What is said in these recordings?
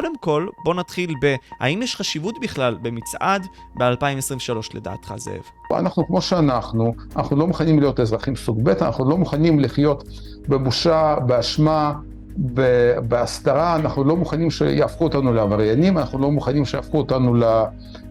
קודם כל, בוא נתחיל ב... האם יש חשיבות בכלל במצעד ב-2023 לדעתך, זאב? אנחנו כמו שאנחנו, אנחנו לא מוכנים להיות אזרחים סוג ב', אנחנו לא מוכנים לחיות בבושה, באשמה, בהסתרה, אנחנו לא מוכנים שיהפכו אותנו לעבריינים, אנחנו לא מוכנים שיהפכו אותנו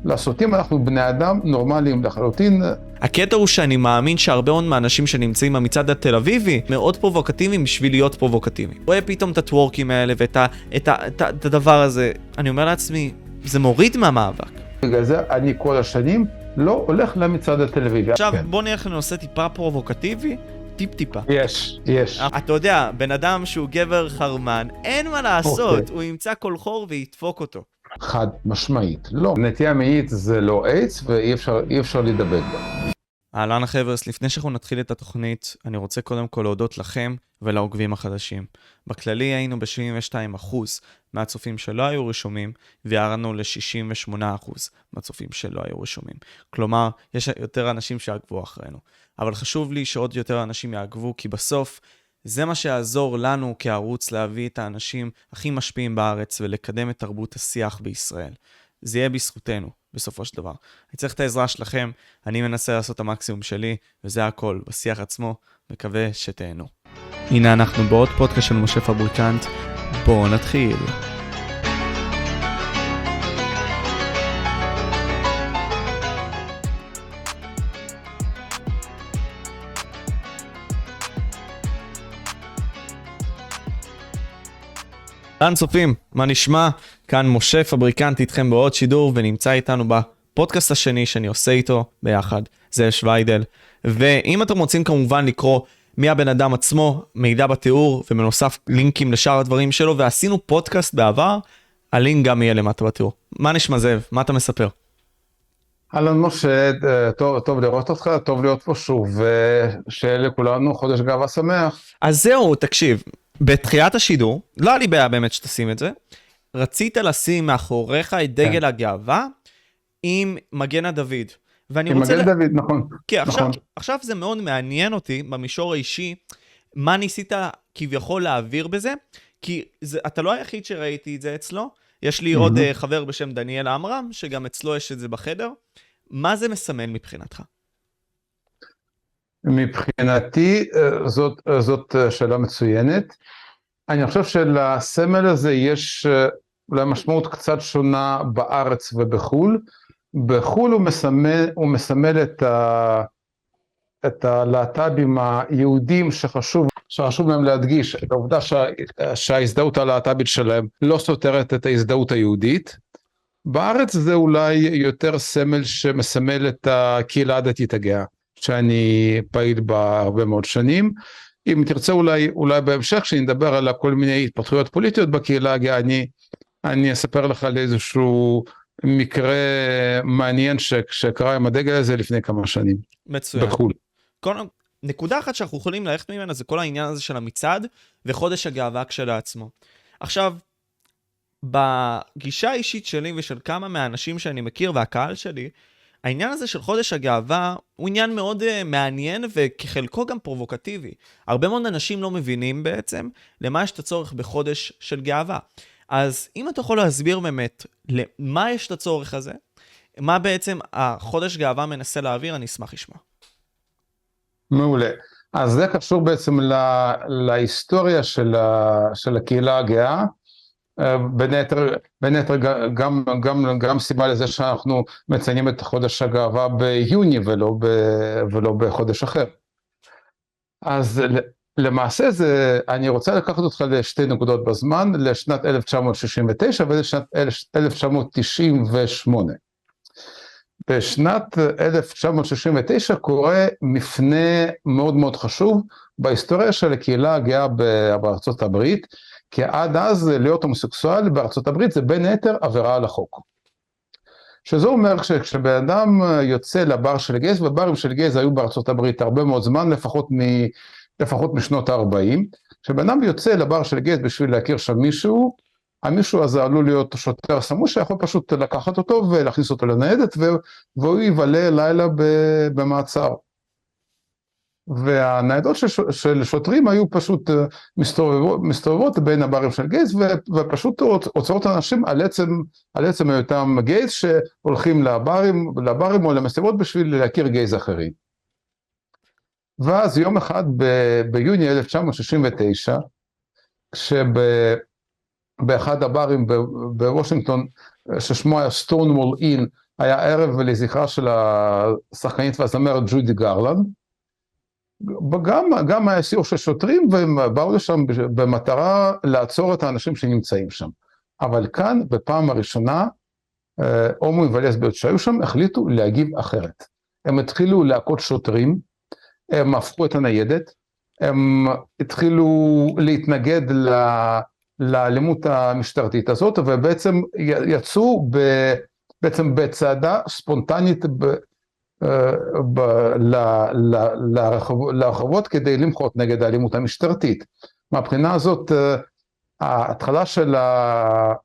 לסוטים, אנחנו בני אדם נורמליים לחלוטין. הקטע הוא שאני מאמין שהרבה מאוד מהאנשים שנמצאים במצעד התל אביבי מאוד פרובוקטיביים בשביל להיות פרובוקטיביים. רואה פתאום את הטוורקים האלה ואת ה, את ה, את ה, את הדבר הזה, אני אומר לעצמי, זה מוריד מהמאבק. בגלל זה אני כל השנים לא הולך למצעד התל אביבי. עכשיו כן. בוא נלך לנושא טיפה פרובוקטיבי. טיפ-טיפה. יש, יש. אתה יודע, בן אדם שהוא גבר חרמן, אין מה לעשות, okay. הוא ימצא כל חור וידפוק אותו. חד משמעית, לא. נטייה מאית זה לא איידס ואי אפשר, אפשר להידבק בה. אהלן החבר'ס, לפני שאנחנו נתחיל את התוכנית, אני רוצה קודם כל להודות לכם ולעוקבים החדשים. בכללי היינו ב-72% מהצופים שלא היו רשומים, וירדנו ל-68% מהצופים שלא היו רשומים. כלומר, יש יותר אנשים שעקבו אחרינו. אבל חשוב לי שעוד יותר אנשים יעקבו, כי בסוף זה מה שיעזור לנו כערוץ להביא את האנשים הכי משפיעים בארץ ולקדם את תרבות השיח בישראל. זה יהיה בזכותנו, בסופו של דבר. אני צריך את העזרה שלכם, אני מנסה לעשות את המקסימום שלי, וזה הכל, בשיח עצמו, מקווה שתהנו. הנה אנחנו בעוד פודקאסט של משה פבריקנט, בואו נתחיל. אהלן צופים, מה נשמע? כאן משה פבריקנט איתכם בעוד שידור ונמצא איתנו בפודקאסט השני שאני עושה איתו ביחד, זה שוויידל. ואם אתם רוצים כמובן לקרוא מי הבן אדם עצמו, מידע בתיאור ובנוסף לינקים לשאר הדברים שלו, ועשינו פודקאסט בעבר, הלינק גם יהיה למטה בתיאור. מה נשמע זאב? מה אתה מספר? אהלן משה, טוב, טוב לראות אותך, טוב להיות פה שוב, ושיהיה לכולנו חודש גאווה שמח. אז זהו, תקשיב, בתחילת השידור, לא היה לי בעיה באמת שתשים את זה, רצית לשים מאחוריך את דגל כן. הגאווה עם מגן הדוד. ואני עם רוצה... עם מגן ל... דוד, נכון. כן, עכשיו, נכון. עכשיו זה מאוד מעניין אותי במישור האישי, מה ניסית כביכול להעביר בזה, כי זה, אתה לא היחיד שראיתי את זה אצלו, יש לי mm-hmm. עוד uh, חבר בשם דניאל עמרם, שגם אצלו יש את זה בחדר. מה זה מסמל מבחינתך? מבחינתי אה, זאת, אה, זאת אה, שאלה מצוינת. אני חושב שלסמל הזה יש אולי משמעות קצת שונה בארץ ובחו"ל. בחו"ל הוא מסמל, הוא מסמל את, ה, את הלהט"בים היהודים שחשוב, שחשוב להם להדגיש את העובדה שה, שההזדהות הלהט"בית שלהם לא סותרת את ההזדהות היהודית. בארץ זה אולי יותר סמל שמסמל את הקהילה הדתית הגאה. שאני פעיל בה הרבה מאוד שנים. אם תרצה אולי, אולי בהמשך, כשנדבר על כל מיני התפתחויות פוליטיות בקהילה הגאה, אני, אני אספר לך על איזשהו מקרה מעניין ש, שקרה עם הדגל הזה לפני כמה שנים. מצוין. בחו"ל. כל, נקודה אחת שאנחנו יכולים ללכת ממנה זה כל העניין הזה של המצעד וחודש הגאווה כשלעצמו. עכשיו, בגישה האישית שלי ושל כמה מהאנשים שאני מכיר והקהל שלי, העניין הזה של חודש הגאווה הוא עניין מאוד uh, מעניין וכחלקו גם פרובוקטיבי. הרבה מאוד אנשים לא מבינים בעצם למה יש את הצורך בחודש של גאווה. אז אם אתה יכול להסביר באמת למה יש את הצורך הזה, מה בעצם החודש גאווה מנסה להעביר, אני אשמח לשמוע. מעולה. אז זה קשור בעצם לה, להיסטוריה של, ה, של הקהילה הגאה. בין היתר, בין היתר גם, גם, גם סיבה לזה שאנחנו מציינים את חודש הגאווה ביוני ולא, ב, ולא בחודש אחר. אז למעשה זה, אני רוצה לקחת אותך לשתי נקודות בזמן, לשנת 1969 ולשנת 1998. בשנת 1969 קורה מפנה מאוד מאוד חשוב בהיסטוריה של הקהילה הגאה בארצות הברית, כי עד אז להיות הומוסקסואל בארצות הברית זה בין היתר עבירה על החוק. שזה אומר שכשבן אדם יוצא לבר של גייז, וברים של גייז היו בארצות הברית הרבה מאוד זמן, לפחות, מ, לפחות משנות ה-40, כשבן אדם יוצא לבר של גייז בשביל להכיר שם מישהו, המישהו הזה עלול להיות שוטר סמוש שיכול פשוט לקחת אותו ולהכניס אותו לניידת והוא יבלה לילה במעצר. והניידות של, של שוטרים היו פשוט אה, מסתובבות, מסתובבות בין הברים של גייז ו- ופשוט עוצרות אנשים על עצם, על עצם היותם גייז שהולכים לברים, לברים או למסיבות בשביל להכיר גייז אחרים. ואז יום אחד ב- ביוני 1969, כשבאחד הברים בוושינגטון, ששמו היה סטונוול אין, היה ערב לזכרה של השחקנית והזמרת ג'ודי גרלנד, גם, גם היה סיור של שוטרים והם באו לשם במטרה לעצור את האנשים שנמצאים שם. אבל כאן בפעם הראשונה אה, הומואים ולסביות שהיו שם החליטו להגיב אחרת. הם התחילו להכות שוטרים, הם הפכו את הניידת, הם התחילו להתנגד. לאלימות המשטרתית הזאת ובעצם יצאו ב... בעצם בצעדה ספונטנית. לרחובות כדי למחות נגד האלימות המשטרתית. מהבחינה הזאת ההתחלה של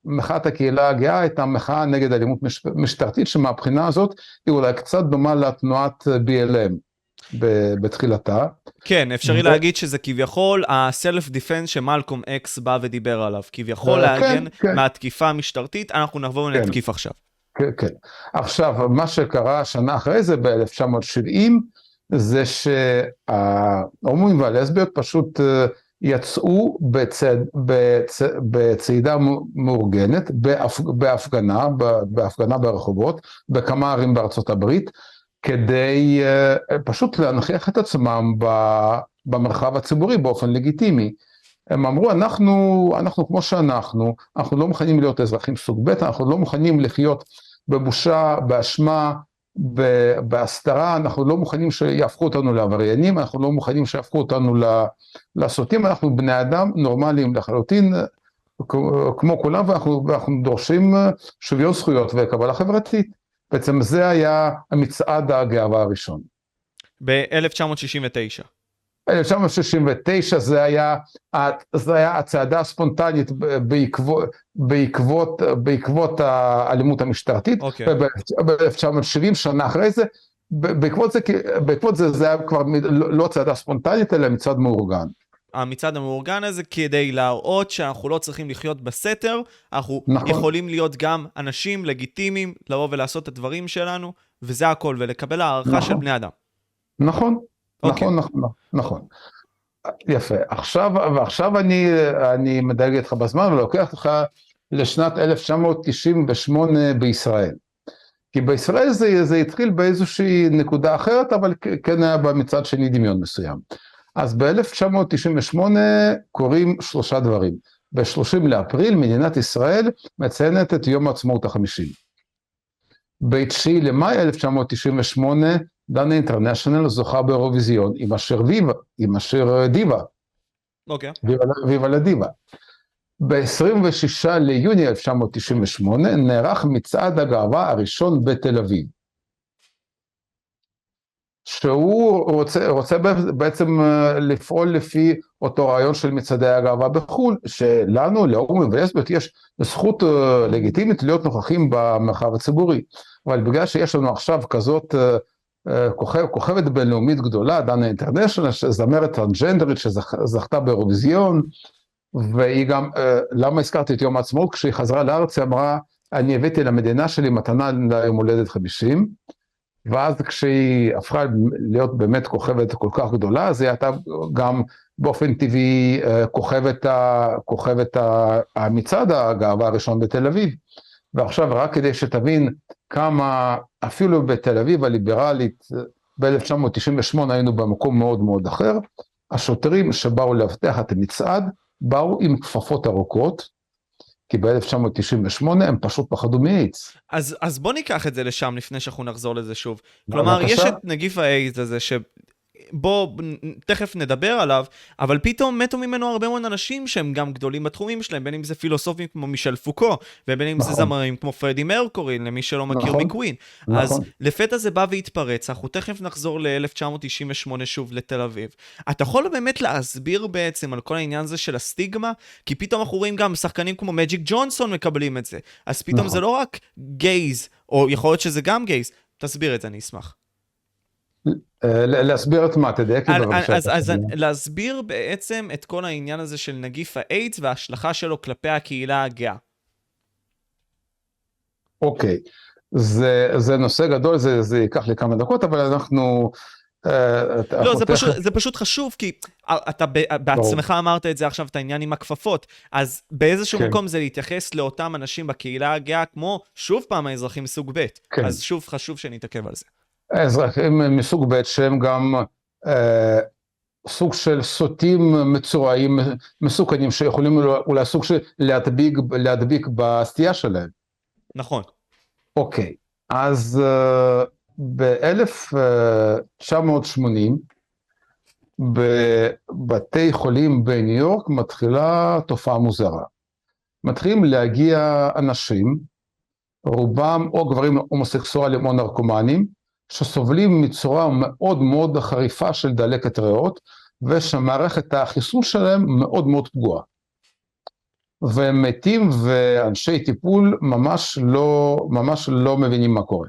מחאת הקהילה הגאה הייתה מחאה נגד אלימות משטרתית שמהבחינה הזאת היא אולי קצת דומה לתנועת BLM בתחילתה. כן, אפשרי להגיד שזה כביכול הסלף דיפנס שמלקום אקס בא ודיבר עליו, כביכול כן, להגן כן. מהתקיפה המשטרתית, אנחנו נבוא ונתקיף עכשיו. כן, כן. עכשיו, מה שקרה שנה אחרי זה, ב-1970, זה שההומואים והלסביות פשוט אה, יצאו בצד, בצ, בצעידה מאורגנת, בהפ, בהפגנה, בהפגנה ברחובות, בכמה ערים בארצות הברית, כדי אה, פשוט להנכיח את עצמם במרחב הציבורי באופן לגיטימי. הם אמרו, אנחנו, אנחנו כמו שאנחנו, אנחנו לא מוכנים להיות אזרחים סוג ב', אנחנו לא מוכנים לחיות בבושה, באשמה, בהסתרה, אנחנו לא מוכנים שיהפכו אותנו לעבריינים, אנחנו לא מוכנים שיהפכו אותנו לסוטים, אנחנו בני אדם נורמליים לחלוטין, כמו כולם, ואנחנו, ואנחנו דורשים שוויון זכויות וקבלה חברתית. בעצם זה היה מצעד הגאווה הראשון. ב-1969. 1969 זה היה, זה היה הצעדה הספונטנית בעקבות, בעקבות, בעקבות האלימות המשטרתית, okay. אוקיי. וב-1970 שנה אחרי זה, בעקבות זה, בעקבות זה זה היה כבר לא צעדה ספונטנית אלא מצעד מאורגן. המצעד המאורגן הזה כדי להראות שאנחנו לא צריכים לחיות בסתר, אנחנו נכון. יכולים להיות גם אנשים לגיטימיים, לבוא ולעשות את הדברים שלנו, וזה הכל, ולקבל הערכה נכון. של בני אדם. נכון, אוקיי. נכון, נכון, נכון. יפה. עכשיו, ועכשיו אני, אני מדייק איתך בזמן ולוקח אותך לשנת 1998 בישראל. כי בישראל זה, זה התחיל באיזושהי נקודה אחרת, אבל כן היה בה מצד שני דמיון מסוים. אז ב-1998 קורים שלושה דברים. ב-30 לאפריל מדינת ישראל מציינת את יום העצמאות החמישי. ב-9 למאי 1998 דנה אינטרנשיונל זוכה באירוויזיון עם השיר ויבה, עם השיר דיבה. אוקיי. ויבה, ויבה לדיבה. ב-26 ליוני 1998 נערך מצעד הגאווה הראשון בתל אביב. שהוא רוצה, רוצה בעצם לפעול לפי אותו רעיון של מצעדי הגאווה בחו"ל, שלנו, להורים ולסביות, יש זכות לגיטימית להיות נוכחים במרחב הציבורי. אבל בגלל שיש לנו עכשיו כזאת כוכב, כוכבת בינלאומית גדולה, דנה אינטרנשיונל, זמרת טרנסג'נדרית שזכתה באירוויזיון, והיא גם, למה הזכרתי את יום העצמאות? כשהיא חזרה לארץ היא אמרה, אני הבאתי למדינה שלי מתנה ליום הולדת 50, ואז כשהיא הפכה להיות באמת כוכבת כל כך גדולה, אז היא הייתה גם באופן טבעי כוכבת, כוכבת המצעד הגאווה הראשון בתל אביב. ועכשיו רק כדי שתבין כמה אפילו בתל אביב הליברלית ב-1998 היינו במקום מאוד מאוד אחר, השוטרים שבאו לאבטח את המצעד באו עם כפפות ארוכות, כי ב-1998 הם פשוט פחדו מאיידס. אז, אז בוא ניקח את זה לשם לפני שאנחנו נחזור לזה שוב. כלומר. יש את נגיף האיידס הזה ש... בוא תכף נדבר עליו, אבל פתאום מתו ממנו הרבה מאוד אנשים שהם גם גדולים בתחומים שלהם, בין אם זה פילוסופים כמו מישל פוקו, ובין אם נכון. זה זמרים כמו פרדי מרקורי, למי שלא מכיר נכון. מקווין. נכון. אז לפתע זה בא והתפרץ, אנחנו תכף נחזור ל-1998 שוב לתל אביב. אתה יכול באמת להסביר בעצם על כל העניין הזה של הסטיגמה? כי פתאום אנחנו רואים גם שחקנים כמו מג'יק ג'ונסון מקבלים את זה. אז פתאום נכון. זה לא רק גייז, או יכול להיות שזה גם גייז. תסביר את זה, אני אשמח. אה, להסביר את מה, תדייק לי בבקשה. אז, אז. להסביר בעצם את כל העניין הזה של נגיף האיידס וההשלכה שלו כלפי הקהילה הגאה. אוקיי, זה, זה נושא גדול, זה, זה ייקח לי כמה דקות, אבל אנחנו... אה, לא, זה פשוט, זה פשוט חשוב, כי אתה בעצמך אמרת את זה עכשיו, את העניין עם הכפפות, אז באיזשהו כן. מקום זה להתייחס לאותם אנשים בקהילה הגאה, כמו, שוב פעם, האזרחים סוג ב'. כן. אז שוב, חשוב שנתעכב על זה. אזרחים מסוג ב' שהם גם אה, סוג של סוטים מצורעים מסוכנים שיכולים אולי סוג של להדביק, להדביק בסטייה שלהם. נכון. אוקיי, אז uh, ב-1980 בבתי חולים בניו יורק מתחילה תופעה מוזרה. מתחילים להגיע אנשים, רובם או גברים הומוסקסואלים או נרקומנים, שסובלים מצורה מאוד מאוד חריפה של דלקת ריאות, ושמערכת החיסון שלהם מאוד מאוד פגועה. והם מתים ואנשי טיפול ממש לא, ממש לא מבינים מה קורה.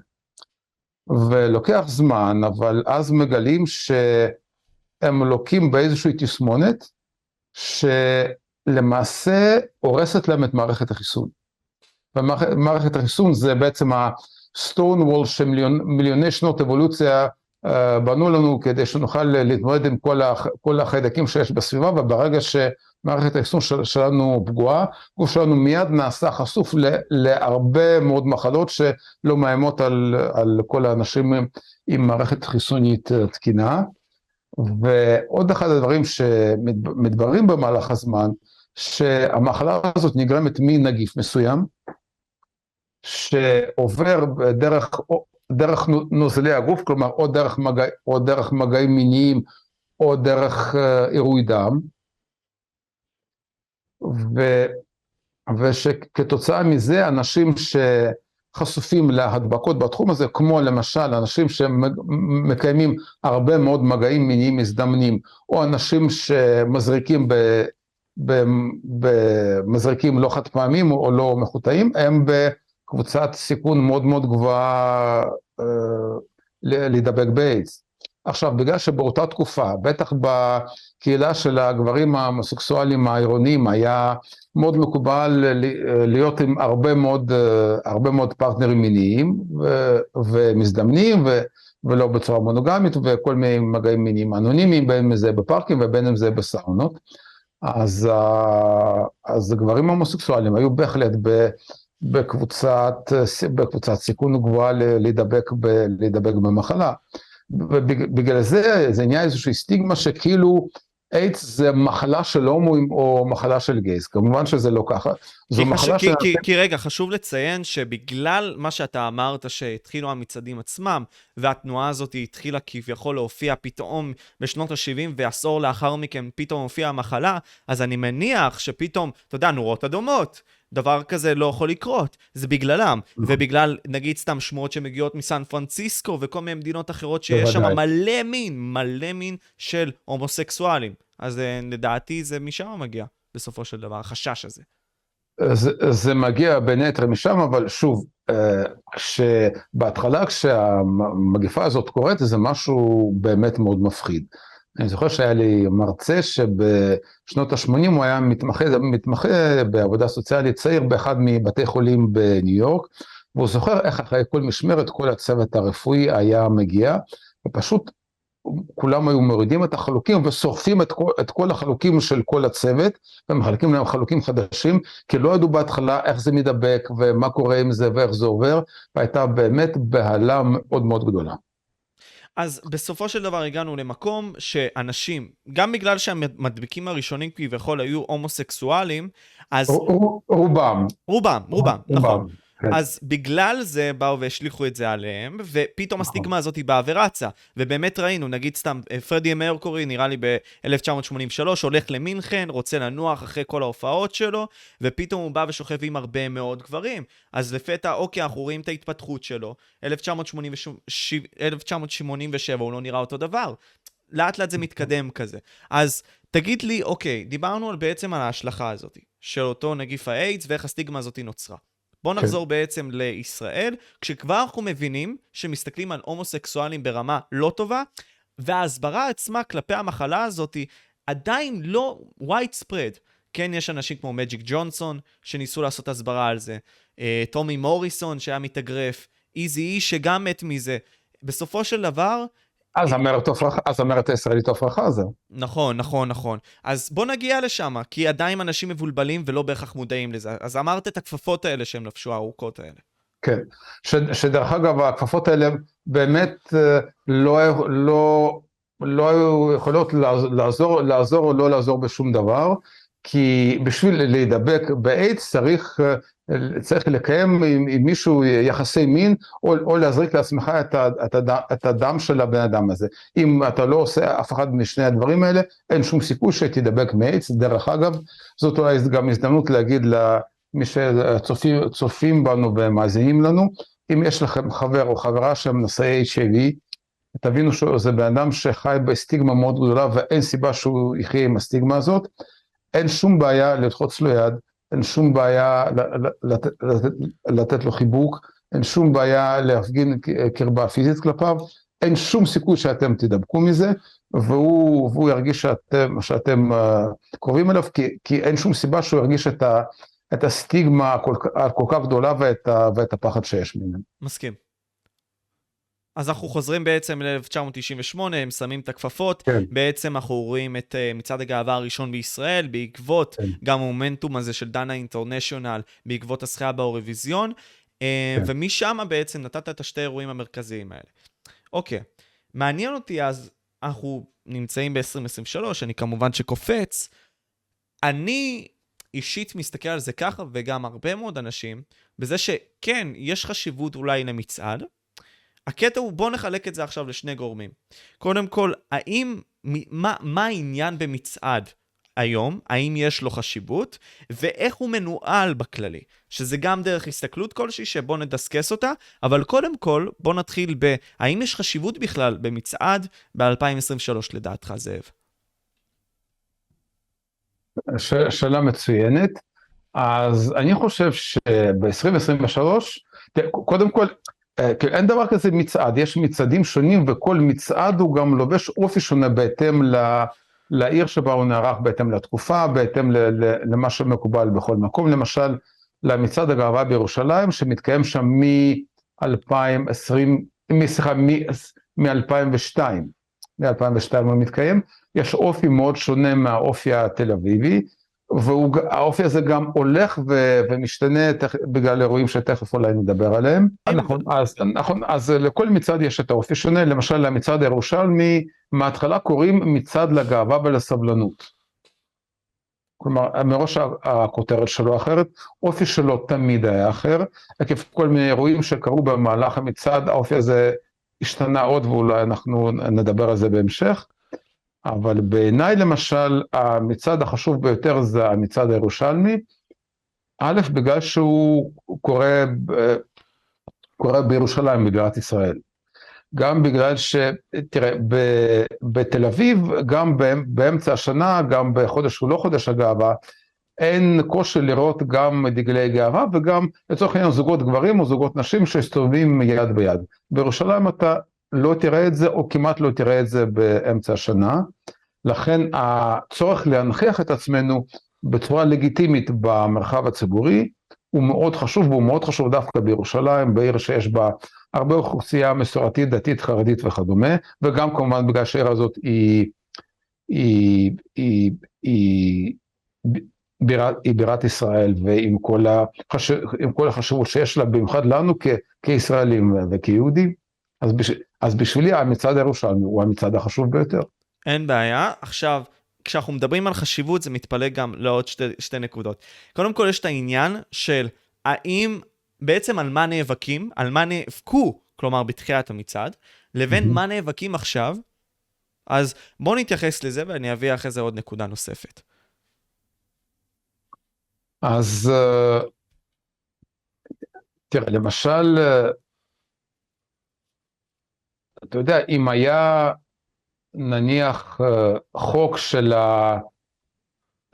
ולוקח זמן, אבל אז מגלים שהם לוקים באיזושהי תסמונת, שלמעשה הורסת להם את מערכת החיסון. ומערכת החיסון זה בעצם wall שמיליוני שנות אבולוציה uh, בנו לנו כדי שנוכל להתמודד עם כל, הח, כל החיידקים שיש בסביבה, וברגע ש... מערכת החיסון של, שלנו פגועה, גוף שלנו מיד נעשה חשוף להרבה מאוד מחלות שלא מאיימות על, על כל האנשים עם מערכת חיסונית אה, תקינה. ועוד אחד הדברים שמתבררים במהלך הזמן, שהמחלה הזאת נגרמת מנגיף מסוים, שעובר דרך, דרך נוזלי הגוף, כלומר או דרך, מגע, או דרך מגעים מיניים או דרך עירוי דם. ו, ושכתוצאה מזה אנשים שחשופים להדבקות בתחום הזה, כמו למשל אנשים שמקיימים הרבה מאוד מגעים מיניים מזדמנים, או אנשים שמזריקים ב, ב, במזריקים לא חד פעמים או לא מחוטאים, הם בקבוצת סיכון מאוד מאוד גבוהה אה, להידבק באיידס. עכשיו, בגלל שבאותה תקופה, בטח בקהילה של הגברים המסוקסואלים העירוניים, היה מאוד מקובל להיות עם הרבה מאוד, הרבה מאוד פרטנרים מיניים ו- ומזדמנים, ו- ולא בצורה מונוגמית, וכל מיני מגעים מיניים אנונימיים, בין אם זה בפארקים ובין אם זה בסאונות. אז, אז הגברים ההומוסקסואלים היו בהחלט ב... בקבוצת, בקבוצת סיכון גבוהה להידבק, ב, להידבק במחלה. ובגלל זה זה נהיה איזושהי סטיגמה שכאילו איידס זה מחלה של הומואים או מחלה של גייז, כמובן שזה לא ככה. זו מחלה של... כי, כי רגע, חשוב לציין שבגלל מה שאתה אמרת שהתחילו המצעדים עצמם, והתנועה הזאת התחילה כביכול להופיע פתאום בשנות ה-70 ועשור לאחר מכן פתאום הופיעה המחלה, אז אני מניח שפתאום, אתה יודע, נורות אדומות. דבר כזה לא יכול לקרות, זה בגללם, ובגלל נגיד סתם שמועות שמגיעות מסן פרנסיסקו וכל מיני מדינות אחרות שיש שם. מלא מין, מלא מין של הומוסקסואלים. אז אה, לדעתי זה משם מגיע, בסופו של דבר, החשש הזה. זה, זה מגיע בין היתר משם, אבל שוב, אה, כשבהתחלה כשהמגפה הזאת קורית זה משהו באמת מאוד מפחיד. אני זוכר שהיה לי מרצה שבשנות ה-80 הוא היה מתמחה, מתמחה בעבודה סוציאלית צעיר באחד מבתי חולים בניו יורק, והוא זוכר איך אחרי כל משמרת כל הצוות הרפואי היה מגיע, ופשוט כולם היו מורידים את החלוקים ושורפים את כל, את כל החלוקים של כל הצוות, ומחלקים להם חלוקים חדשים, כי לא ידעו בהתחלה איך זה מדבק ומה קורה עם זה ואיך זה עובר, והייתה באמת בהלה מאוד מאוד גדולה. אז בסופו של דבר הגענו למקום שאנשים, גם בגלל שהמדביקים הראשונים כביכול היו הומוסקסואלים, אז... רובם. רובם, רובם, נכון. אז בגלל זה באו והשליכו את זה עליהם, ופתאום נכון. הסטיגמה הזאת היא באה ורצה. ובאמת ראינו, נגיד סתם, פרדי מרקורי, נראה לי ב-1983, הולך למינכן, רוצה לנוח אחרי כל ההופעות שלו, ופתאום הוא בא ושוכב עם הרבה מאוד גברים. אז לפתע, אוקיי, אנחנו רואים את ההתפתחות שלו. 1987, 1987 הוא לא נראה אותו דבר. לאט לאט זה מתקדם כזה. אז תגיד לי, אוקיי, דיברנו על בעצם על ההשלכה הזאת, של אותו נגיף האיידס ואיך הסטיגמה הזאת נוצרה. בואו נחזור כן. בעצם לישראל, כשכבר אנחנו מבינים שמסתכלים על הומוסקסואלים ברמה לא טובה, וההסברה עצמה כלפי המחלה הזאת היא עדיין לא widespread. כן, יש אנשים כמו מג'יק ג'ונסון שניסו לעשות הסברה על זה, אה, טומי מוריסון שהיה מתאגרף, איזי אי שגם מת מזה. בסופו של דבר... אז המרד הישראלית עפרה חזה. נכון, נכון, נכון. אז בוא נגיע לשם, כי עדיין אנשים מבולבלים ולא בהכרח מודעים לזה. אז אמרת את הכפפות האלה שהם לבשו, הארוכות האלה. כן, ש, שדרך אגב הכפפות האלה באמת אה, לא, לא, לא היו יכולות לעזור, לעזור או לא לעזור בשום דבר, כי בשביל להידבק באיידס צריך, אה, צריך לקיים עם, עם מישהו יחסי מין, או, או להזריק לעצמך את, את, את הדם של הבן אדם הזה. אם אתה לא עושה אף אחד משני הדברים האלה, אין שום סיכוי שתידבק מאיידס. דרך אגב, זאת אולי גם הזדמנות להגיד למי שצופים בנו ומאזינים לנו, אם יש לכם חבר או חברה שהם נשאי HIV, תבינו שזה בן אדם שחי בסטיגמה מאוד גדולה ואין סיבה שהוא יחיה עם הסטיגמה הזאת. אין שום בעיה ללחוץ לו יד, אין שום בעיה לתת, לתת, לו חיבוק, אין שום בעיה להפגין קרבה פיזית כלפיו, אין שום סיכוי שאתם תדבקו מזה, והוא, והוא ירגיש שאתם, שאתם uh, קרובים אליו, כי, כי אין שום סיבה שהוא ירגיש את, ה, את הסטיגמה הכל, הכל כך גדולה ואת, ה, ואת הפחד שיש ממנו. מסכים. אז אנחנו חוזרים בעצם ל-1998, הם שמים את הכפפות, כן. בעצם אנחנו רואים את uh, מצעד הגאווה הראשון בישראל, בעקבות כן. גם המומנטום הזה של דנה אינטרנשיונל, בעקבות הזכייה באורוויזיון, uh, כן. ומשם בעצם נתת את השתי אירועים המרכזיים האלה. אוקיי, מעניין אותי אז, אנחנו נמצאים ב-2023, אני כמובן שקופץ, אני אישית מסתכל על זה ככה, וגם הרבה מאוד אנשים, בזה שכן, יש חשיבות אולי למצעד, הקטע הוא, בוא נחלק את זה עכשיו לשני גורמים. קודם כל, האם, מה, מה העניין במצעד היום? האם יש לו חשיבות? ואיך הוא מנוהל בכללי? שזה גם דרך הסתכלות כלשהי שבוא נדסקס אותה, אבל קודם כל, בוא נתחיל ב... האם יש חשיבות בכלל במצעד ב-2023 לדעתך, זאב? ש... שאלה מצוינת. אז אני חושב שב-2023, קודם כל, אין דבר כזה מצעד, יש מצעדים שונים וכל מצעד הוא גם לובש אופי שונה בהתאם ל... לעיר שבה הוא נערך, בהתאם לתקופה, בהתאם למה שמקובל בכל מקום. למשל, למצעד הגאווה בירושלים, שמתקיים שם מ-2020, סליחה, מ-2002, מ-2002 הוא מתקיים, יש אופי מאוד שונה מהאופי התל אביבי, והאופי הזה גם הולך ו, ומשתנה תכ, בגלל אירועים שתכף אולי נדבר עליהם. נכון, אז, נכון, אז לכל מצעד יש את האופי שונה, למשל למצעד הירושלמי, מההתחלה קוראים מצעד לגאווה ולסבלנות. כלומר, מראש הכותרת שלו אחרת, אופי שלו תמיד היה אחר, עקב כל מיני אירועים שקרו במהלך המצעד, האופי הזה השתנה עוד ואולי אנחנו נדבר על זה בהמשך. אבל בעיניי למשל המצעד החשוב ביותר זה המצעד הירושלמי, א', בגלל שהוא קורה, קורה בירושלים, בבירת ישראל. גם בגלל ש... תראה, ב, בתל אביב, גם באמצע השנה, גם בחודש שהוא לא חודש הגאווה, אין קושי לראות גם דגלי גאווה וגם לצורך העניין זוגות גברים או זוגות נשים שהסתובבים יד ביד. בירושלים אתה לא תראה את זה, או כמעט לא תראה את זה באמצע השנה. לכן הצורך להנכיח את עצמנו בצורה לגיטימית במרחב הציבורי הוא מאוד חשוב, והוא מאוד חשוב דווקא בירושלים, בעיר שיש בה הרבה אוכלוסייה מסורתית, דתית, חרדית וכדומה, וגם כמובן בגלל שהעיר הזאת היא, היא, היא, היא, בירת, היא בירת ישראל, ועם כל, החש... כל החשיבות שיש לה, במיוחד לנו כ... כישראלים וכיהודים, אז, בש... אז בשבילי המצעד הירושלמי הוא המצעד החשוב ביותר. אין בעיה. עכשיו, כשאנחנו מדברים על חשיבות, זה מתפלג גם לעוד שתי, שתי נקודות. קודם כל, יש את העניין של האם, בעצם על מה נאבקים, על מה נאבקו, כלומר בתחילת המצעד, לבין mm-hmm. מה נאבקים עכשיו. אז בואו נתייחס לזה ואני אביא אחרי זה עוד נקודה נוספת. אז uh, תראה, למשל, uh, אתה יודע, אם היה נניח אה, חוק של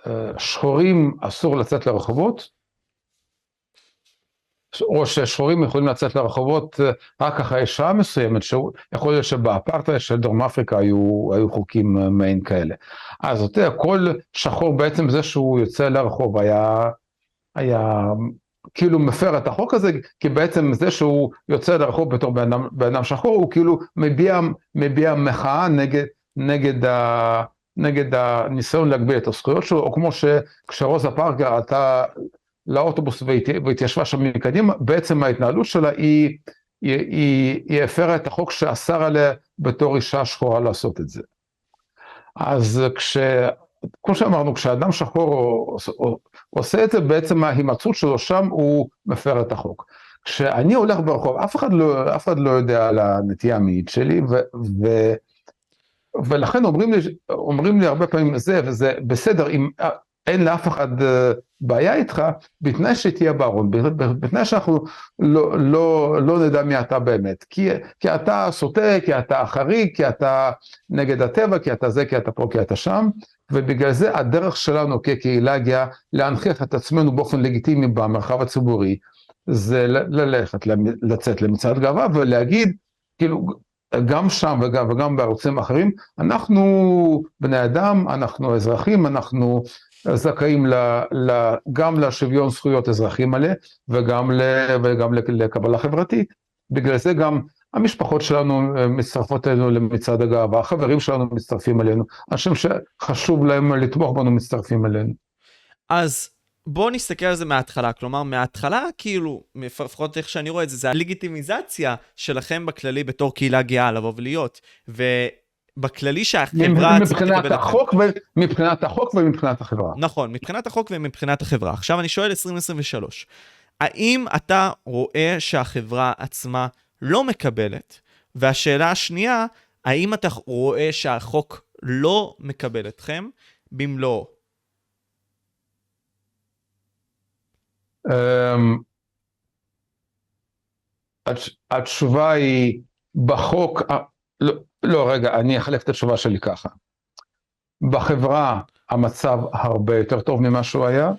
השחורים אסור לצאת לרחובות, או ששחורים יכולים לצאת לרחובות אה, רק אחרי שעה מסוימת, שיכול להיות שבאפרטהייד של דרום אפריקה היו, היו חוקים אה, מעין כאלה. אז אתה יודע, כל שחור בעצם זה שהוא יוצא לרחוב היה, היה כאילו מפר את החוק הזה, כי בעצם זה שהוא יוצא לרחוב בתור בן אדם, בן אדם שחור, הוא כאילו מביע, מביע מחאה נגד, נגד, ה, נגד הניסיון להגביל את הזכויות שלו, או כמו שכשרוזה פארקר עלתה לאוטובוס והתיישבה שם מקדימה, בעצם ההתנהלות שלה היא, היא, היא, היא הפרה את החוק שאסר עליה בתור אישה שחורה לעשות את זה. אז כש... כמו שאמרנו, כשאדם שחור עושה את זה, בעצם ההימצאות שלו שם הוא מפר את החוק. כשאני הולך ברחוב, אף אחד לא, אף אחד לא יודע על הנטייה המינית שלי, ו, ו, ולכן אומרים לי, אומרים לי הרבה פעמים, זה וזה בסדר, אם אין לאף אחד אה, בעיה איתך, בתנאי שתהיה בארון, בתנאי שאנחנו לא, לא, לא נדע מי אתה באמת. כי, כי אתה סוטה, כי אתה חריג, כי אתה נגד הטבע, כי אתה זה, כי אתה פה, כי אתה שם, ובגלל זה הדרך שלנו כקהילה גאה להנכיח את עצמנו באופן לגיטימי במרחב הציבורי, זה ללכת, לצאת למצעד גאווה ולהגיד, כאילו, גם שם וגם, וגם בערוצים אחרים, אנחנו בני אדם, אנחנו אזרחים, אנחנו זכאים ל, ל, גם לשוויון זכויות אזרחי מלא וגם, ל, וגם לקבלה חברתית. בגלל זה גם המשפחות שלנו אה, מצטרפות אלינו למצעד הגאווה, החברים שלנו מצטרפים אלינו, אנשים שחשוב להם לתמוך בנו מצטרפים אלינו. אז בואו נסתכל על זה מההתחלה, כלומר מההתחלה כאילו, לפחות איך שאני רואה את זה, זה הלגיטימיזציה שלכם בכללי בתור קהילה גאה לבוא ולהיות. ו... בכללי שהחברה... מבחינת החוק, ו... מבחינת החוק ומבחינת החברה. נכון, מבחינת החוק ומבחינת החברה. עכשיו אני שואל 2023, האם אתה רואה שהחברה עצמה לא מקבלת? והשאלה השנייה, האם אתה רואה שהחוק לא מקבל אתכם במלואו? Um, התשובה היא, בחוק, לא, לא, רגע, אני אחלק את התשובה שלי ככה. בחברה המצב הרבה יותר טוב ממה שהוא היה,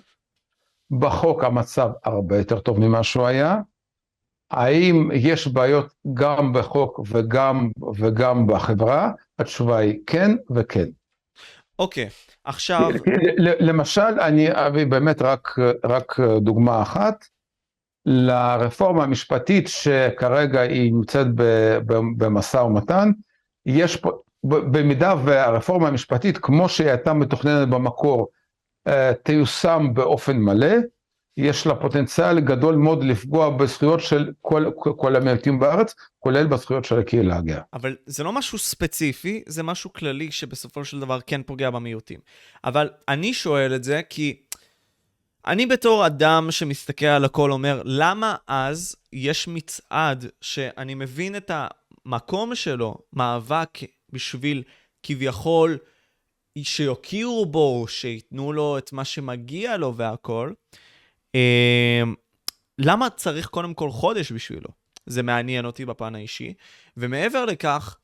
בחוק המצב הרבה יותר טוב ממה שהוא היה. האם יש בעיות גם בחוק וגם, וגם בחברה? התשובה היא כן וכן. אוקיי, okay, עכשיו... למשל, אני אביא באמת רק, רק דוגמה אחת. לרפורמה המשפטית שכרגע היא נמצאת במשא ומתן, יש פה, במידה והרפורמה המשפטית כמו שהיא הייתה מתוכננת במקור אה, תיושם באופן מלא, יש לה פוטנציאל גדול מאוד לפגוע בזכויות של כל, כל המיעוטים בארץ, כולל בזכויות של הקהילה הגאה. אבל זה לא משהו ספציפי, זה משהו כללי שבסופו של דבר כן פוגע במיעוטים. אבל אני שואל את זה כי אני בתור אדם שמסתכל על הכל אומר, למה אז יש מצעד שאני מבין את המקום שלו, מאבק בשביל כביכול שיוקירו בו, שייתנו לו את מה שמגיע לו והכל, למה צריך קודם כל חודש בשבילו? זה מעניין אותי בפן האישי. ומעבר לכך,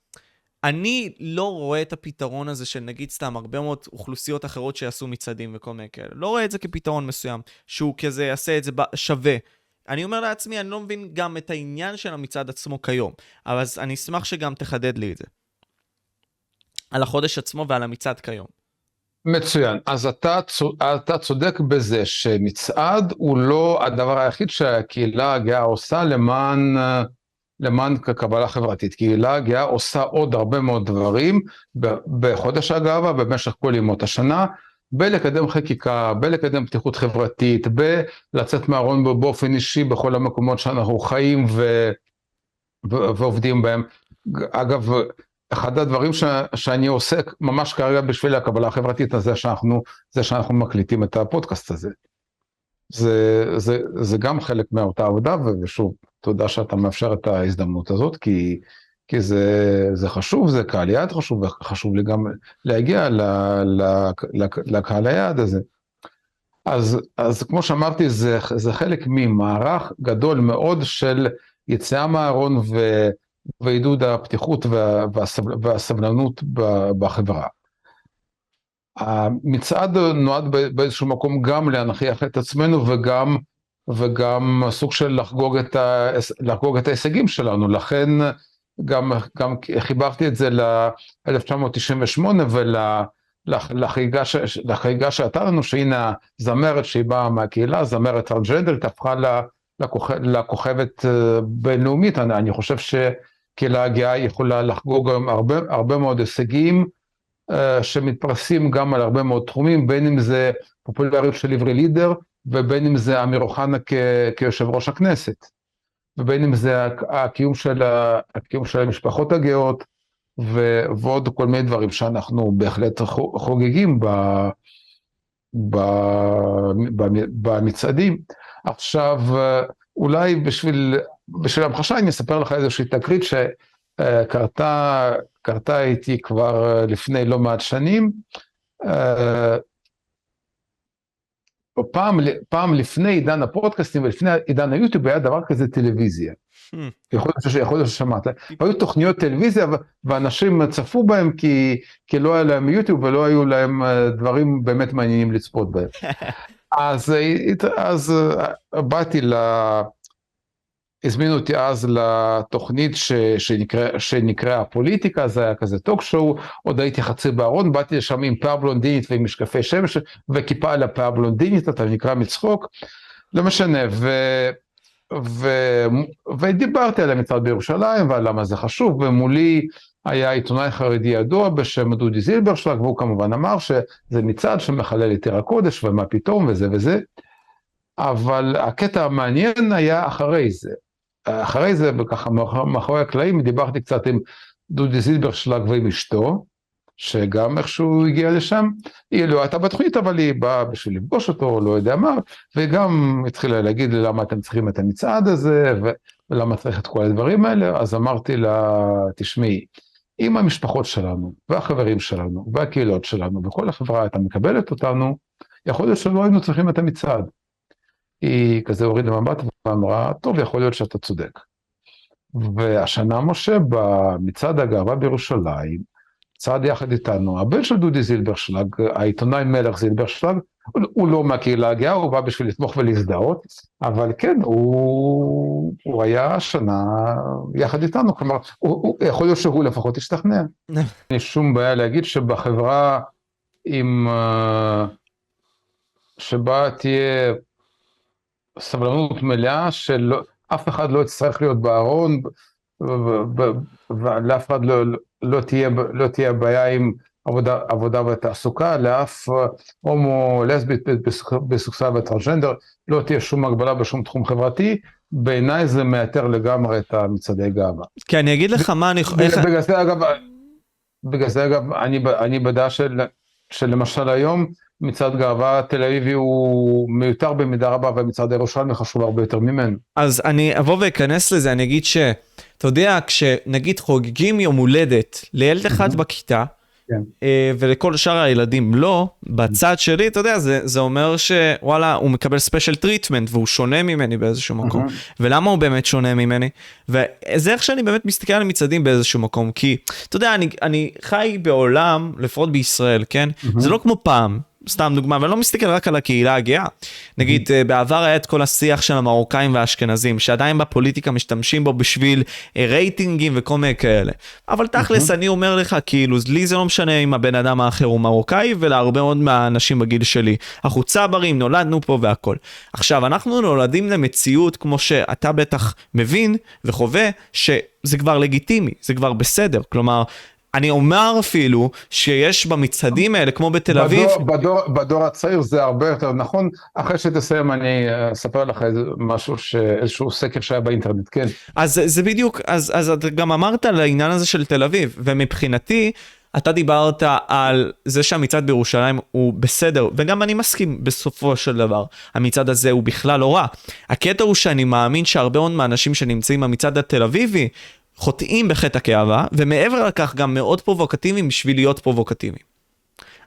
אני לא רואה את הפתרון הזה של נגיד סתם הרבה מאוד אוכלוסיות אחרות שיעשו מצעדים וכל מיני כאלה. לא רואה את זה כפתרון מסוים, שהוא כזה יעשה את זה שווה. אני אומר לעצמי, אני לא מבין גם את העניין של המצעד עצמו כיום, אבל אני אשמח שגם תחדד לי את זה. על החודש עצמו ועל המצעד כיום. מצוין. אז אתה, אתה צודק בזה שמצעד הוא לא הדבר היחיד שהקהילה הגאה עושה למען למען קבלה חברתית. קהילה גאה עושה עוד הרבה מאוד דברים בחודש הגאווה, במשך כל ימות השנה, בלקדם חקיקה, בלקדם פתיחות חברתית, בלצאת מהארון באופן אישי בכל המקומות שאנחנו חיים ו... ו... ועובדים בהם. אגב, אחד הדברים ש... שאני עוסק ממש כרגע בשביל הקבלה החברתית הזה שאנחנו, זה שאנחנו מקליטים את הפודקאסט הזה. זה, זה, זה גם חלק מאותה עבודה, ושוב, תודה שאתה מאפשר את ההזדמנות הזאת, כי, כי זה, זה חשוב, זה קהל יעד חשוב, וחשוב לי גם להגיע ל, ל, ל, לקהל היעד הזה. אז, אז כמו שאמרתי, זה, זה חלק ממערך גדול מאוד של יציאה מהארון ו, ועידוד הפתיחות וה, והסבלנות בחברה. המצעד נועד באיזשהו מקום גם להנכיח את עצמנו וגם וגם סוג של לחגוג את, ה, לחגוג את ההישגים שלנו, לכן גם, גם חיברתי את זה ל-1998 ולחגיגה שהייתה לנו, שהנה הזמרת שהיא באה מהקהילה, זמרת טרנג'נדלית, הפכה לכוכב, לכוכבת אה, בינלאומית, אני, אני חושב שקהילה הגאה יכולה לחגוג גם הרבה, הרבה מאוד הישגים uh, שמתפרסים גם על הרבה מאוד תחומים, בין אם זה פופולריות של עברי לידר, ובין אם זה אמיר אוחנה כיושב ראש הכנסת, ובין אם זה הקיום של, הקיום של המשפחות הגאות, ו, ועוד כל מיני דברים שאנחנו בהחלט חוגגים ב, ב, ב, במצעדים. עכשיו, אולי בשביל, בשביל המחשה אני אספר לך איזושהי תקרית שקרתה איתי כבר לפני לא מעט שנים. פעם, פעם לפני עידן הפודקאסטים ולפני עידן היוטיוב היה דבר כזה טלוויזיה. Hmm. יכול להיות ששמעת. היו תוכניות טלוויזיה ואנשים צפו בהם כי, כי לא היה להם יוטיוב ולא היו להם אה, דברים באמת מעניינים לצפות בהם. אז, אז אה, באתי. הזמינו אותי אז לתוכנית ש, שנקרא, שנקרא הפוליטיקה, זה היה כזה טוק שואו, עוד הייתי חצי בארון, באתי לשם עם פאה בלונדינית ועם משקפי שמש וכיפה על הפאה בלונדינית, אתה נקרא מצחוק, לא משנה, ו, ו, ודיברתי על המצעד בירושלים ועל למה זה חשוב, ומולי היה עיתונאי חרדי ידוע בשם דודי זילברשלג, והוא כמובן אמר שזה מצעד שמחלל את עיר הקודש ומה פתאום וזה וזה. אבל הקטע המעניין היה אחרי זה. אחרי זה, וככה מאחורי הקלעים, דיברתי קצת עם דודי זילברשלג ועם אשתו, שגם איכשהו הגיע לשם, היא לא הייתה בתוכנית, אבל היא באה בשביל לפגוש אותו, לא יודע מה, וגם התחילה להגיד לי למה אתם צריכים את המצעד הזה, ולמה צריך את כל הדברים האלה, אז אמרתי לה, תשמעי, אם המשפחות שלנו, והחברים שלנו, והקהילות שלנו, וכל החברה הייתה מקבלת אותנו, יכול להיות שלא היינו צריכים את המצעד. היא כזה הורידה מבט ואמרה, טוב, יכול להיות שאתה צודק. והשנה, משה, במצעד הגאווה בירושלים, צעד יחד איתנו, הבן של דודי זילברשלג, העיתונאי מלך זילברשלג, הוא לא מהקהילה הגאה, הוא בא בשביל לתמוך ולהזדהות, אבל כן, הוא, הוא היה השנה יחד איתנו, כלומר, הוא, הוא, יכול להיות שהוא לפחות השתכנע. אין שום בעיה להגיד שבחברה עם... אה, שבה תהיה סבלנות מלאה של אף אחד לא יצטרך להיות בארון, ולאף אחד לא, לא, תהיה, לא תהיה בעיה עם עבודה, עבודה ותעסוקה, לאף הומו, לסבית, ביסוקסל וטרנסג'נדר, לא תהיה שום הגבלה בשום תחום חברתי. בעיניי זה מייתר לגמרי את המצעדי גאווה. כי אני אגיד לך מה אני... בגלל זה אגב, בגלל זה אגב, אני, אני בדעה של, שלמשל היום, מצעד גאווה תל אביבי הוא מיותר במידה רבה ומצעד ירושלמי חשוב הרבה יותר ממנו. אז אני אבוא ואכנס לזה, אני אגיד שאתה יודע, כשנגיד חוגגים יום הולדת לילד אחד בכיתה, כן. אה, ולכל שאר הילדים לא, בצד שלי, אתה יודע, זה, זה אומר שוואלה, הוא מקבל special treatment והוא שונה ממני באיזשהו מקום. ולמה הוא באמת שונה ממני? וזה איך שאני באמת מסתכל על מצעדים באיזשהו מקום, כי, אתה יודע, אני, אני חי בעולם, לפחות בישראל, כן? זה לא כמו פעם. סתם דוגמה, ואני לא מסתכל רק על הקהילה הגאה. נגיד, אה, בעבר היה את כל השיח של המרוקאים והאשכנזים, שעדיין בפוליטיקה משתמשים בו בשביל אה, רייטינגים וכל מיני כאלה. אבל תכלס, אני אומר לך, כאילו, לי זה לא משנה אם הבן אדם האחר הוא מרוקאי, ולהרבה מאוד מהאנשים בגיל שלי. אנחנו צברים, נולדנו פה והכל. עכשיו, אנחנו נולדים למציאות, כמו שאתה בטח מבין וחווה, שזה כבר לגיטימי, זה כבר בסדר. כלומר, אני אומר אפילו שיש במצעדים האלה, כמו בתל אביב... בדור, בדור, בדור הצעיר זה הרבה יותר נכון. אחרי שתסיים אני אספר לך איזה משהו, ש... איזשהו סקר שהיה באינטרנט, כן. אז זה בדיוק, אז, אז אתה גם אמרת על העניין הזה של תל אביב, ומבחינתי, אתה דיברת על זה שהמצעד בירושלים הוא בסדר, וגם אני מסכים בסופו של דבר, המצעד הזה הוא בכלל לא רע. הקטע הוא שאני מאמין שהרבה מאוד מהאנשים שנמצאים במצעד התל אביבי, חוטאים בחטא הקאווה, ומעבר לכך גם מאוד פרובוקטיביים בשביל להיות פרובוקטיביים.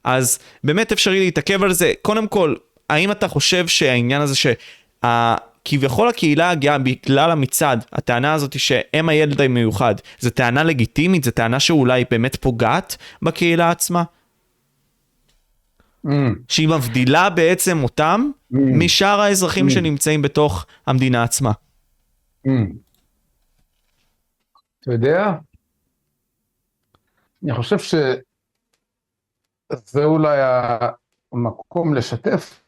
אז באמת אפשרי להתעכב על זה. קודם כל, האם אתה חושב שהעניין הזה שכביכול הקהילה הגאה בגלל המצעד, הטענה הזאת שהם הילד המיוחד, זו טענה לגיטימית? זו טענה שאולי באמת פוגעת בקהילה עצמה? Mm. שהיא מבדילה בעצם אותם משאר האזרחים Mm. שנמצאים בתוך המדינה עצמה. Mm. אתה יודע, אני חושב שזה אולי המקום לשתף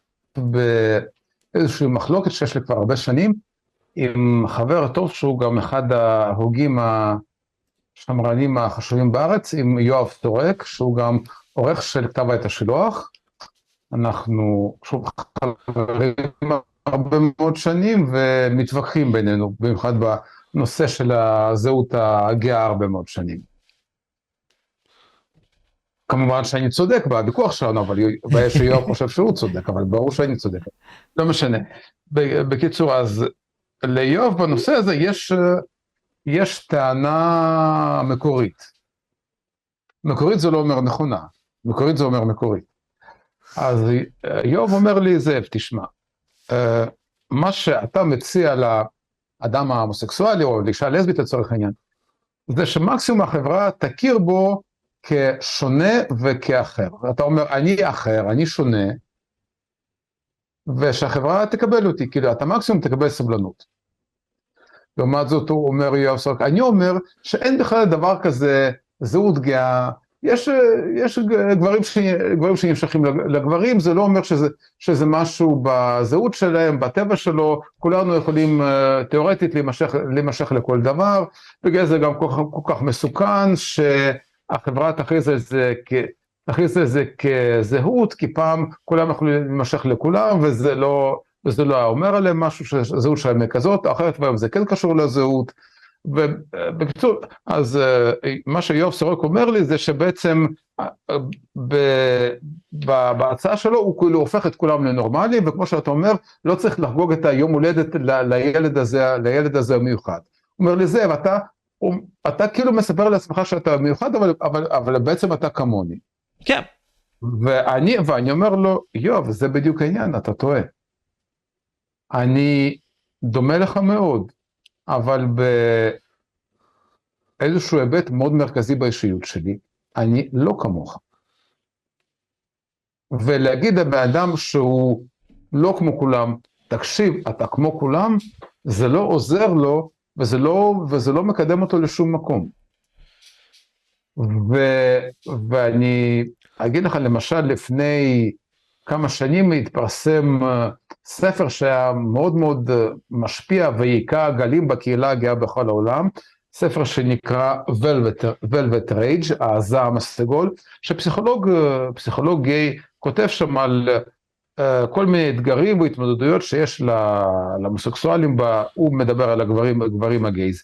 באיזושהי מחלוקת שיש לי כבר הרבה שנים עם חבר טוב שהוא גם אחד ההוגים השמרנים החשובים בארץ, עם יואב סורק, שהוא גם עורך של כתב עת השילוח. אנחנו שוב חברים הרבה מאוד שנים ומתווכחים בינינו, במיוחד בנושא של הזהות הגאה הרבה מאוד שנים. כמובן שאני צודק בוויכוח שלנו, אבל שיואב חושב שהוא צודק, אבל ברור שאני צודק. לא משנה. בקיצור, אז ליואב בנושא הזה יש, יש טענה מקורית. מקורית זה לא אומר נכונה, מקורית זה אומר מקורית. אז יואב אומר לי, זאב, תשמע, מה שאתה מציע לאדם ההומוסקסואלי או לאישה לסבית לצורך העניין, זה שמקסימום החברה תכיר בו כשונה וכאחר. אתה אומר, אני אחר, אני שונה, ושהחברה תקבל אותי, כאילו, אתה מקסימום תקבל סבלנות. לעומת זאת, הוא אומר יואב סורק, אני אומר שאין בכלל דבר כזה זהות גאה, יש, יש גברים, ש, גברים שנמשכים לגברים, זה לא אומר שזה, שזה משהו בזהות שלהם, בטבע שלו, כולנו יכולים תיאורטית להימשך, להימשך לכל דבר, בגלל זה גם כל, כל כך מסוכן שהחברה תכריז על זה כ... תכניס את זה כזהות, כי פעם כולם יכולים להימשך לכולם, וזה לא, וזה לא היה אומר עליהם משהו שהזהות שלהם היא כזאת, אחרת והיום זה כן קשור לזהות. ובקיצור, אז מה שיואב סורק אומר לי זה שבעצם ב, בהצעה שלו הוא כאילו הופך את כולם לנורמליים, וכמו שאתה אומר, לא צריך לחגוג את היום הולדת לילד הזה, לילד הזה המיוחד. הוא אומר לי, זאב, אתה, אתה כאילו מספר לעצמך שאתה מיוחד, אבל, אבל, אבל בעצם אתה כמוני. כן. ואני, ואני אומר לו, יואב, זה בדיוק העניין, אתה טועה. אני דומה לך מאוד, אבל באיזשהו היבט מאוד מרכזי באישיות שלי, אני לא כמוך. ולהגיד לבן אדם שהוא לא כמו כולם, תקשיב, אתה כמו כולם, זה לא עוזר לו, וזה לא, וזה לא מקדם אותו לשום מקום. ו, ואני אגיד לך, למשל, לפני כמה שנים התפרסם ספר שהיה מאוד מאוד משפיע והיכה גלים בקהילה הגאה בכל העולם, ספר שנקרא Velvet, Velvet Rage, הזעם הסגול, שפסיכולוג פסיכולוג גיי כותב שם על כל מיני אתגרים והתמודדויות שיש למוסקסואלים, הוא מדבר על הגברים, הגברים הגייז.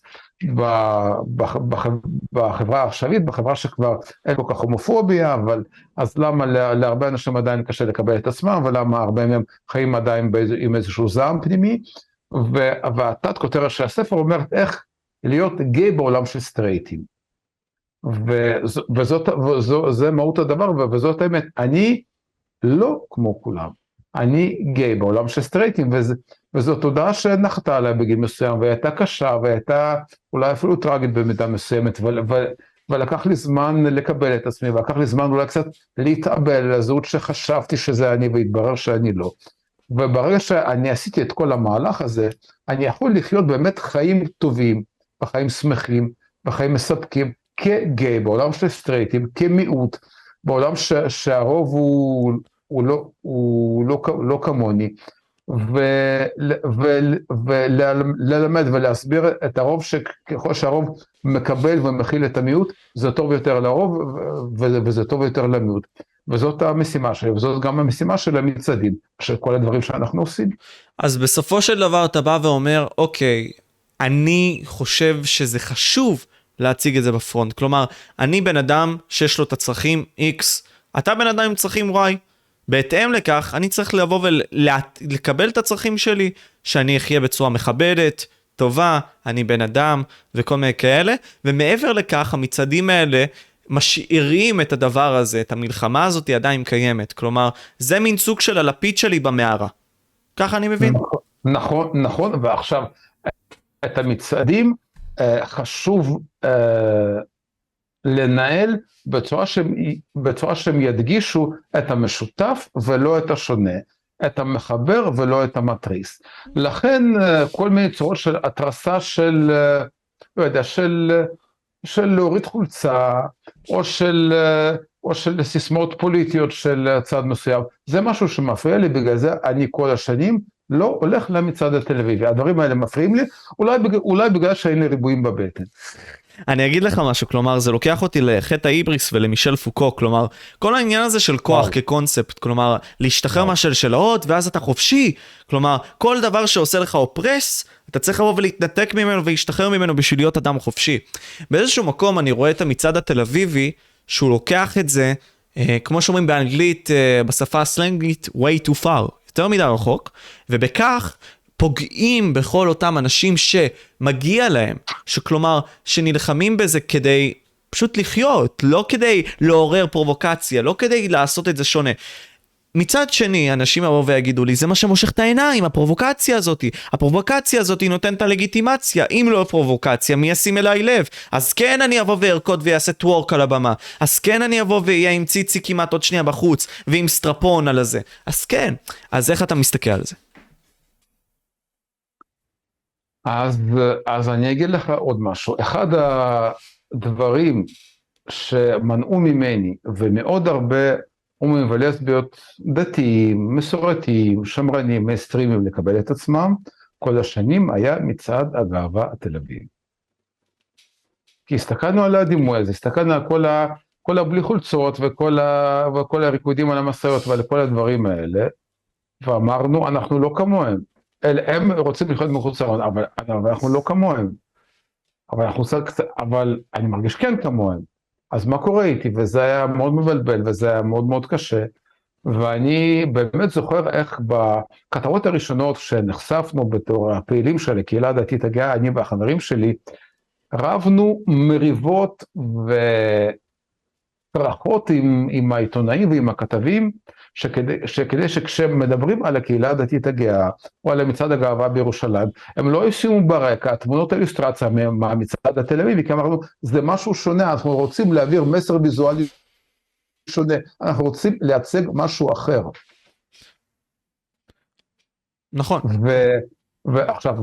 בחברה העכשווית, בחברה שכבר אין כל כך הומופוביה, אבל אז למה להרבה אנשים עדיין קשה לקבל את עצמם, ולמה הרבה מהם חיים עדיין עם איזשהו זעם פנימי, והתת כותרת של הספר אומרת איך להיות גיי בעולם של סטרייטים. וזאת, וזו, זה מהות הדבר, וזאת האמת, אני לא כמו כולם, אני גיי בעולם של סטרייטים, וזה, וזו תודעה שנחתה עליי בגיל מסוים, והייתה קשה, והייתה אולי אפילו טרגית במידה מסוימת, ו, ו, ולקח לי זמן לקבל את עצמי, ולקח לי זמן אולי קצת להתאבל לזהות שחשבתי שזה אני, והתברר שאני לא. וברגע שאני עשיתי את כל המהלך הזה, אני יכול לחיות באמת חיים טובים, בחיים שמחים, בחיים מספקים, כגיי, בעולם של סטרייטים, כמיעוט, בעולם ש, שהרוב הוא, הוא, לא, הוא לא, לא כמוני, וללמד ולהסביר את הרוב שככל שהרוב מקבל ומכיל את המיעוט, זה טוב יותר לרוב וזה טוב יותר למיעוט. וזאת המשימה שלי, וזאת גם המשימה של המצעדים, של כל הדברים שאנחנו עושים. אז בסופו של דבר אתה בא ואומר, אוקיי, אני חושב שזה חשוב להציג את זה בפרונט. כלומר, אני בן אדם שיש לו את הצרכים X, אתה בן אדם עם צרכים Y. בהתאם לכך, אני צריך לבוא ולקבל את הצרכים שלי, שאני אחיה בצורה מכבדת, טובה, אני בן אדם וכל מיני כאלה, ומעבר לכך, המצעדים האלה משאירים את הדבר הזה, את המלחמה הזאת עדיין קיימת. כלומר, זה מין סוג של הלפיד שלי במערה. ככה אני מבין. נכון, נכון, ועכשיו, את המצעדים חשוב לנהל בצורה שהם, בצורה שהם ידגישו את המשותף ולא את השונה. את המחבר ולא את המתריס. לכן כל מיני צורות של התרסה של, לא יודע, של, של להוריד חולצה, או של, או של סיסמאות פוליטיות של צד מסוים, זה משהו שמפריע לי, בגלל זה אני כל השנים לא הולך למצעד התל אביבי. הדברים האלה מפריעים לי, אולי, אולי בגלל לי ריבועים בבטן. אני אגיד לך משהו, כלומר, זה לוקח אותי לחטא ההיבריס ולמישל פוקו, כלומר, כל העניין הזה של כוח כקונספט, כלומר, להשתחרר מהשלשלאות ואז אתה חופשי, כלומר, כל דבר שעושה לך אופרס, אתה צריך לבוא ולהתנתק ממנו ולהשתחרר ממנו בשביל להיות אדם חופשי. באיזשהו מקום אני רואה את המצעד התל אביבי, שהוא לוקח את זה, אה, כמו שאומרים באנגלית, אה, בשפה הסלנגית, way too far, יותר מדי רחוק, ובכך פוגעים בכל אותם אנשים שמגיע להם, שכלומר, שנלחמים בזה כדי פשוט לחיות, לא כדי לעורר פרובוקציה, לא כדי לעשות את זה שונה. מצד שני, אנשים יבואו ויגידו לי, זה מה שמושך את העיניים, הפרובוקציה הזאת. הפרובוקציה הזאת נותנת הלגיטימציה. אם לא פרובוקציה, מי ישים אליי לב? אז כן אני אבוא וארקוד ויעשה טוורק על הבמה. אז כן אני אבוא ואהיה עם ציצי כמעט עוד שנייה בחוץ, ועם סטרפון על הזה. אז כן. אז איך אתה מסתכל על זה? אז, אז אני אגיד לך עוד משהו. אחד הדברים שמנעו ממני, ומאוד הרבה הומואים ולסביות דתיים, מסורתיים, שמרנים, מייסטרימים לקבל את עצמם, כל השנים היה מצעד הגאווה התל אביב. כי הסתכלנו על הדימוי הזה, הסתכלנו על כל, ה, כל הבלי חולצות וכל, ה, וכל הריקודים על המשאיות ועל כל הדברים האלה, ואמרנו, אנחנו לא כמוהם. הם רוצים לחיות מחוץ לארון, אבל, אבל אנחנו לא כמוהם. אבל אנחנו קצת, אבל אני מרגיש כן כמוהם. אז מה קורה איתי? וזה היה מאוד מבלבל וזה היה מאוד מאוד קשה. ואני באמת זוכר איך בכתבות הראשונות שנחשפנו בתור הפעילים של הקהילה הדתית הגאה, אני והחברים שלי, רבנו מריבות וצרחות עם, עם העיתונאים ועם הכתבים, שכדי, שכדי שכשמדברים על הקהילה הדתית הגאה, או על מצעד הגאווה בירושלים, הם לא ישימו ברקע תמונות האילוסטרציה מהמצעד התל אביבי, כי אמרנו, זה משהו שונה, אנחנו רוצים להעביר מסר ויזואלי שונה, אנחנו רוצים לייצג משהו אחר. נכון. ו... ועכשיו,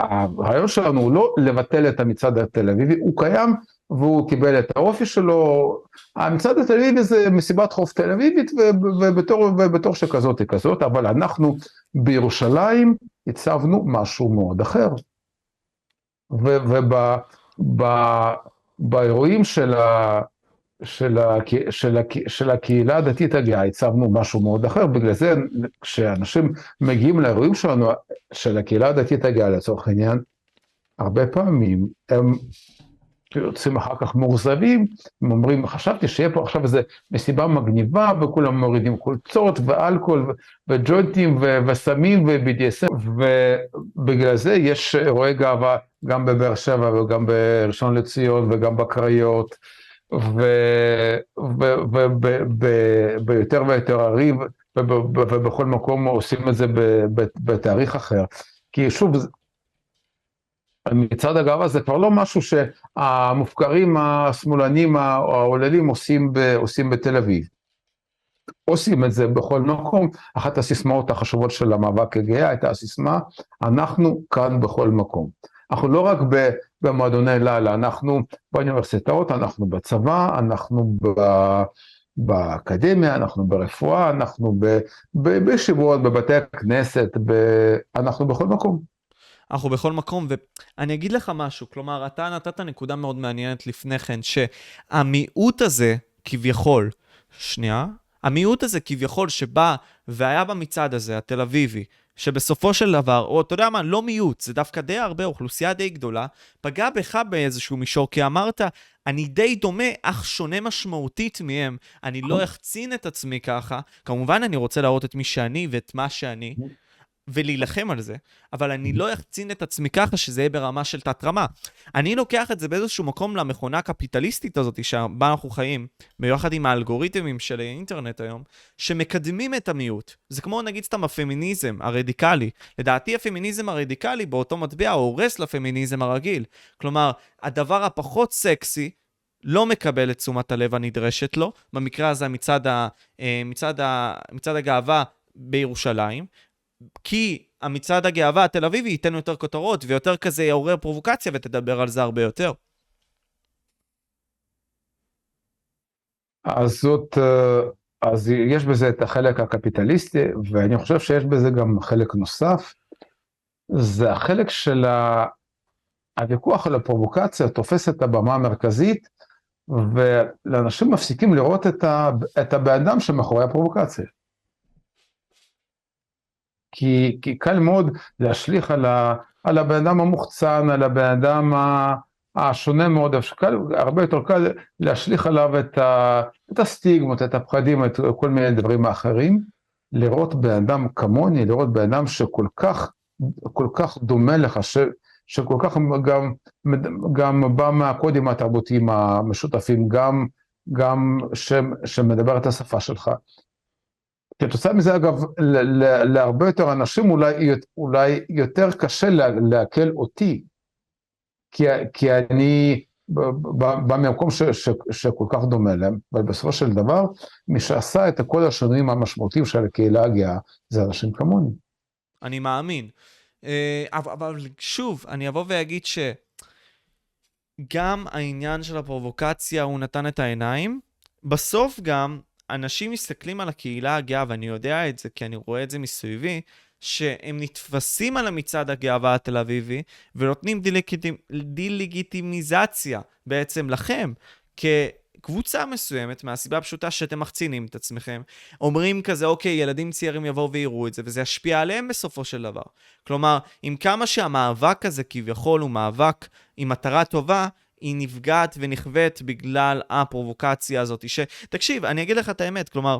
הרעיון שלנו הוא לא לבטל את המצעד התל אביבי, הוא קיים והוא קיבל את האופי שלו. המצעד התל אביבי זה מסיבת חוף תל אביבית ובתור, ובתור שכזאת היא כזאת, אבל אנחנו בירושלים הצבנו משהו מאוד אחר. ובאירועים של, ה, של, ה, של, ה, של הקהילה הדתית הגאה הצבנו משהו מאוד אחר, בגלל זה כשאנשים מגיעים לאירועים שלנו, של הקהילה הדתית הגאה לצורך העניין, הרבה פעמים הם יוצאים אחר כך מאוכזבים, הם אומרים, חשבתי שיהיה פה עכשיו איזה מסיבה מגניבה, וכולם מורידים חולצות ואלכוהול וג'וינטים וסמים ו-BDSM, ובגלל זה יש אירועי גאווה גם בבאר שבע וגם בראשון לציון וגם בקריות, וביותר ויותר ערים, ובכל מקום עושים את זה בתאריך אחר. כי שוב, מצעד הגאווה זה כבר לא משהו שהמופקרים השמאלנים העוללים עושים, ב, עושים בתל אביב. עושים את זה בכל מקום. אחת הסיסמאות החשובות של המאבק הגאה הייתה הסיסמה, אנחנו כאן בכל מקום. אנחנו לא רק במועדוני לילה, אנחנו באוניברסיטאות, אנחנו בצבא, אנחנו ב... באקדמיה, אנחנו ברפואה, אנחנו בישיבות, בבתי הכנסת, ב... אנחנו בכל מקום. אנחנו בכל מקום, ואני אגיד לך משהו, כלומר, אתה נתת נקודה מאוד מעניינת לפני כן, שהמיעוט הזה, כביכול, שנייה, המיעוט הזה כביכול שבא והיה במצעד הזה, התל אביבי, שבסופו של דבר, או אתה יודע מה, לא מיעוט, זה דווקא די הרבה, אוכלוסייה די גדולה, פגע בך באיזשהו מישור, כי אמרת, אני די דומה, אך שונה משמעותית מהם, אני לא אחצין את עצמי ככה, כמובן אני רוצה להראות את מי שאני ואת מה שאני, ולהילחם על זה, אבל אני לא אחצין את עצמי ככה שזה יהיה ברמה של תת-רמה. אני לוקח את זה באיזשהו מקום למכונה הקפיטליסטית הזאת שבה אנחנו חיים, ביחד עם האלגוריתמים של האינטרנט היום, שמקדמים את המיעוט. זה כמו נגיד סתם הפמיניזם הרדיקלי. לדעתי הפמיניזם הרדיקלי באותו מטבע הורס לפמיניזם הרגיל. כלומר, הדבר הפחות סקסי לא מקבל את תשומת הלב הנדרשת לו, במקרה הזה מצד, ה, אה, מצד, ה, מצד הגאווה בירושלים, כי המצעד הגאווה התל אביבי ייתן יותר כותרות ויותר כזה יעורר פרובוקציה ותדבר על זה הרבה יותר. אז זאת, אה, אז יש בזה את החלק הקפיטליסטי, ואני חושב שיש בזה גם חלק נוסף, זה החלק של ה... הוויכוח על הפרובוקציה תופס את הבמה המרכזית, ולאנשים מפסיקים לראות את, ה... את הבן אדם שמאחורי הפרובוקציה. כי, כי קל מאוד להשליך על, ה... על הבן אדם המוחצן, על הבן אדם. השונה מאוד, קל, הרבה יותר קל להשליך עליו את, ה, את הסטיגמות, את הפחדים, את כל מיני דברים האחרים. לראות בן אדם כמוני, לראות בן אדם שכל כך, כל כך דומה לך, ש, שכל כך גם, גם בא מהקודים התרבותיים המשותפים, גם, גם ש, שמדבר את השפה שלך. כתוצאה מזה אגב, להרבה יותר אנשים אולי, אולי יותר קשה לעכל אותי, כי, כי אני בא ממקום שכל כך דומה להם, אבל בסופו של דבר, מי שעשה את כל השינויים המשמעותיים של הקהילה הגאה, זה אנשים כמוני. אני מאמין. אה, אבל שוב, אני אבוא ואגיד שגם העניין של הפרובוקציה, הוא נתן את העיניים. בסוף גם, אנשים מסתכלים על הקהילה הגאה, ואני יודע את זה כי אני רואה את זה מסביבי, שהם נתפסים על המצעד הגאווה התל אביבי ונותנים דה-לגיטימיזציה בעצם לכם, כקבוצה מסוימת, מהסיבה הפשוטה שאתם מחצינים את עצמכם, אומרים כזה, אוקיי, ילדים צעירים יבואו ויראו את זה, וזה ישפיע עליהם בסופו של דבר. כלומר, עם כמה שהמאבק הזה כביכול הוא מאבק עם מטרה טובה, היא נפגעת ונכווית בגלל הפרובוקציה הזאת. ש... תקשיב, אני אגיד לך את האמת, כלומר,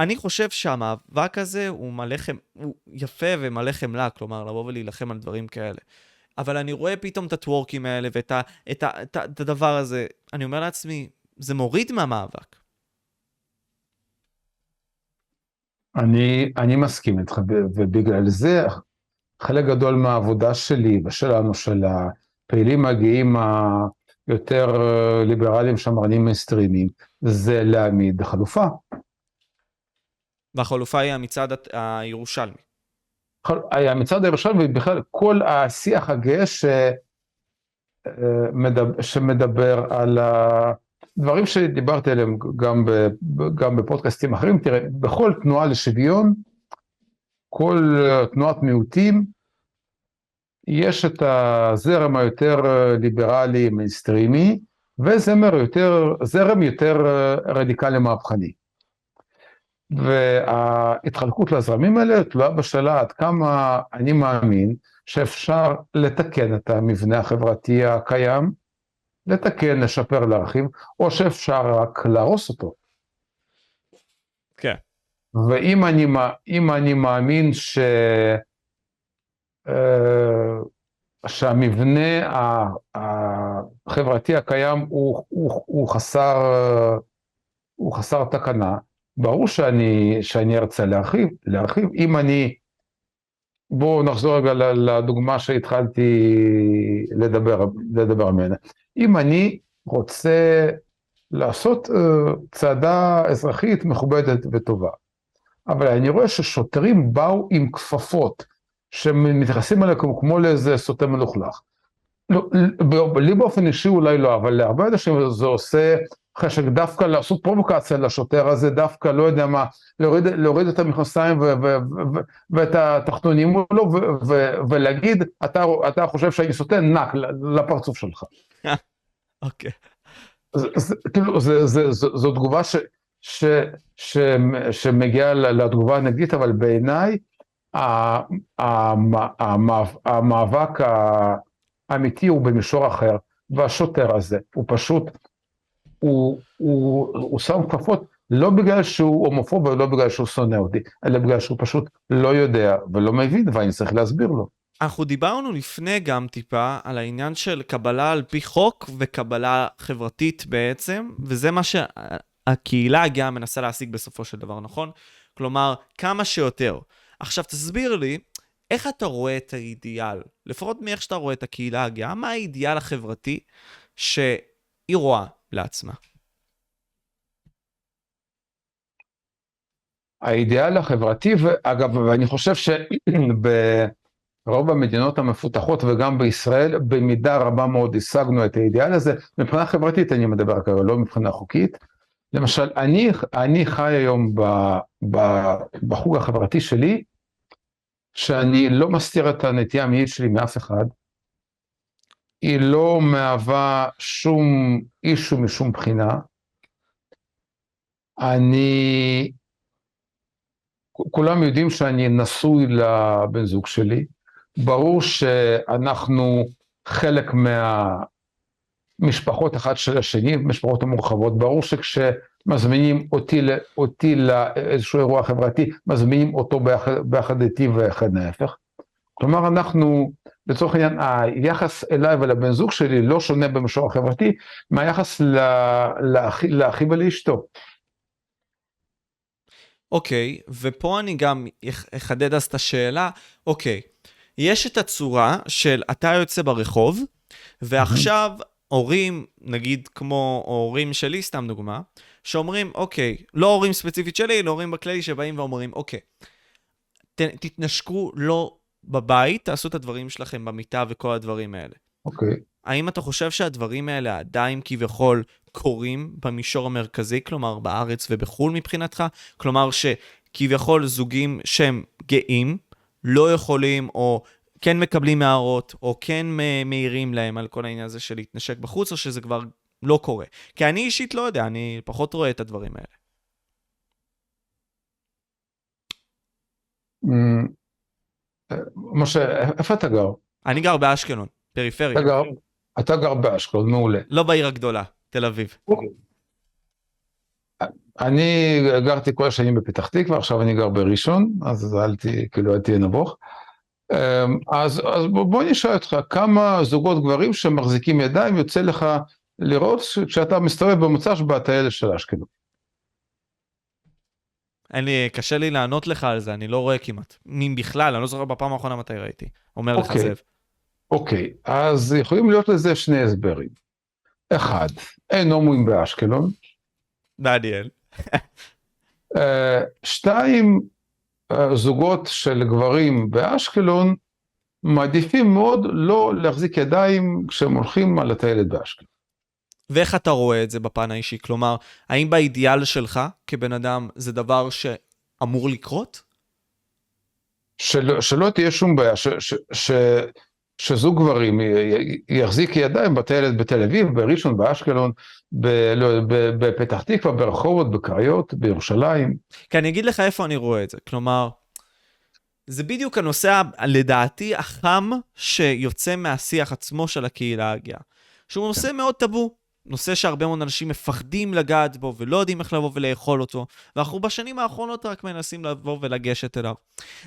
אני חושב שהמאבק הזה הוא מלא חמ... הוא יפה ומלא חמלה, כלומר, לבוא ולהילחם על דברים כאלה. אבל אני רואה פתאום את הטוורקים האלה ואת ה... את ה... את ה... את הדבר הזה, אני אומר לעצמי, זה מוריד מהמאבק. אני, אני מסכים איתך, ובגלל זה חלק גדול מהעבודה שלי ושלנו, של הפעילים הגאים היותר ליברליים, שמרנים מיינסטרימיים, זה להעמיד חלופה. והחלופה היא המצעד הירושלמי. המצעד הירושלמי ובכלל כל השיח הגאה ש... אה, שמדבר על הדברים שדיברתי עליהם גם, ב, גם בפודקאסטים אחרים, תראה, בכל תנועה לשוויון, כל תנועת מיעוטים, יש את הזרם היותר ליברלי, מיינסטרימי, וזרם יותר, זרם יותר רדיקלי מהפכני. וההתחלקות לזרמים האלה תלויה בשאלה עד כמה אני מאמין שאפשר לתקן את המבנה החברתי הקיים, לתקן, לשפר, להרחיב, או שאפשר רק להרוס אותו. כן. ואם אני, אני מאמין ש... אה, שהמבנה החברתי הקיים הוא, הוא, הוא, חסר, הוא חסר תקנה, ברור שאני, שאני ארצה להרחיב, להרחיב. אם אני, בואו נחזור רגע לדוגמה שהתחלתי לדבר, לדבר ממנה. אם אני רוצה לעשות uh, צעדה אזרחית מכובדת וטובה, אבל אני רואה ששוטרים באו עם כפפות, שמתייחסים אליהם כמו לאיזה סוטה מלוכלך. לא, לי באופן אישי אולי לא, אבל להרבה אנשים זה עושה חשק דווקא לעשות פרובוקציה לשוטר הזה, דווקא, לא יודע מה, להוריד, להוריד את המכנסיים ואת התחתונים מולו ולהגיד, אתה, אתה חושב שאני סוטה, נק לפרצוף שלך. אוקיי. כאילו, זו תגובה ש, ש, ש, שמגיעה לתגובה הנגדית, אבל בעיניי המאבק האמיתי הוא במישור אחר, והשוטר הזה הוא פשוט הוא, הוא, הוא שם כפפות לא בגלל שהוא הומופוב ולא בגלל שהוא שונא אותי, אלא בגלל שהוא פשוט לא יודע ולא מבין ואני צריך להסביר לו. אנחנו דיברנו לפני גם טיפה על העניין של קבלה על פי חוק וקבלה חברתית בעצם, וזה מה שהקהילה הגאה מנסה להשיג בסופו של דבר, נכון? כלומר, כמה שיותר. עכשיו תסביר לי, איך אתה רואה את האידיאל, לפחות מאיך שאתה רואה את הקהילה הגאה, מה האידיאל החברתי שהיא רואה לעצמה. האידיאל החברתי, ואגב, ואני חושב שברוב המדינות המפותחות וגם בישראל, במידה רבה מאוד השגנו את האידיאל הזה, מבחינה חברתית אני מדבר כרגע, לא מבחינה חוקית. למשל, אני, אני חי היום ב, ב, בחוג החברתי שלי, שאני לא מסתיר את הנטייה המינית שלי מאף אחד. היא לא מהווה שום אישו משום בחינה. אני, כולם יודעים שאני נשוי לבן זוג שלי, ברור שאנחנו חלק מהמשפחות אחת של השני, משפחות המורחבות, ברור שכשמזמינים אותי, אותי לאיזשהו אירוע חברתי, מזמינים אותו ביחד, ביחד איתי ואחד ההפך. כלומר, אנחנו, לצורך העניין, היחס אליי ולבן זוג שלי לא שונה במישור החברתי מהיחס לאחי ולאשתו. אוקיי, ופה אני גם אחדד אז את השאלה, אוקיי, יש את הצורה של אתה יוצא ברחוב, ועכשיו הורים, נגיד כמו הורים שלי, סתם דוגמה, שאומרים, אוקיי, לא הורים ספציפית שלי, אלא הורים בכללי שבאים ואומרים, אוקיי, ת, תתנשקו לא בבית, תעשו את הדברים שלכם במיטה וכל הדברים האלה. אוקיי. האם אתה חושב שהדברים האלה עדיין כביכול קורים במישור המרכזי, כלומר בארץ ובחו"ל מבחינתך? כלומר שכביכול זוגים שהם גאים לא יכולים או כן מקבלים הערות או כן מעירים להם על כל העניין הזה של להתנשק בחוץ או שזה כבר לא קורה? כי אני אישית לא יודע, אני פחות רואה את הדברים האלה. Mm, משה, איפה אתה גר? אני גר באשקלון, פריפריה. אתה גר, אתה גר באשקלון, מעולה. לא בעיר הגדולה, תל אביב. אוקיי. אני גרתי כל השנים בפתח תקווה, עכשיו אני גר בראשון, אז אל תהיה, כאילו, אל תהיה נבוך. אמ, אז, אז בוא נשאל אותך, כמה זוגות גברים שמחזיקים ידיים יוצא לך לראות כשאתה מסתובב במוצ"ש בטיילת של אשקלון? לי, קשה לי לענות לך על זה, אני לא רואה כמעט. אם בכלל, אני לא זוכר בפעם האחרונה מתי ראיתי. אומר לך אוקיי. זאב. אוקיי, אז יכולים להיות לזה שני הסברים. אחד, אין הומואים באשקלון. מעניין. אה, שתיים, זוגות של גברים באשקלון מעדיפים מאוד לא להחזיק ידיים כשהם הולכים על הטיילת באשקלון. ואיך אתה רואה את זה בפן האישי? כלומר, האם באידיאל שלך כבן אדם זה דבר שאמור לקרות? של, שלא תהיה שום בעיה, ש, ש, ש, שזוג גברים יחזיק ידיים בטיילת בתל אביב, בראשון, באשקלון, לא, בפתח תקווה, ברחובות, בקריות, בירושלים. כי אני אגיד לך איפה אני רואה את זה. כלומר, זה בדיוק הנושא, לדעתי, החם שיוצא מהשיח עצמו של הקהילה הגאה. שהוא נושא מאוד טאבו. נושא שהרבה מאוד אנשים מפחדים לגעת בו ולא יודעים איך לבוא ולאכול אותו, ואנחנו בשנים האחרונות רק מנסים לבוא ולגשת אליו.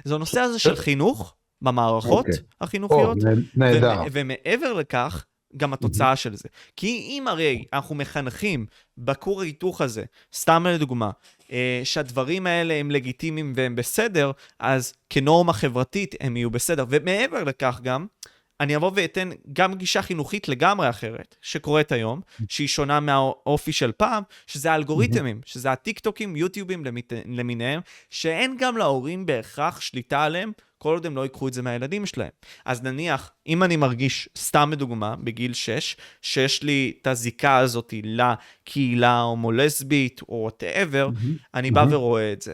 זה הנושא הזה של חינוך במערכות okay. אוקיי. החינוכיות, נהדר. ומעבר לכך, גם התוצאה. של זה. כי אם הרי אנחנו מחנכים בכור ההיתוך הזה, סתם לדוגמה, אה, שהדברים האלה הם לגיטימיים והם בסדר, אז כנורמה חברתית הם יהיו בסדר. ומעבר לכך גם, אני אבוא ואתן גם גישה חינוכית לגמרי אחרת, שקורית היום, שהיא שונה מהאופי של פעם, שזה האלגוריתמים, שזה הטיק טוקים, יוטיובים למיניהם, שאין גם להורים בהכרח שליטה עליהם, כל עוד הם לא ייקחו את זה מהילדים שלהם. אז נניח, אם אני מרגיש, סתם לדוגמה, בגיל 6, שיש לי את הזיקה הזאת לקהילה ההומו-לסבית, או whatever, אני בא ורואה את זה.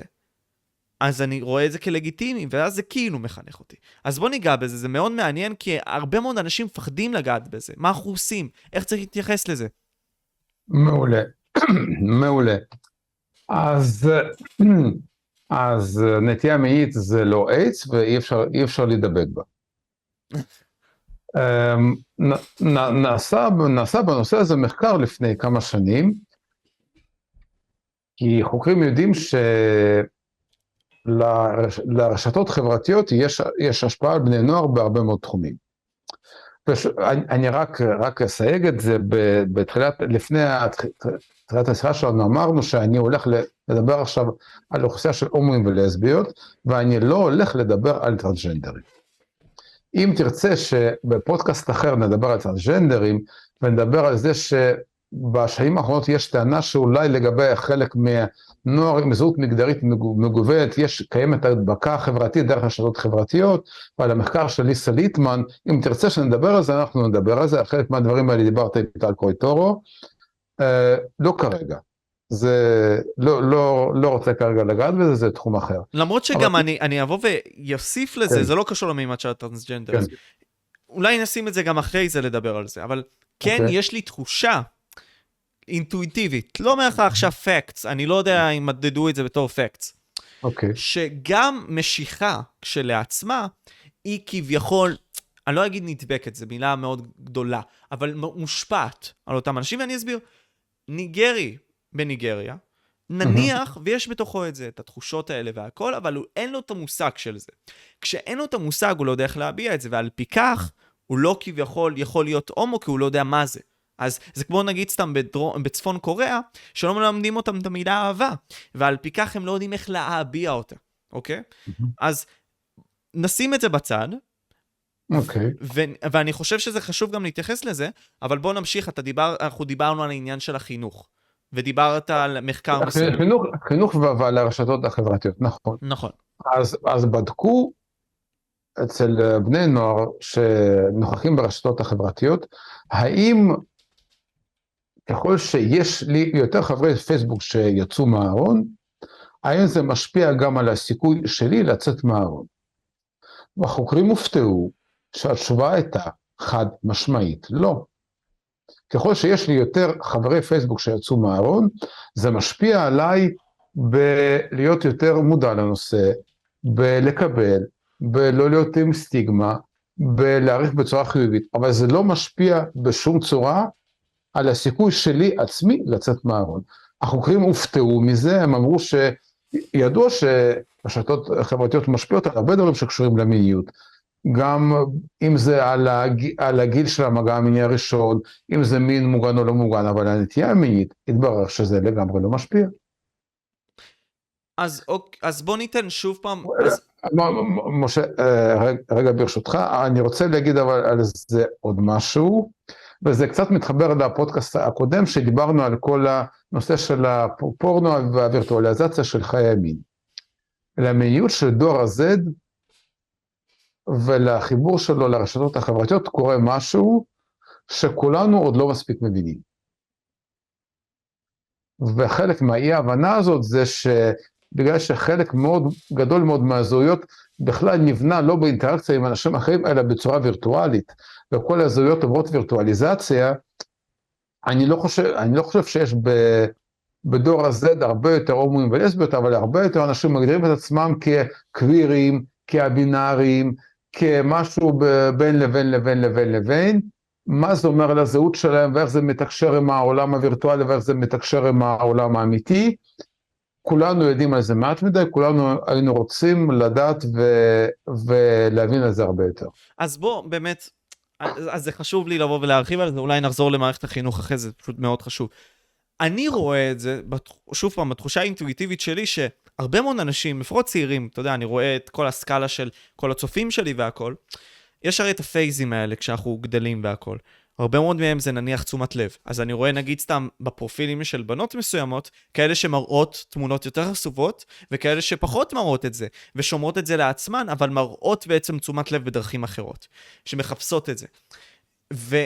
אז אני רואה את זה כלגיטימי, ואז זה כאילו מחנך אותי. אז בוא ניגע בזה, זה מאוד מעניין, כי הרבה מאוד אנשים מפחדים לגעת בזה. מה אנחנו עושים? איך צריך להתייחס לזה? מעולה, מעולה. אז, אז נטייה מינית זה לא איידס, ואי אפשר, אפשר להידבק בה. אמ, נעשה, נעשה בנושא הזה מחקר לפני כמה שנים, כי חוקרים יודעים ש... לרש, לרשתות חברתיות יש, יש השפעה על בני נוער בהרבה מאוד תחומים. אני רק, רק אסייג את זה, בתחילת, לפני תחילת השיחה שלנו אמרנו שאני הולך לדבר עכשיו על אוכלוסייה של הומואים ולסביות, ואני לא הולך לדבר על טרנסג'נדרים. אם תרצה שבפודקאסט אחר נדבר על טרנסג'נדרים, ונדבר על זה ש... בשנים האחרונות יש טענה שאולי לגבי חלק מהנוער עם זהות מגדרית מגוונת, יש, קיימת הדבקה חברתית דרך רשתות חברתיות, ועל המחקר של ליסה ליטמן, אם תרצה שנדבר על זה, אנחנו נדבר על זה, על חלק מהדברים האלה דיברת עם טל קרויטורו, אה, לא כרגע. זה לא, לא, לא רוצה כרגע לגעת בזה, זה תחום אחר. למרות שגם אבל... אני, אני אבוא ויוסיף לזה, כן. זה לא קשור למימד של הטרנסג'נדר. כן. אולי נשים את זה גם אחרי זה לדבר על זה, אבל כן, okay. אוקיי. יש לי תחושה אינטואיטיבית, לא אומר לך עכשיו פקטס, אני לא יודע אם מדדו את זה בתור פקטס. אוקיי. Okay. שגם משיכה כשלעצמה, היא כביכול, אני לא אגיד נדבקת, זו מילה מאוד גדולה, אבל מושפעת על אותם אנשים, ואני אסביר. ניגרי בניגריה, נניח, ויש בתוכו את זה, את התחושות האלה והכל, אבל הוא, אין לו את המושג של זה. כשאין לו את המושג, הוא לא יודע איך להביע את זה, ועל פי כך, הוא לא כביכול יכול להיות הומו, כי הוא לא יודע מה זה. אז זה כמו נגיד סתם בדרום, בצפון קוריאה, שלא מלמדים אותם את המילה אהבה, ועל פי כך הם לא יודעים איך להביע אותה, אוקיי? Mm-hmm. אז נשים את זה בצד. אוקיי. ו- ואני חושב שזה חשוב גם להתייחס לזה, אבל בואו נמשיך, אתה דיבר, אנחנו דיברנו על העניין של החינוך. ודיברת על מחקר מסוים. חינוך, חינוך ועל הרשתות החברתיות, נכון. נכון. אז, אז בדקו אצל בני נוער שנוכחים ברשתות החברתיות, האם ככל שיש לי יותר חברי פייסבוק שיצאו מהארון, האם זה משפיע גם על הסיכוי שלי לצאת מהארון? והחוקרים הופתעו שהתשובה הייתה חד משמעית לא. ככל שיש לי יותר חברי פייסבוק שיצאו מהארון, זה משפיע עליי בלהיות יותר מודע לנושא, בלקבל, בלא להיות עם סטיגמה, בלהעריך בצורה חיובית, אבל זה לא משפיע בשום צורה על הסיכוי שלי עצמי לצאת מהארון. החוקרים הופתעו מזה, הם אמרו שידוע שרשתות חברתיות משפיעות על הרבה דברים שקשורים למיניות. גם אם זה על, הג... על הגיל של המגע המיני הראשון, אם זה מין מוגן או לא מוגן, אבל הנטייה המינית, התברר שזה לגמרי לא משפיע. אז, אוק, אז בוא ניתן שוב פעם... אז... משה, אה, רגע, רגע ברשותך, אני רוצה להגיד אבל על זה עוד משהו, וזה קצת מתחבר לפודקאסט הקודם, שדיברנו על כל הנושא של הפורנו והווירטואליזציה של חיי המין. למיניות של דור ה-Z, ולחיבור שלו לרשתות החברתיות קורה משהו שכולנו עוד לא מספיק מבינים. וחלק מהאי ההבנה הזאת זה שבגלל שחלק מאוד גדול מאוד מהזהויות בכלל נבנה לא באינטראקציה עם אנשים אחרים, אלא בצורה וירטואלית, וכל הזהויות עוברות וירטואליזציה, אני לא חושב, אני לא חושב שיש ב, בדור הזה הרבה יותר הומואים ולסביות, אבל הרבה יותר אנשים מגדירים את עצמם כקווירים, כהבינאריים, כמשהו בין לבין לבין לבין לבין, מה זה אומר על הזהות שלהם ואיך זה מתקשר עם העולם הווירטואלי ואיך זה מתקשר עם העולם האמיתי. כולנו יודעים על זה מעט מדי, כולנו היינו רוצים לדעת ו... ולהבין על זה הרבה יותר. אז בוא, באמת, אז זה חשוב לי לבוא ולהרחיב על זה, אולי נחזור למערכת החינוך אחרי זה, פשוט מאוד חשוב. אני רואה את זה, שוב פעם, בתחושה האינטואיטיבית שלי, שהרבה מאוד אנשים, לפחות צעירים, אתה יודע, אני רואה את כל הסקאלה של כל הצופים שלי והכל, יש הרי את הפייזים האלה כשאנחנו גדלים והכל. הרבה מאוד מהם זה נניח תשומת לב. אז אני רואה נגיד סתם בפרופילים של בנות מסוימות, כאלה שמראות תמונות יותר חשופות, וכאלה שפחות מראות את זה, ושומרות את זה לעצמן, אבל מראות בעצם תשומת לב בדרכים אחרות, שמחפשות את זה. ו...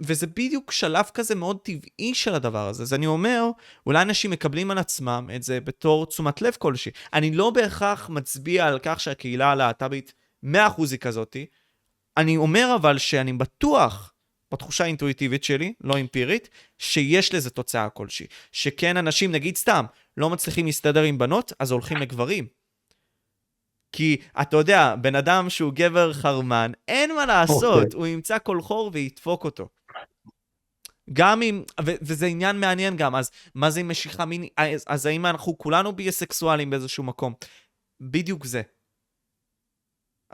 וזה בדיוק שלב כזה מאוד טבעי של הדבר הזה. אז אני אומר, אולי אנשים מקבלים על עצמם את זה בתור תשומת לב כלשהי. אני לא בהכרח מצביע על כך שהקהילה הלהט"בית 100% היא כזאתי. אני אומר אבל שאני בטוח, בתחושה האינטואיטיבית שלי, לא אמפירית, שיש לזה תוצאה כלשהי. שכן אנשים, נגיד סתם, לא מצליחים להסתדר עם בנות, אז הולכים לגברים. כי אתה יודע, בן אדם שהוא גבר חרמן, אין מה לעשות, okay. אוקיי. הוא ימצא כל חור וידפוק אותו. גם אם, ו- וזה עניין מעניין גם, אז מה זה משיכה מינית? אז, אז האם אנחנו כולנו ביסקסואלים באיזשהו מקום? בדיוק זה.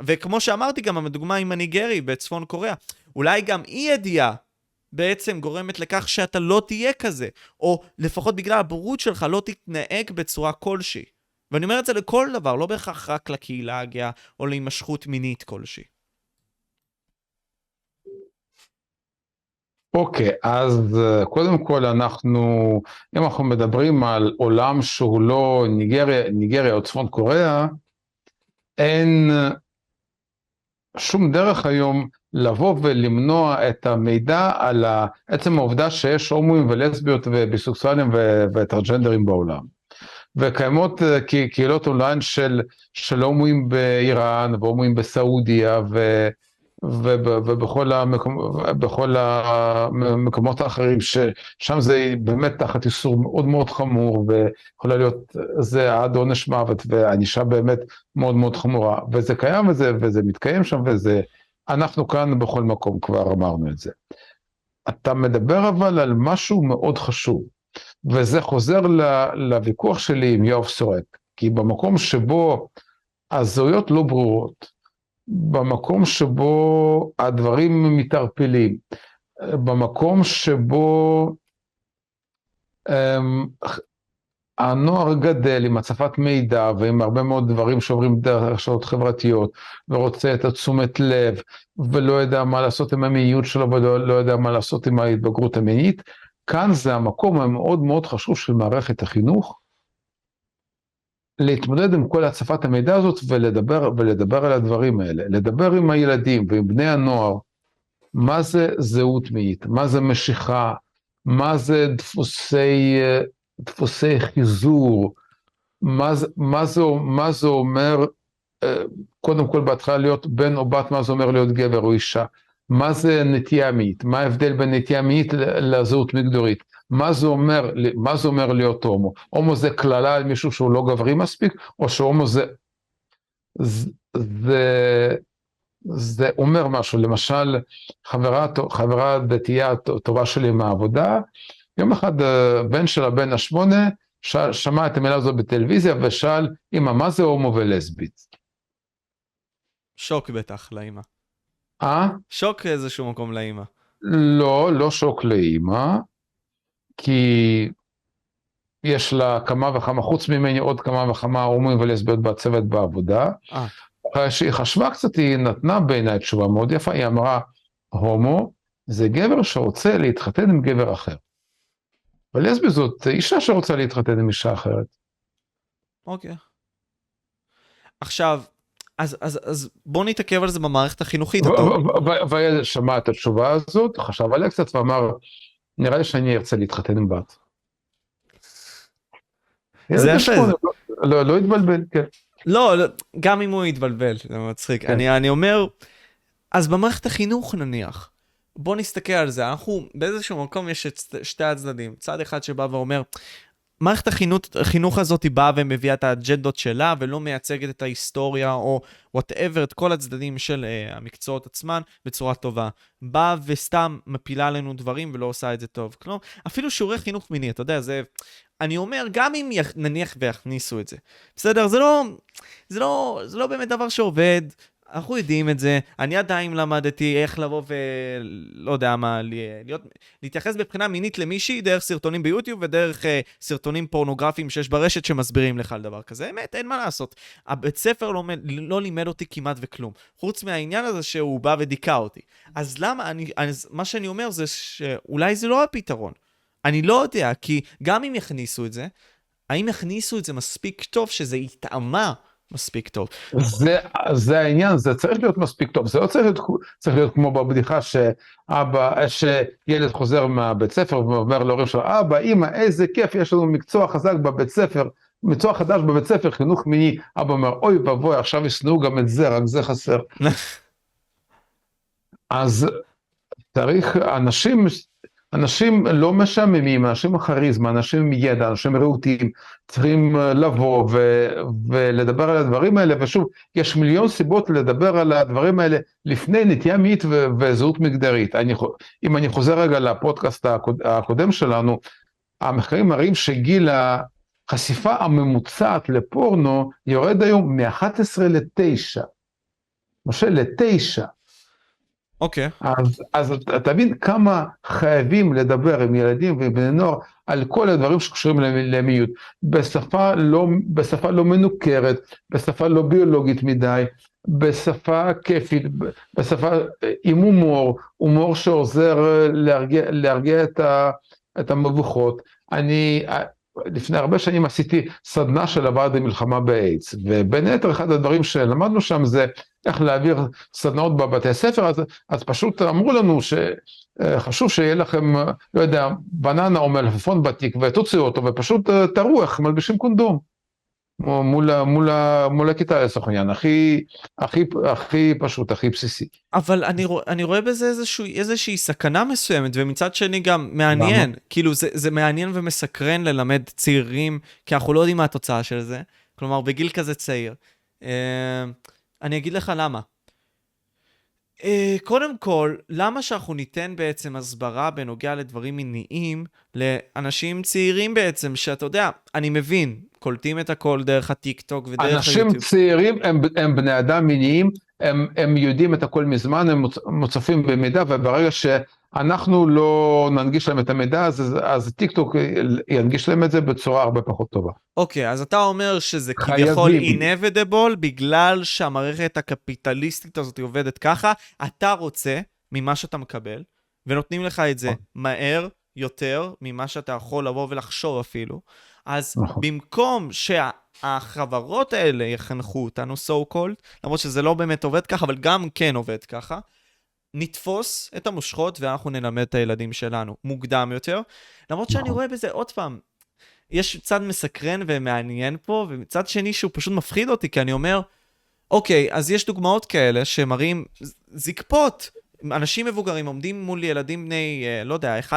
וכמו שאמרתי גם, הדוגמה עם הניגרי בצפון קוריאה, אולי גם אי ידיעה בעצם גורמת לכך שאתה לא תהיה כזה, או לפחות בגלל הבורות שלך לא תתנהג בצורה כלשהי. ואני אומר את זה לכל דבר, לא בהכרח רק לקהילה הגאה או להימשכות מינית כלשהי. אוקיי, אז אה, קודם כל אנחנו, אם אנחנו מדברים על עולם שהוא לא ניגריה, ניגריה או צפון קוריאה, אין שום דרך היום לבוא ולמנוע את המידע על עצם העובדה שיש הומואים ולסביות וביסוקסואלים וטרג'נדרים בעולם. וקיימות אה, קהילות אונליין של, של הומואים באיראן והומואים בסעודיה ו... ובכל המקומות, בכל המקומות האחרים, ששם זה באמת תחת איסור מאוד מאוד חמור, ויכולה להיות, זה עד עונש מוות, וענישה באמת מאוד מאוד חמורה, וזה קיים וזה, וזה מתקיים שם, וזה, אנחנו כאן בכל מקום כבר אמרנו את זה. אתה מדבר אבל על משהו מאוד חשוב, וזה חוזר לוויכוח שלי עם יואב סורק, כי במקום שבו הזהויות לא ברורות, במקום שבו הדברים מתערפלים, במקום שבו um, הנוער גדל עם הצפת מידע ועם הרבה מאוד דברים שעוברים דרך רשתות חברתיות ורוצה את התשומת לב ולא יודע מה לעשות עם המיניות שלו ולא לא יודע מה לעשות עם ההתבגרות המינית, כאן זה המקום המאוד מאוד חשוב של מערכת החינוך, להתמודד עם כל הצפת המידע הזאת ולדבר, ולדבר על הדברים האלה, לדבר עם הילדים ועם בני הנוער, מה זה זהות מינית, מה זה משיכה, מה זה דפוסי, דפוסי חיזור, מה מה זה, מה זה אומר, אה, קודם כל בהתחלה להיות בן או בת, מה זה אומר להיות גבר או אישה, מה זה נטייה מינית, מה ההבדל בין נטייה מינית לזהות מגדורית, מה זה אומר, מה זה אומר להיות הומו? הומו זה קללה על מישהו שהוא לא גברי מספיק, או שהומו זה... זה, זה אומר משהו, למשל, חברה, חברה דתייה טובה שלי מהעבודה, יום אחד אה, בן שלה, בן השמונה, ש, שמע את המילה הזו בטלוויזיה ושאל, אמא, מה זה הומו ולסבית? שוק בטח לאמא. אה? שוק איזשהו מקום לאמא. לא, לא שוק לאמא. כי יש לה כמה וכמה, חוץ ממני עוד כמה וכמה הומואים ולסביות בצוות בעבודה. אה. אחרי שהיא חשבה קצת, היא נתנה בעיניי תשובה מאוד יפה, היא אמרה, הומו זה גבר שרוצה להתחתן עם גבר אחר. ולסבית זאת אישה שרוצה להתחתן עם אישה אחרת. אוקיי. עכשיו, אז, אז, אז בוא נתעכב על זה במערכת החינוכית. והילד שמע את התשובה הזאת, חשב עליה קצת ואמר, נראה לי שאני ארצה להתחתן עם בת. זה יפה. לא, לא, לא התבלבל, כן. לא, לא, גם אם הוא יתבלבל, זה מצחיק. כן. אני, אני אומר, אז במערכת החינוך נניח, בוא נסתכל על זה, אנחנו באיזשהו מקום יש את שתי הצדדים. צד אחד שבא ואומר, מערכת החינוך, החינוך הזאת היא באה ומביאה את האג'נדות שלה ולא מייצגת את ההיסטוריה או וואטאבר, את כל הצדדים של uh, המקצועות עצמן בצורה טובה. באה וסתם מפילה עלינו דברים ולא עושה את זה טוב. כלומר, אפילו שיעורי חינוך מיני, אתה יודע, זה... אני אומר, גם אם יח, נניח ויכניסו את זה, בסדר? זה לא, זה לא, זה לא באמת דבר שעובד, אנחנו יודעים את זה, אני עדיין למדתי איך לבוא ולא יודע מה, להיות, להתייחס מבחינה מינית למישהי דרך סרטונים ביוטיוב ודרך uh, סרטונים פורנוגרפיים שיש ברשת שמסבירים לך על דבר כזה. אמת, אין מה לעשות. הבית ספר לא, לא לימד אותי כמעט וכלום, חוץ מהעניין הזה שהוא בא ודיכא אותי. אז למה, אני, אז מה שאני אומר זה שאולי זה לא הפתרון. אני לא יודע, כי גם אם יכניסו את זה, האם יכניסו את זה מספיק טוב שזה יטעמה מספיק טוב. זה, זה העניין, זה צריך להיות מספיק טוב, זה לא צריך להיות, צריך להיות כמו בבדיחה שאבא, שילד חוזר מהבית ספר ואומר להורים שלו, אבא, אמא, איזה כיף, יש לנו מקצוע חזק בבית ספר, מקצוע חדש בבית ספר, חינוך מיני, אבא אומר, אוי ואבוי, עכשיו ישנאו גם את זה, רק זה חסר. אז צריך, אנשים אנשים לא משעממים, אנשים עם כריזמה, אנשים עם ידע, אנשים רהוטים, צריכים אה, לבוא ו- ולדבר על הדברים האלה, ושוב, יש מיליון סיבות לדבר על הדברים האלה לפני נטייה מינית ו- וזהות מגדרית. אני, אם אני חוזר רגע לפודקאסט הקוד, הקודם שלנו, המחקרים מראים שגיל החשיפה הממוצעת לפורנו יורד היום מ-11 ל-9. משה, ל-9. אוקיי. אז, אז תבין כמה חייבים לדבר עם ילדים ועם בני נוער על כל הדברים שקשורים למיניות, בשפה לא, בשפה לא מנוכרת, בשפה לא ביולוגית מדי, בשפה כיפית, בשפה עם הומור, הומור שעוזר להרגיע, להרגיע את, ה, את המבוכות. אני לפני הרבה שנים עשיתי סדנה של הוועד למלחמה באיידס, ובין היתר אחד הדברים שלמדנו שם זה איך להעביר סדנאות בבתי ספר, אז, אז פשוט אמרו לנו שחשוב שיהיה לכם, לא יודע, בננה או מלפפון בתיק ותוציאו אותו ופשוט תראו איך מלבישים קונדום. מול, מול, מול הכיתה לצורך העניין, הכי, הכי, הכי פשוט, הכי בסיסי. אבל אני, רוא, אני רואה בזה איזשהו, איזושהי סכנה מסוימת, ומצד שני גם מעניין, למה? כאילו זה, זה מעניין ומסקרן ללמד צעירים, כי אנחנו לא יודעים מה התוצאה של זה, כלומר בגיל כזה צעיר. אה, אני אגיד לך למה. אה, קודם כל, למה שאנחנו ניתן בעצם הסברה בנוגע לדברים מיניים לאנשים צעירים בעצם, שאתה יודע, אני מבין, קולטים את הכל דרך הטיק טוק ודרך היוטיוב. אנשים צעירים הם, הם בני אדם מיניים, הם, הם יודעים את הכל מזמן, הם מוצפים במידע, וברגע שאנחנו לא ננגיש להם את המידע, אז, אז טיק טוק ינגיש להם את זה בצורה הרבה פחות טובה. אוקיי, okay, אז אתה אומר שזה כביכול inevitable, בגלל שהמערכת הקפיטליסטית הזאת עובדת ככה, אתה רוצה, ממה שאתה מקבל, ונותנים לך את זה מהר יותר ממה שאתה יכול לבוא ולחשוב אפילו, אז נכון. במקום שהחברות האלה יחנכו אותנו, so called, למרות שזה לא באמת עובד ככה, אבל גם כן עובד ככה, נתפוס את המושכות ואנחנו נלמד את הילדים שלנו מוקדם יותר. למרות שאני. רואה בזה, עוד פעם, יש צד מסקרן ומעניין פה, ומצד שני שהוא פשוט מפחיד אותי, כי אני אומר, אוקיי, אז יש דוגמאות כאלה שמראים זקפות. אנשים מבוגרים עומדים מול ילדים בני, אה, לא יודע, 11-12,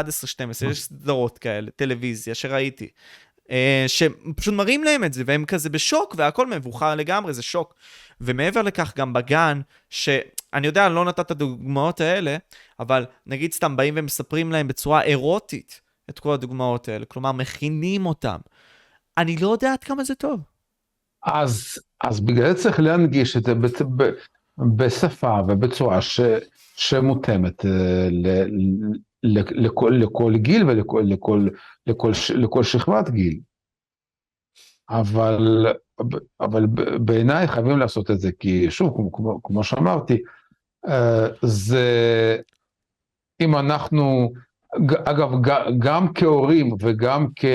יש סדרות כאלה, טלוויזיה שראיתי. אה, שפשוט מראים להם את זה, והם כזה בשוק, והכל מבוכר לגמרי, זה שוק. ומעבר לכך, גם בגן, שאני יודע, לא נתת את הדוגמאות האלה, אבל נגיד סתם באים ומספרים להם בצורה אירוטית את כל הדוגמאות האלה, כלומר, מכינים אותם. אני לא יודע עד כמה זה טוב. אז, אז בגלל זה צריך להנגיש את זה ב, ב, בשפה ובצורה ש, שמותאמת אה, ל, לכל, לכל גיל ולכל לכל, לכל, לכל שכבת גיל. אבל, אבל בעיניי חייבים לעשות את זה, כי שוב, כמו, כמו, שאמרתי, זה, אם אנחנו, אגב, גם כהורים וגם כ,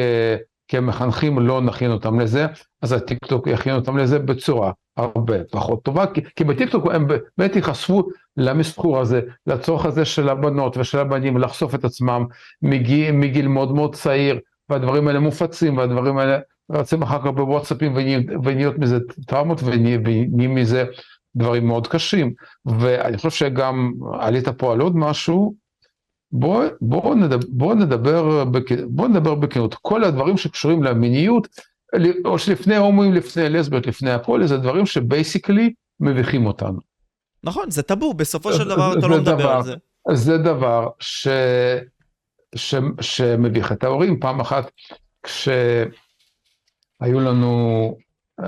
כמחנכים לא נכין אותם לזה, אז הטיקטוק יכין אותם לזה בצורה הרבה פחות טובה, כי, כי בטיקטוק הם באמת ייחשפו למסחור הזה, לצורך הזה של הבנות ושל הבנים לחשוף את עצמם מגיל, מגיל מאוד מאוד צעיר, והדברים האלה מופצים והדברים האלה רצים אחר כך בוואטסאפים ונהיות מזה טראומות ונהיים מזה דברים מאוד קשים. ואני חושב שגם עלית פה על עוד משהו, בואו בוא נדבר, בוא נדבר, בוא נדבר בכנות, כל הדברים שקשורים למיניות, או שלפני הומואים, לפני לסביות, לפני הכל, זה דברים שבייסיקלי מביכים אותנו. נכון, זה טאבו, בסופו של דבר אתה לא מדבר דבר, על זה. זה דבר ש... ש... שמביך את ההורים. פעם אחת כשהיו לנו,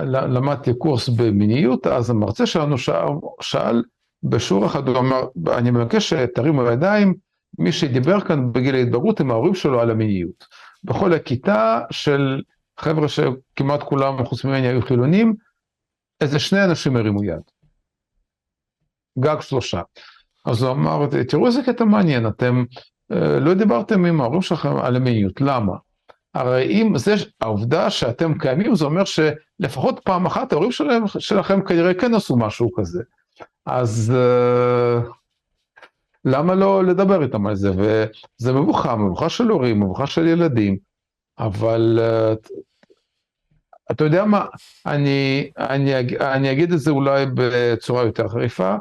למדתי קורס במיניות, אז המרצה שלנו שאל, שאל בשיעור אחד, הוא אמר, אני מבקש שתרימו ידיים, מי שדיבר כאן בגיל ההתבגרות עם ההורים שלו על המיניות. בכל הכיתה של חבר'ה שכמעט כולם, חוץ ממני, היו חילונים, איזה שני אנשים הרימו יד. גג שלושה. אז הוא אמר, תראו איזה קטע מעניין, אתם אה, לא דיברתם עם ההורים שלכם על המיניות, למה? הרי אם זה, העובדה שאתם קיימים, זה אומר שלפחות פעם אחת ההורים שלהם, שלכם כנראה כן עשו משהו כזה. אז אה, למה לא לדבר איתם על זה? וזה מבוכה, מבוכה של הורים, מבוכה של ילדים, אבל אה, אתה יודע מה, אני, אני, אני אגיד את זה אולי בצורה יותר חריפה,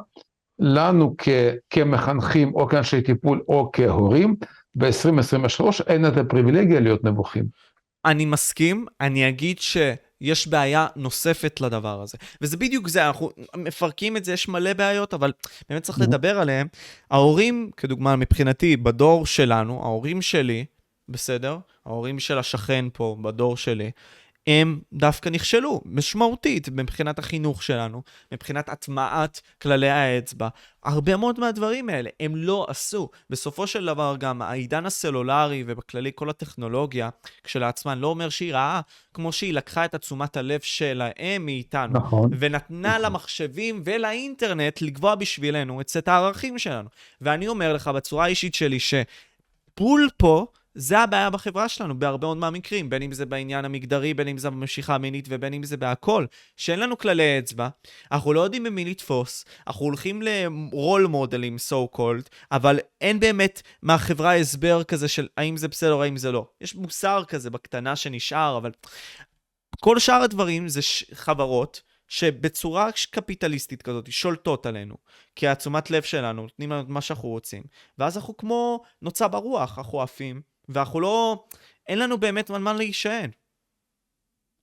לנו כ, כמחנכים או כאנשי טיפול או כהורים, ב-2023 אין את הפריבילגיה להיות נבוכים. אני מסכים, אני אגיד שיש בעיה נוספת לדבר הזה. וזה בדיוק זה, אנחנו מפרקים את זה, יש מלא בעיות, אבל באמת צריך לדבר עליהן. ההורים, כדוגמה, מבחינתי, בדור שלנו, ההורים שלי, בסדר? ההורים של השכן פה, בדור שלי, הם דווקא נכשלו משמעותית מבחינת החינוך שלנו, מבחינת הטמעת כללי האצבע. הרבה מאוד מהדברים האלה הם לא עשו. בסופו של דבר גם העידן הסלולרי ובכללי כל הטכנולוגיה כשלעצמה לא אומר שהיא רעה, כמו שהיא לקחה את התשומת הלב שלהם מאיתנו. נכון. ונתנה נכון. למחשבים ולאינטרנט לקבוע בשבילנו את סט הערכים שלנו. ואני אומר לך בצורה האישית שלי שבול פה זה הבעיה בחברה שלנו בהרבה מאוד מהמקרים, בין אם זה בעניין המגדרי, בין אם זה במשיכה המינית ובין אם זה בהכל, שאין לנו כללי אצבע, אנחנו לא יודעים במי לתפוס, אנחנו הולכים לרול מודלים so called, אבל אין באמת מהחברה הסבר כזה של האם זה בסדר או האם זה לא. יש מוסר כזה בקטנה שנשאר, אבל כל שאר הדברים זה ש... חברות שבצורה קפיטליסטית כזאת שולטות עלינו, כי התשומת לב שלנו נותנים לנו את מה שאנחנו רוצים, ואז אנחנו כמו נוצה ברוח, אנחנו עפים, ואנחנו לא, אין לנו באמת על מה להישען.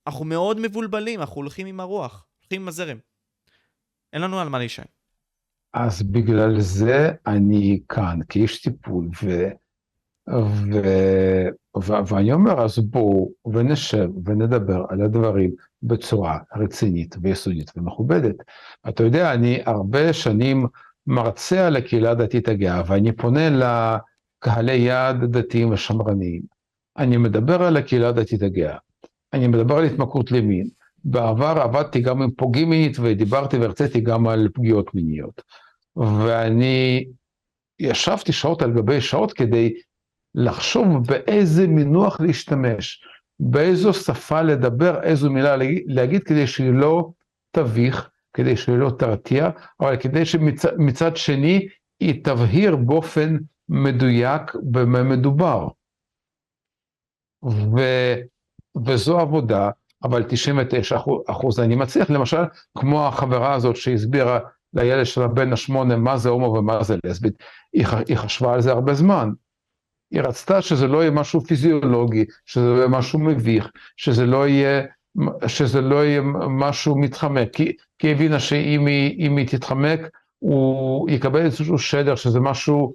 אנחנו מאוד מבולבלים, אנחנו הולכים עם הרוח, הולכים עם הזרם. אין לנו על מה להישען. אז בגלל זה אני כאן, כאיש טיפול, ו... ו... ו... ואני אומר, אז בואו ונשב ונדבר על הדברים בצורה רצינית ויסודית ומכובדת. אתה יודע, אני הרבה שנים מרצה על הקהילה הדתית הגאה, ואני פונה לקהלי יעד דתיים ושמרניים. אני מדבר על הקהילה הדתית הגאה, אני מדבר על התמכרות למין. בעבר עבדתי גם עם פוגעים מינית ודיברתי והרציתי גם על פגיעות מיניות. ואני ישבתי שעות על גבי שעות כדי לחשוב באיזה מינוח להשתמש, באיזו שפה לדבר, איזו מילה להגיד, כדי שהיא לא תביך, כדי שהיא לא תרתיע, אבל כדי שמצד שני היא תבהיר באופן מדויק במה מדובר. ו, וזו עבודה, אבל 99 אחוז אני מצליח, למשל, כמו החברה הזאת שהסבירה לילד שלה בן השמונה מה זה הומו ומה זה לסבית, היא, היא חשבה על זה הרבה זמן. היא רצתה שזה לא יהיה משהו פיזיולוגי, שזה לא יהיה משהו מביך, שזה לא יהיה, שזה לא יהיה משהו מתחמק, כי, כי הבינה שאם היא, היא תתחמק, הוא יקבל איזשהו שדר שזה משהו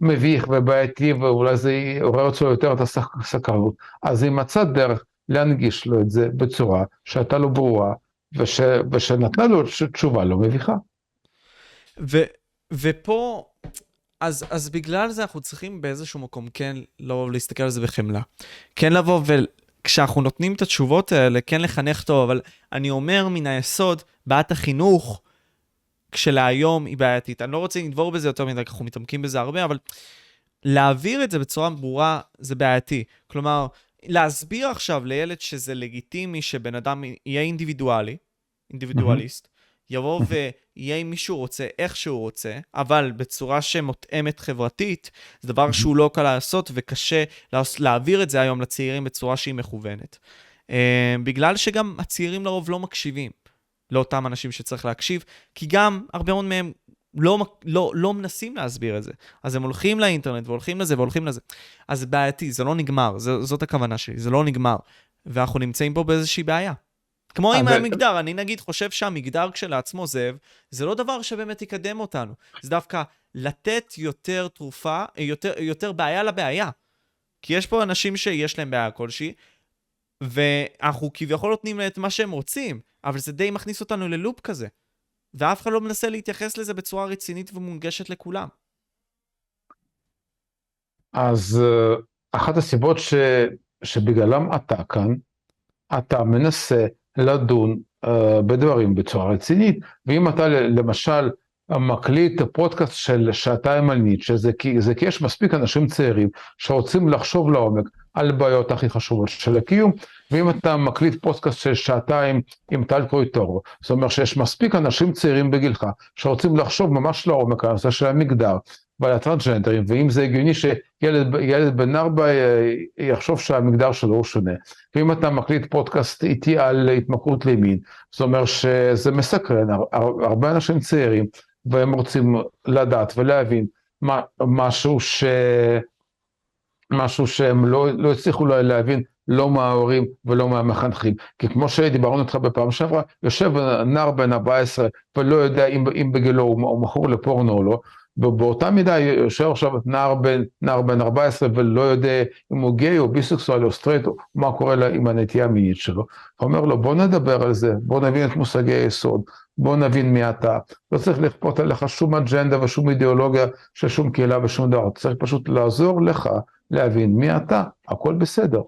מביך ובעייתי, ואולי זה יעורר אצלו יותר את הסקרנות. אז היא מצאה דרך להנגיש לו את זה בצורה שהייתה לו ברורה, וש, ושנתנה לו תשובה לא מביכה. ו, ופה, אז, אז בגלל זה אנחנו צריכים באיזשהו מקום כן לא להסתכל על זה בחמלה. כן לבוא וכשאנחנו נותנים את התשובות האלה, כן לחנך טוב, אבל אני אומר מן היסוד, בעיית החינוך כשלהיום היא בעייתית. אני לא רוצה לנבור בזה יותר מדי, אנחנו מתעמקים בזה הרבה, אבל להעביר את זה בצורה ברורה זה בעייתי. כלומר, להסביר עכשיו לילד שזה לגיטימי שבן אדם יהיה אינדיבידואלי, אינדיבידואליסט, יבוא ויהיה עם מי שהוא רוצה, איך שהוא רוצה, אבל בצורה שמותאמת חברתית, זה דבר שהוא לא קל לעשות וקשה להעביר את זה היום לצעירים בצורה שהיא מכוונת. Uh, בגלל שגם הצעירים לרוב לא מקשיבים לאותם אנשים שצריך להקשיב, כי גם הרבה מאוד מהם לא, לא, לא מנסים להסביר את זה. אז הם הולכים לאינטרנט והולכים לזה והולכים לזה. אז זה בעייתי, זה לא נגמר, זה, זאת הכוונה שלי, זה לא נגמר. ואנחנו נמצאים פה באיזושהי בעיה. כמו עם המגדר, אני נגיד חושב שהמגדר כשלעצמו, זאב, זה לא דבר שבאמת יקדם אותנו. זה דווקא לתת יותר תרופה, יותר, יותר בעיה לבעיה. כי יש פה אנשים שיש להם בעיה כלשהי, ואנחנו כביכול נותנים את מה שהם רוצים, אבל זה די מכניס אותנו ללופ כזה. ואף אחד לא מנסה להתייחס לזה בצורה רצינית ומונגשת לכולם. אז אה, אחת הסיבות ש, שבגללם אתה כאן, אתה מנסה לדון uh, בדברים בצורה רצינית, ואם אתה למשל מקליט פודקאסט של שעתיים על ניטשה, זה כי, זה כי יש מספיק אנשים צעירים שרוצים לחשוב לעומק על בעיות הכי חשובות של הקיום, ואם אתה מקליט פודקאסט של שעתיים עם טל קרויטורו, זאת אומרת שיש מספיק אנשים צעירים בגילך שרוצים לחשוב ממש לעומק על הנושא של המגדר ועל הטרנסג'נדרים, ואם זה הגיוני שילד בן ארבע אה, יחשוב שהמגדר שלו הוא שונה, ואם אתה מקליט פודקאסט איתי על התמכרות לימין, זאת אומרת שזה מסקרן. הרבה אנשים צעירים, והם רוצים לדעת ולהבין מה, משהו ש... משהו שהם לא, לא הצליחו להבין לא מההורים ולא מהמחנכים. כי כמו שדיברנו איתך בפעם שעברה, יושב נער בן 14 ולא יודע אם, אם בגילו הוא מכור לפורנו או לא, ובאותה מידה יושב עכשיו נער בן, נער בן 14 ולא יודע אם הוא גיי או ביסקסואל או סטרייט, או מה קורה לה עם הנטייה המינית שלו. הוא אומר לו, בוא נדבר על זה, בוא נבין את מושגי היסוד, בוא נבין מי אתה. לא צריך לכפות עליך שום אג'נדה ושום אידיאולוגיה של שום קהילה ושום דבר, צריך פשוט לעזור לך להבין מי אתה, הכל בסדר.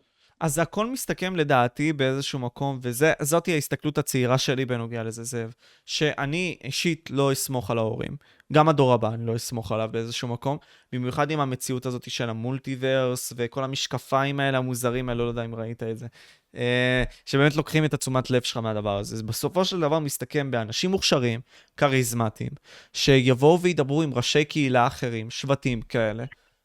אז הכל מסתכם לדעתי באיזשהו מקום, וזאתי ההסתכלות הצעירה שלי בנוגע לזה, זאב, שאני אישית לא אסמוך על ההורים. גם הדור הבא, אני לא אסמוך עליו באיזשהו מקום, במיוחד עם המציאות הזאת של המולטיברס וכל המשקפיים האלה המוזרים האלה, לא יודע אם ראית את זה, אה, שבאמת לוקחים את התשומת לב שלך מהדבר הזה. בסופו של דבר מסתכם באנשים מוכשרים, כריזמטיים, שיבואו וידברו עם ראשי קהילה אחרים, שבטים כאלה,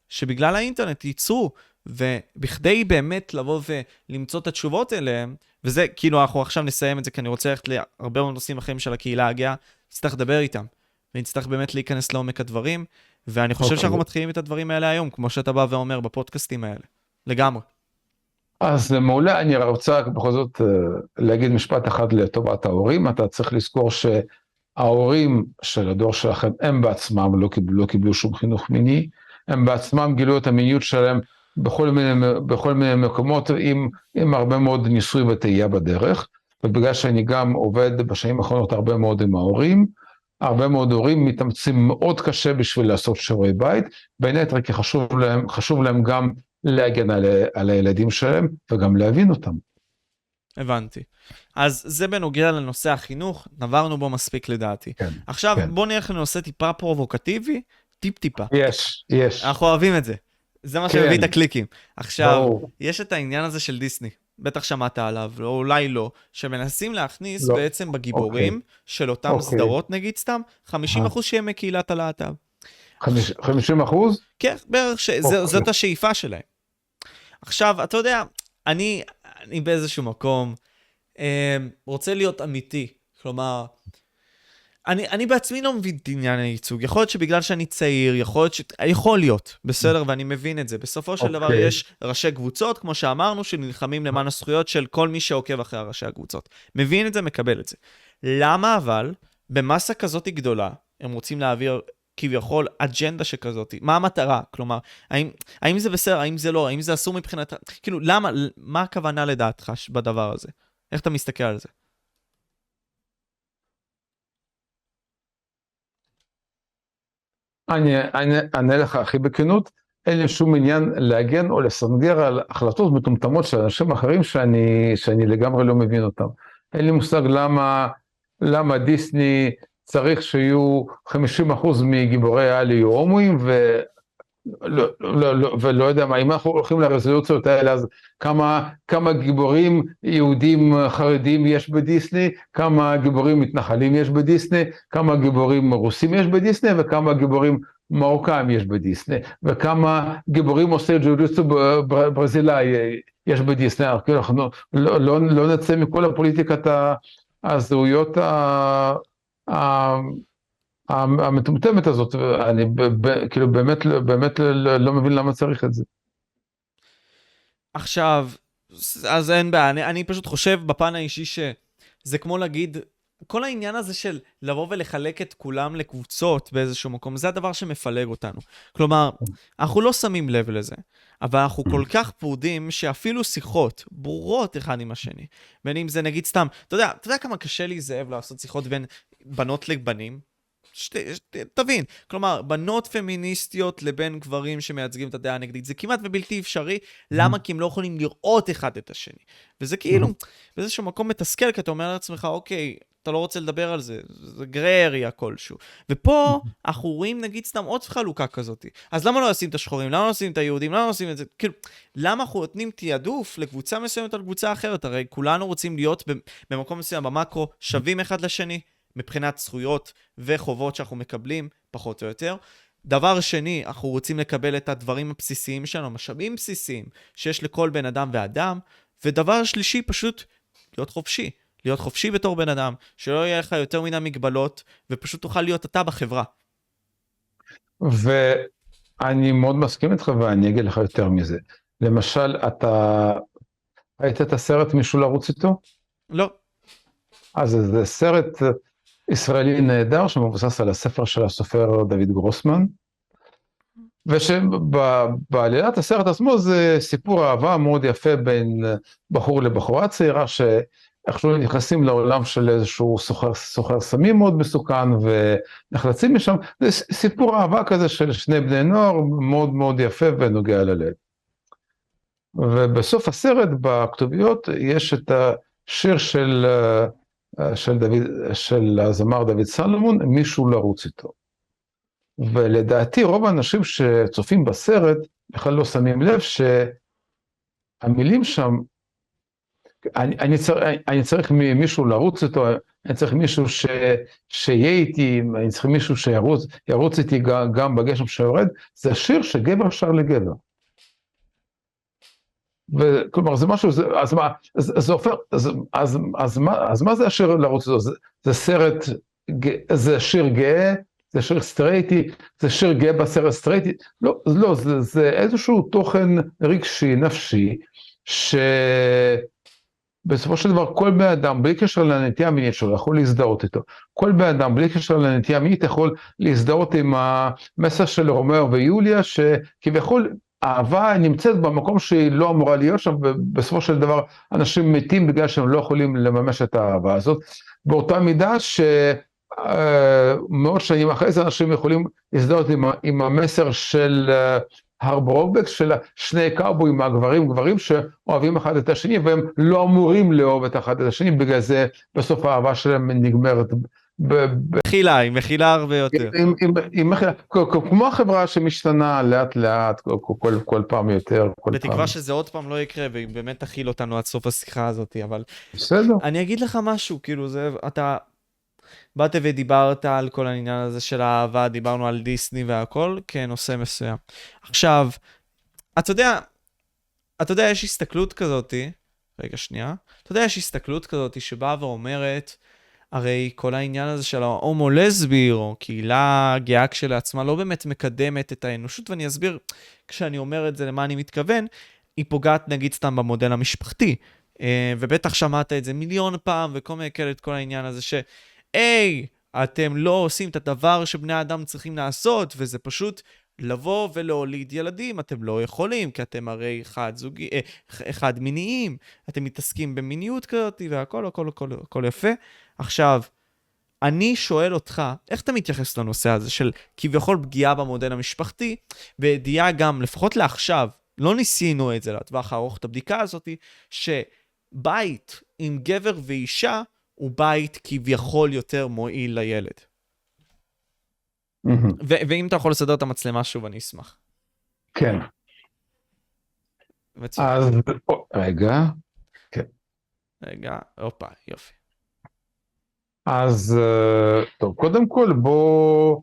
שבגלל האינטרנט ייצרו ובכדי באמת לבוא ולמצוא את התשובות אליהם, וזה, כאילו, אנחנו עכשיו נסיים את זה, כי אני רוצה ללכת להרבה מאוד נושאים אחרים של הקהילה הגאה, נצטרך לדבר איתם, ונצטרך באמת להיכנס לעומק הדברים, ואני חושב okay. אוקיי. שאנחנו מתחילים את הדברים האלה היום, כמו שאתה בא ואומר בפודקאסטים האלה, לגמרי. אז מעולה, אני רוצה בכל זאת אה, להגיד משפט אחד לטובת ההורים, אתה צריך לזכור שההורים של הדור שלכם, הם בעצמם לא קיבלו, לא קיבלו שום חינוך מיני, הם בעצמם גילו את המיניות שלהם בכל מיני, בכל מיני מקומות עם, עם הרבה מאוד ניסוי וטעייה בדרך, ובגלל שאני גם עובד בשנים האחרונות הרבה מאוד עם ההורים, הרבה מאוד הורים מתאמצים מאוד קשה בשביל לעשות שיעורי בית, בין היתר כי חשוב להם, חשוב להם גם להגן על, על הילדים שלהם וגם להבין אותם. הבנתי. אז זה בנוגע לנושא החינוך, נברנו בו מספיק לדעתי. כן, עכשיו כן. בוא נלך לנושא טיפה פרובוקטיבי, טיפ-טיפה. יש, יש. אנחנו אוהבים את זה. זה מה כן. שמביא את הקליקים. עכשיו, ברור. יש את העניין הזה של דיסני, בטח שמעת עליו, או אולי לא, שמנסים להכניס לא. בעצם בגיבורים אוקיי. של אותם אוקיי. סדרות, נגיד סתם, 50 אחוז שהם מקהילת הלהט"ב. 50 אחוז? כן, בערך, ש... אוקיי. זאת השאיפה שלהם. עכשיו, אתה יודע, אני, אני באיזשהו מקום אה, רוצה להיות אמיתי. כלומר, אני, אני בעצמי לא מבין את עניין הייצוג. יכול להיות שבגלל שאני צעיר, יכול להיות ש... יכול להיות, בסדר, ואני מבין את זה. בסופו של okay. דבר אוקיי. יש ראשי קבוצות, כמו שאמרנו, שנלחמים למען הזכויות של כל מי שעוקב אחרי ראשי הקבוצות. מבין את זה, מקבל את זה. למה אבל, במסה כזאת גדולה, הם רוצים להעביר כביכול אג'נדה שכזאת? מה המטרה? כלומר, האם, האם זה בסדר, האם זה לא, האם זה אסור מבחינת... כאילו, למה, מה הכוונה לדעתך בדבר הזה? איך אתה מסתכל על זה? אני אענה לך הכי בכנות, אין לי שום עניין להגן או לסנגר על החלטות מטומטמות של אנשים אחרים שאני, שאני לגמרי לא מבין אותם. אין לי מושג למה, למה דיסני צריך שיהיו 50% מגיבורי העל יהיו הומואים, ו... לא, לא, לא, ולא יודע מה, אם אנחנו הולכים לרזולוציות האלה, אז כמה, כמה גיבורים יהודים חרדים יש בדיסני, כמה גיבורים מתנחלים יש בדיסני, כמה גיבורים רוסים יש בדיסני, וכמה גיבורים מרוקאים יש בדיסני, וכמה גיבורים עושה ג'וליסטו ברזילאי יש בדיסני, אנחנו לא, לא, לא נצא מכל הפוליטיקת הזהויות ה... המטומטמת הזאת, אני כאילו באמת, באמת לא מבין למה צריך את זה. עכשיו, אז אין בעיה, אני, אני פשוט חושב בפן האישי שזה כמו להגיד, כל העניין הזה של לבוא ולחלק את כולם לקבוצות באיזשהו מקום, זה הדבר שמפלג אותנו. כלומר, אנחנו לא שמים לב לזה, אבל אנחנו כל כך פרודים שאפילו שיחות ברורות אחד עם השני, בין אם זה נגיד סתם, אתה יודע, אתה יודע כמה קשה לי, זאב, לעשות שיחות בין בנות לבנים? שת, שת, תבין, כלומר, בנות פמיניסטיות לבין גברים שמייצגים את הדעה הנגדית, זה כמעט ובלתי אפשרי, למה? כי הם לא יכולים לראות אחד את השני. וזה כאילו, באיזשהו מקום מתסכל, כי אתה אומר לעצמך, אוקיי, אתה לא רוצה לדבר על זה, זה גרי אריה כלשהו. ופה אנחנו רואים נגיד סתם עוד חלוקה כזאת. אז למה לא לשים את השחורים? למה לא לשים את היהודים? למה לא לשים את זה? כאילו, למה אנחנו נותנים תעדוף לקבוצה מסוימת על קבוצה אחרת? הרי כולנו רוצים להיות במקום מסוים במקרו שווים אחד לשני. מבחינת זכויות וחובות שאנחנו מקבלים, פחות או יותר. דבר שני, אנחנו רוצים לקבל את הדברים הבסיסיים שלנו, משאבים בסיסיים שיש לכל בן אדם ואדם. ודבר שלישי, פשוט להיות חופשי. להיות חופשי בתור בן אדם, שלא יהיה לך יותר מן המגבלות, ופשוט תוכל להיות אתה בחברה. ואני מאוד מסכים איתך ואני אגיד לך יותר מזה. למשל, אתה ראית את הסרט מישהו לרוץ איתו? לא. אז זה סרט ישראלי נהדר שמבוסס על הספר של הסופר דוד גרוסמן. ושבעלילת הסרט עצמו זה סיפור אהבה מאוד יפה בין בחור לבחורה צעירה שאיכשהו נכנסים לעולם של איזשהו סוחר, סוחר סמים מאוד מסוכן ונחלצים משם, זה סיפור אהבה כזה של שני בני נוער מאוד מאוד יפה ונוגע ללב. ובסוף הסרט בכתוביות יש את השיר של, של, דוד, של הזמר דוד סלומון, מישהו לרוץ איתו. ולדעתי רוב האנשים שצופים בסרט בכלל לא שמים לב שהמילים שם, אני, אני, צריך, אני צריך מישהו לרוץ איתו, אני צריך מישהו ש, שיהיה איתי, אני צריך מישהו שירוץ ירוץ איתי גם, גם בגשם שיורד, זה שיר שגבר שר לגבר. וכלומר זה משהו, זה, אז מה, זה, זה הופך, אז, אז, אז, מה, אז מה זה השיר לרוץ? זה, זה סרט, זה שיר גאה, זה שיר סטרייטי, זה שיר גאה בסרט סטרייטי, לא, לא, זה, זה איזשהו תוכן רגשי, נפשי, שבסופו של דבר כל בן אדם, בלי קשר לנטייה המינית שלו, יכול להזדהות איתו. כל בן אדם, בלי קשר לנטייה המינית, יכול להזדהות עם המסר של רומאו ויוליה, שכביכול אהבה נמצאת במקום שהיא לא אמורה להיות שם, ובסופו של דבר אנשים מתים בגלל שהם לא יכולים לממש את האהבה הזאת. באותה מידה ש... מאות שנים אחרי זה אנשים יכולים להזדהות עם, עם המסר של הרברובק, של שני קאובויים הגברים גברים שאוהבים אחד את השני והם לא אמורים לאהוב את אחד את השני, בגלל זה בסוף האהבה שלהם נגמרת. מכילה, היא מכילה הרבה יותר. עם מכילה, כמו החברה שמשתנה לאט לאט, כל, פעם יותר. כל בתקווה פעם. שזה עוד פעם לא יקרה, והיא באמת תכיל אותנו עד סוף השיחה הזאת, אבל... בסדר. אני אגיד לך משהו, כאילו זה, אתה... באת ודיברת על כל העניין הזה של האהבה, דיברנו על דיסני והכל כנושא מסוים. עכשיו, אתה יודע, אתה יודע, יש הסתכלות כזאתי, רגע שנייה, אתה יודע, יש הסתכלות כזאתי שבאה ואומרת, הרי כל העניין הזה של ההומו-לסבי, או קהילה גאה כשלעצמה, לא באמת מקדמת את האנושות, ואני אסביר, כשאני אומר את זה, למה אני מתכוון, היא פוגעת נגיד סתם במודל המשפחתי. ובטח שמעת את זה מיליון פעם, וכל מיני כאלה, את כל העניין הזה ש... היי, אתם לא עושים את הדבר שבני אדם צריכים לעשות, וזה פשוט לבוא ולהוליד ילדים. אתם לא יכולים, כי אתם הרי חד זוגי, אה, חד מיניים, אתם מתעסקים במיניות כזאת, והכל, הכל, הכל, הכל יפה. עכשיו, אני שואל אותך, איך אתה מתייחס לנושא הזה של כביכול פגיעה במודל המשפחתי, וידיעה גם, לפחות לעכשיו, לא ניסינו את זה לטווח הארוך, את הבדיקה הזאת, שבית עם גבר ואישה, הוא בית כביכול יותר מועיל לילד. ו- ואם אתה יכול לסדר את המצלמה שוב, אני אשמח. כן. מצוין. אז רגע, רגע, הופה, יופי. אז אה, טוב, קודם כל בוא,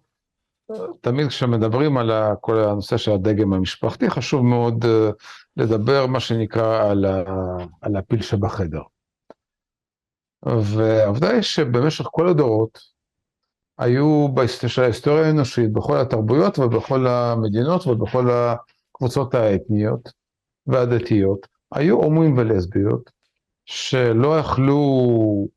תמיד כשמדברים על כל הנושא של הדגם המשפחתי, חשוב מאוד אה, לדבר מה שנקרא על, ה, על הפיל שבחדר. והעובדה היא שבמשך כל הדורות היו של ההיסטוריה האנושית, בכל התרבויות ובכל המדינות ובכל הקבוצות האתניות והדתיות, היו הומואים ולסביות שלא יכלו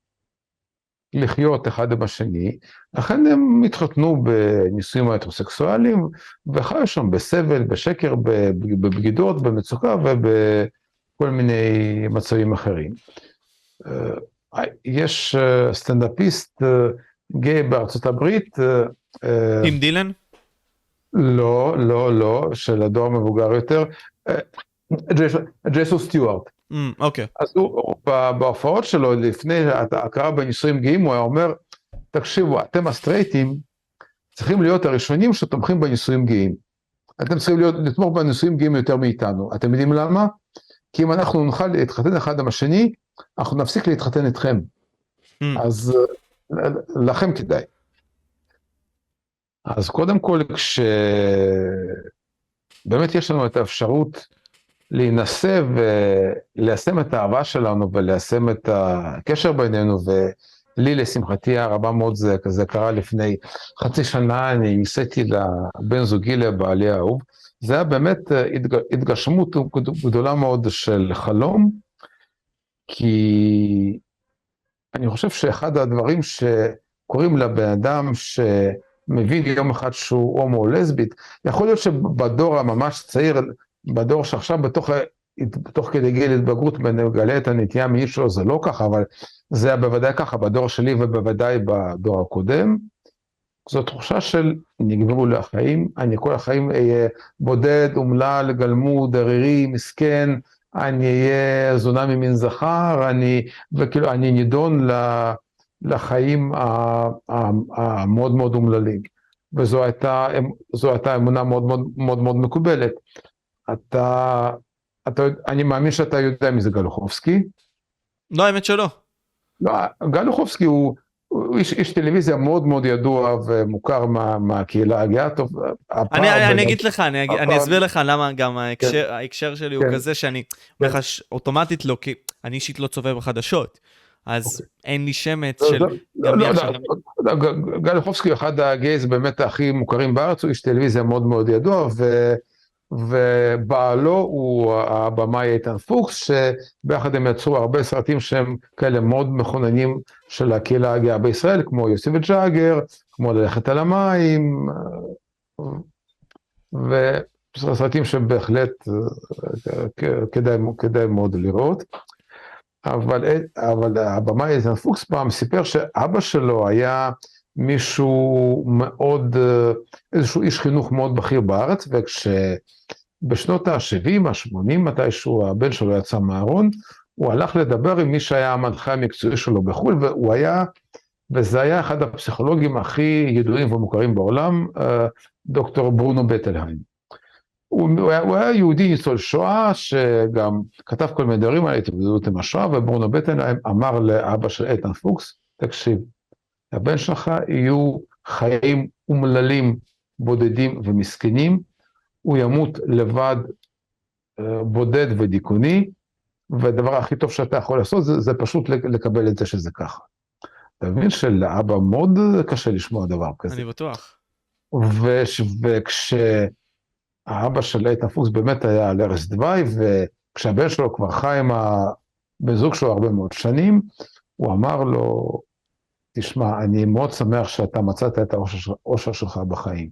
לחיות אחד עם השני, לכן הם התחתנו בנישואים ההטרוסקסואליים וחיו שם בסבל, בשקר, בבגידות, במצוקה ובכל מיני מצבים אחרים. יש סטנדאפיסט גיי בארצות הברית. טים דילן? לא, לא, לא, של הדור המבוגר יותר, ג'ייסון סטיוארט. אוקיי. אז הוא, בהופעות שלו, לפני ההכרה בנישואים גאים, הוא היה אומר, תקשיבו, אתם הסטרייטים צריכים להיות הראשונים שתומכים בנישואים גאים. אתם צריכים להיות, לתמוך בנישואים גאים יותר מאיתנו. אתם יודעים למה? כי אם אנחנו נוכל להתחתן אחד עם השני, אנחנו נפסיק להתחתן איתכם. Mm. אז לכם כדאי. אז קודם כל, כשבאמת יש לנו את האפשרות להינשא וליישם את האהבה שלנו וליישם את הקשר בינינו, ולי לשמחתי הרבה מאוד זה, זה קרה לפני חצי שנה, אני ניסיתי לבן זוגי לבעלי האהוב, זה היה באמת התגשמות גדולה מאוד של חלום, כי אני חושב שאחד הדברים קוראים לבן אדם שמבין יום אחד שהוא הומו או לסבית, יכול להיות שבדור הממש צעיר, בדור שעכשיו בתוך, בתוך כדי גיל התבגרות מגלה את הנטייה שלו, זה לא ככה, אבל זה היה בוודאי ככה בדור שלי ובוודאי בדור הקודם. זו תחושה של נגמרו לי החיים, אני כל החיים אהיה בודד, אומלל, גלמוד, ערירי, מסכן, אני אהיה זונה ממין זכר, אני, וכאילו, אני נידון לחיים המאוד מאוד אומללים. וזו הייתה, הייתה אמונה מאוד מאוד מאוד מאוד מקובלת. אתה, אתה, אני מאמין שאתה יודע מי זה גלוחובסקי. לא, האמת שלא. לא, גלוחובסקי הוא, הוא איש, איש טלוויזיה מאוד מאוד ידוע ומוכר מה, מהקהילה הגאה טוב. אני, אני, אני אגיד לך, אני, הפער... אני אסביר לך למה גם ההקשר, כן. ההקשר שלי כן. הוא כזה שאני אומר לך כן. אוטומטית לא, כי אני אישית לא צופה בחדשות. אז אוקיי. אין לי שמץ של... לא, לא, לא, גל יחובסקי הוא אחד הגייז באמת הכי מוכרים בארץ, הוא איש טלוויזיה מאוד מאוד ידוע, ו... ובעלו הוא הבמאי איתן פוקס, שביחד הם יצרו הרבה סרטים שהם כאלה מאוד מכוננים של הקהילה הגאה בישראל, כמו יוסי וג'אגר, כמו ללכת על המים, וסרטים שבהחלט כדאי, כדאי מאוד לראות. אבל, אבל הבמאי איתן פוקס פעם סיפר שאבא שלו היה מישהו מאוד, איזשהו איש חינוך מאוד בכיר בארץ, וכשבשנות ה-70, ה-80, מתישהו הבן שלו יצא מהארון, הוא הלך לדבר עם מי שהיה המנחה המקצועי שלו בחו"ל, והוא היה, וזה היה אחד הפסיכולוגים הכי ידועים ומוכרים בעולם, דוקטור ברונו בטלהיים. הוא, הוא היה יהודי ניצול שואה, שגם כתב כל מיני דברים על התמודדות עם השואה, וברונו בטלהיים אמר לאבא של איתן פוקס, תקשיב, לבן שלך יהיו חיים אומללים, בודדים ומסכנים, הוא ימות לבד, אה, בודד ודיכאוני, והדבר הכי טוב שאתה יכול לעשות זה, זה פשוט לקבל את זה שזה ככה. אתה מבין שלאבא מאוד קשה לשמוע דבר כזה. אני בטוח. וש, וכשהאבא של איתן פוקס באמת היה על ערש דווי, וכשהבן שלו כבר חי עם הבן זוג שלו הרבה מאוד שנים, הוא אמר לו, תשמע, אני מאוד שמח שאתה מצאת את האושר שלך בחיים.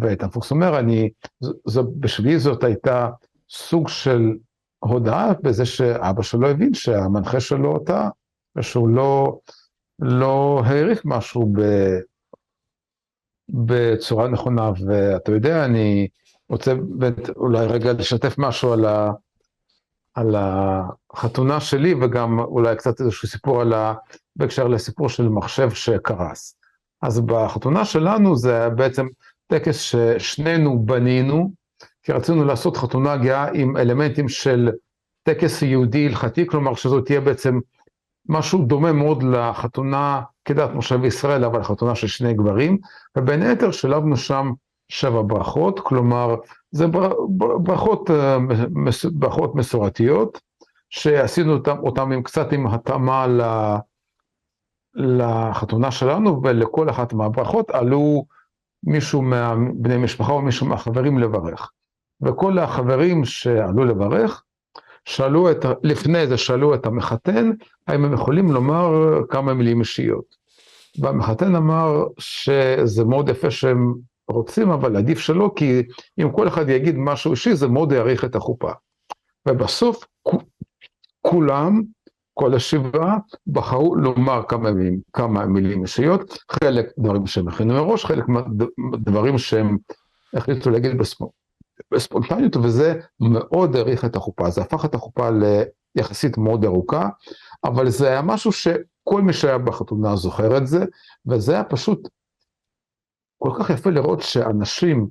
ואיתן פוקס אומר, אני, זו, בשבילי זאת הייתה סוג של הודעה בזה שאבא שלו הבין שהמנחה שלו אותה, ושהוא לא, לא העריך משהו ב, בצורה נכונה. ואתה יודע, אני רוצה אולי רגע לשתף משהו על, ה, על החתונה שלי, וגם אולי קצת איזשהו סיפור על ה... בהקשר לסיפור של מחשב שקרס. אז בחתונה שלנו זה בעצם טקס ששנינו בנינו, כי רצינו לעשות חתונה גאה עם אלמנטים של טקס יהודי הלכתי, כלומר שזו תהיה בעצם משהו דומה מאוד לחתונה כדת משה וישראל, אבל חתונה של שני גברים, ובין היתר שלבנו שם שבע ברכות, כלומר זה ברכות, אה, ברכות מסורתיות, שעשינו אותם, אותם עם קצת עם התאמה לחתונה שלנו, ולכל אחת מהברכות עלו מישהו מהבני משפחה או מישהו מהחברים לברך. וכל החברים שעלו לברך, שאלו את, לפני זה שאלו את המחתן, האם הם יכולים לומר כמה מילים אישיות. והמחתן אמר שזה מאוד יפה שהם רוצים, אבל עדיף שלא, כי אם כל אחד יגיד משהו אישי, זה מאוד יאריך את החופה. ובסוף כולם כל השבעה בחרו לומר כמה מילים, כמה מילים אישיות, חלק דברים שהם הכינו מראש, חלק דברים שהם החליטו להגיד בספונטניות, וזה מאוד האריך את החופה, זה הפך את החופה ליחסית מאוד ארוכה, אבל זה היה משהו שכל מי שהיה בחתונה זוכר את זה, וזה היה פשוט כל כך יפה לראות שאנשים,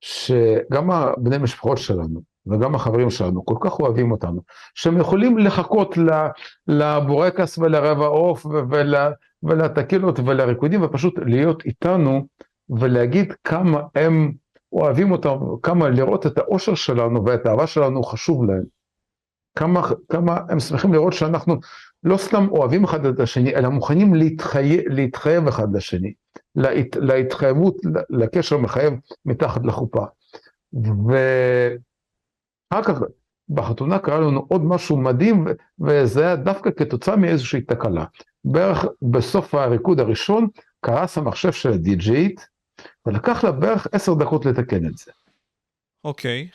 שגם בני משפחות שלנו, וגם החברים שלנו כל כך אוהבים אותנו, שהם יכולים לחכות לבורקס ולרבע עוף ולטקילות ולריקודים ופשוט להיות איתנו ולהגיד כמה הם אוהבים אותנו, כמה לראות את האושר שלנו ואת האהבה שלנו חשוב להם. כמה, כמה הם שמחים לראות שאנחנו לא סתם אוהבים אחד את השני, אלא מוכנים להתחייב, להתחייב אחד לשני, להת, להתחייבות, לקשר מחייב מתחת לחופה. ו... אחר כך, בחתונה קרה לנו עוד משהו מדהים, וזה היה דווקא כתוצאה מאיזושהי תקלה. בערך בסוף הריקוד הראשון קרס המחשב של הדי-ג'יית, ולקח לה בערך עשר דקות לתקן את זה. אוקיי.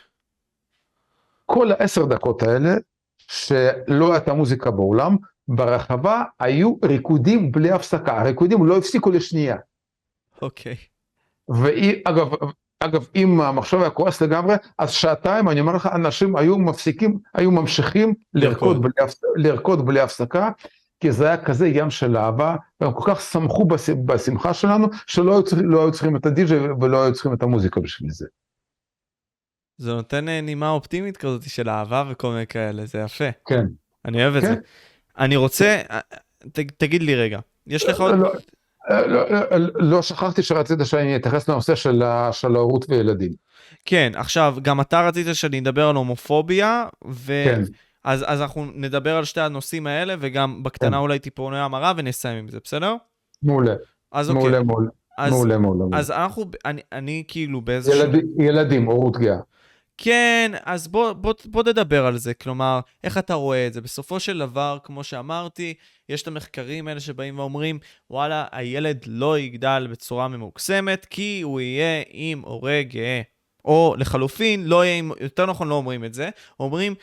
כל העשר דקות האלה, שלא הייתה מוזיקה באולם, ברחבה היו ריקודים בלי הפסקה, הריקודים לא הפסיקו לשנייה. אוקיי. והיא, אגב, אגב, אם המחשב היה כועס לגמרי, אז שעתיים, אני אומר לך, אנשים היו מפסיקים, היו ממשיכים לרקוד בלי, לרקוד בלי הפסקה, כי זה היה כזה ים של אהבה, והם כל כך שמחו בשמחה שלנו, שלא היו, צריכים, לא היו צריכים את הדי-ג'יי ולא היו צריכים את המוזיקה בשביל זה. זה נותן אה, נימה אופטימית כזאת של אהבה וכל מיני כאלה, זה יפה. כן. אני אוהב כן. את זה. אני רוצה, אה, ת, תגיד לי רגע, יש לך עוד... לא, לא, לא, שכחתי שרצית שאני אתייחס לנושא של, של ההורות וילדים. כן, עכשיו, גם אתה רצית שאני אדבר על הומופוביה, ו... כן. אז, אז אנחנו נדבר על שתי הנושאים האלה, וגם בקטנה כן. אולי טיפוני המרה, ונסיים עם זה, בסדר? מעולה. אז מעולה, אוקיי. מעולה. אז, מעולה, מעולה. אז אנחנו, אני, אני כאילו באיזשהו... ילד, ילדים, הורות גאה. כן, אז בוא, בוא, בוא נדבר על זה. כלומר, איך אתה רואה את זה? בסופו של דבר, כמו שאמרתי, יש את המחקרים האלה שבאים ואומרים, וואלה, הילד לא יגדל בצורה ממוקסמת, כי הוא יהיה עם הורה גאה. או לחלופין, לא יהיה עם, יותר נכון לא אומרים את זה, אומרים,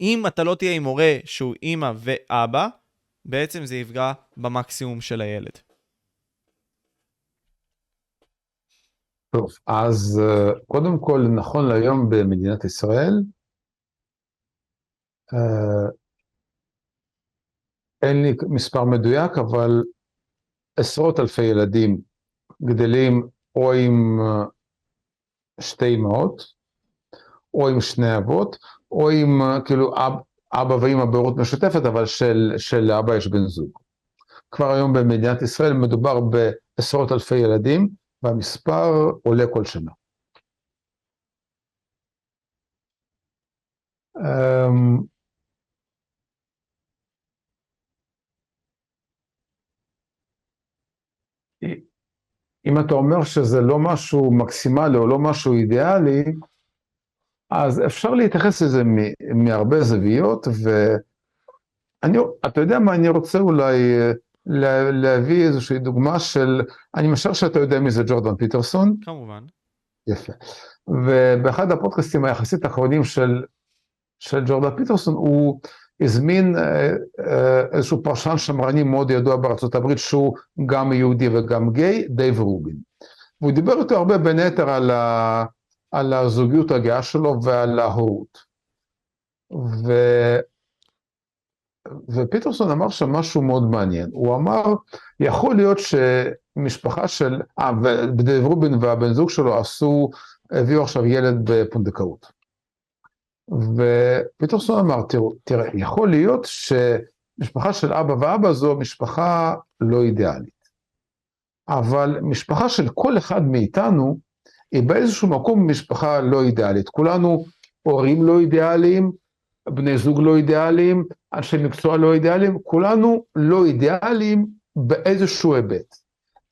אם אתה לא תהיה עם הורה שהוא אימא ואבא, בעצם זה יפגע במקסימום של הילד. טוב, אז אה, קודם כל, נכון להיום במדינת ישראל, אה, אין לי מספר מדויק, אבל עשרות אלפי ילדים גדלים או עם אה, שתי אמהות, או עם שני אבות, או עם כאילו אב, אבא ואמא בהורות משותפת, אבל של, של אבא יש בן זוג. כבר היום במדינת ישראל מדובר בעשרות אלפי ילדים, והמספר עולה כל שנה. Um, אם אתה אומר שזה לא משהו מקסימלי או לא משהו אידיאלי, אז אפשר להתייחס לזה מהרבה זוויות, ואתה יודע מה, אני רוצה אולי לה, להביא איזושהי דוגמה של, אני משער שאתה יודע מי זה ג'ורדן פיטרסון. כמובן. יפה. ובאחד הפודקאסטים היחסית האחרונים של, של ג'ורדן פיטרסון, הוא הזמין אה, אה, איזשהו פרשן שמרני מאוד ידוע בארצות הברית, שהוא גם יהודי וגם גיי, דייב רובין. והוא דיבר איתו הרבה בין היתר על, ה, על הזוגיות הגאה שלו ועל ההורות. ו... ופיטרסון אמר שם משהו מאוד מעניין, הוא אמר, יכול להיות שמשפחה של, אה, ודייב רובין והבן זוג שלו עשו, הביאו עכשיו ילד בפונדקאות. ופיטרסון אמר, תראה, יכול להיות שמשפחה של אבא ואבא זו משפחה לא אידיאלית. אבל משפחה של כל אחד מאיתנו, היא באיזשהו מקום משפחה לא אידיאלית. כולנו הורים לא אידיאליים, בני זוג לא אידיאליים, אנשי מקצוע לא אידיאליים, כולנו לא אידיאליים באיזשהו היבט.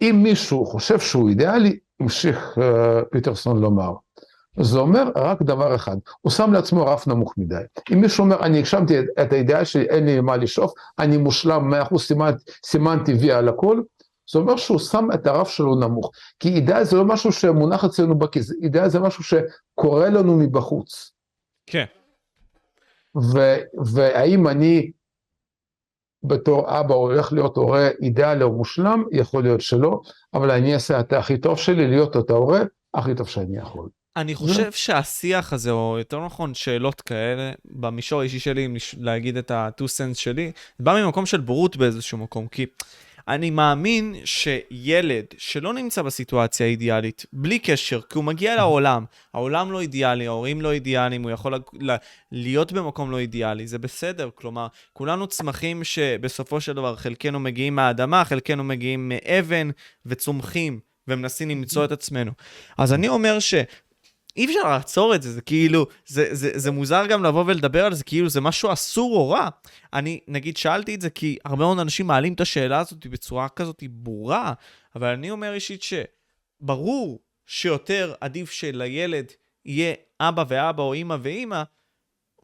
אם מישהו חושב שהוא אידיאלי, המשיך uh, פיטרסון לומר, זה אומר רק דבר אחד, הוא שם לעצמו רף נמוך מדי. אם מישהו אומר, אני הגשמתי את, את האידיאל שלי, אין לי מה לשאוף, אני מושלם 100% סימנ, סימנתי וי על הכל, זה אומר שהוא שם את הרף שלו נמוך. כי אידיאל זה לא משהו שמונח אצלנו בכיס, אידיאל זה משהו שקורה לנו מבחוץ. כן. ו- והאם אני בתור אבא הולך להיות הורה אידיאלי או מושלם, יכול להיות שלא, אבל אני אעשה את הכי טוב שלי להיות את ההורה הכי טוב שאני יכול. אני חושב שהשיח הזה, או יותר נכון שאלות כאלה, במישור האישי שלי, להגיד את ה-2 cents שלי, בא ממקום של בורות באיזשהו מקום, כי אני מאמין שילד שלא נמצא בסיטואציה האידיאלית, בלי קשר, כי הוא מגיע לעולם, העולם לא אידיאלי, ההורים לא אידיאליים, הוא יכול להיות במקום לא אידיאלי, זה בסדר. כלומר, כולנו צמחים שבסופו של דבר חלקנו מגיעים מהאדמה, חלקנו מגיעים מאבן וצומחים. ומנסים למצוא את עצמנו. אז אני אומר ש... אי אפשר לעצור את זה, זה כאילו, זה, זה, זה מוזר גם לבוא ולדבר על זה כאילו זה משהו אסור או רע. אני, נגיד, שאלתי את זה כי הרבה מאוד אנשים מעלים את השאלה הזאת בצורה כזאת ברורה, אבל אני אומר אישית שברור שיותר עדיף שלילד יהיה אבא ואבא או אימא ואימא,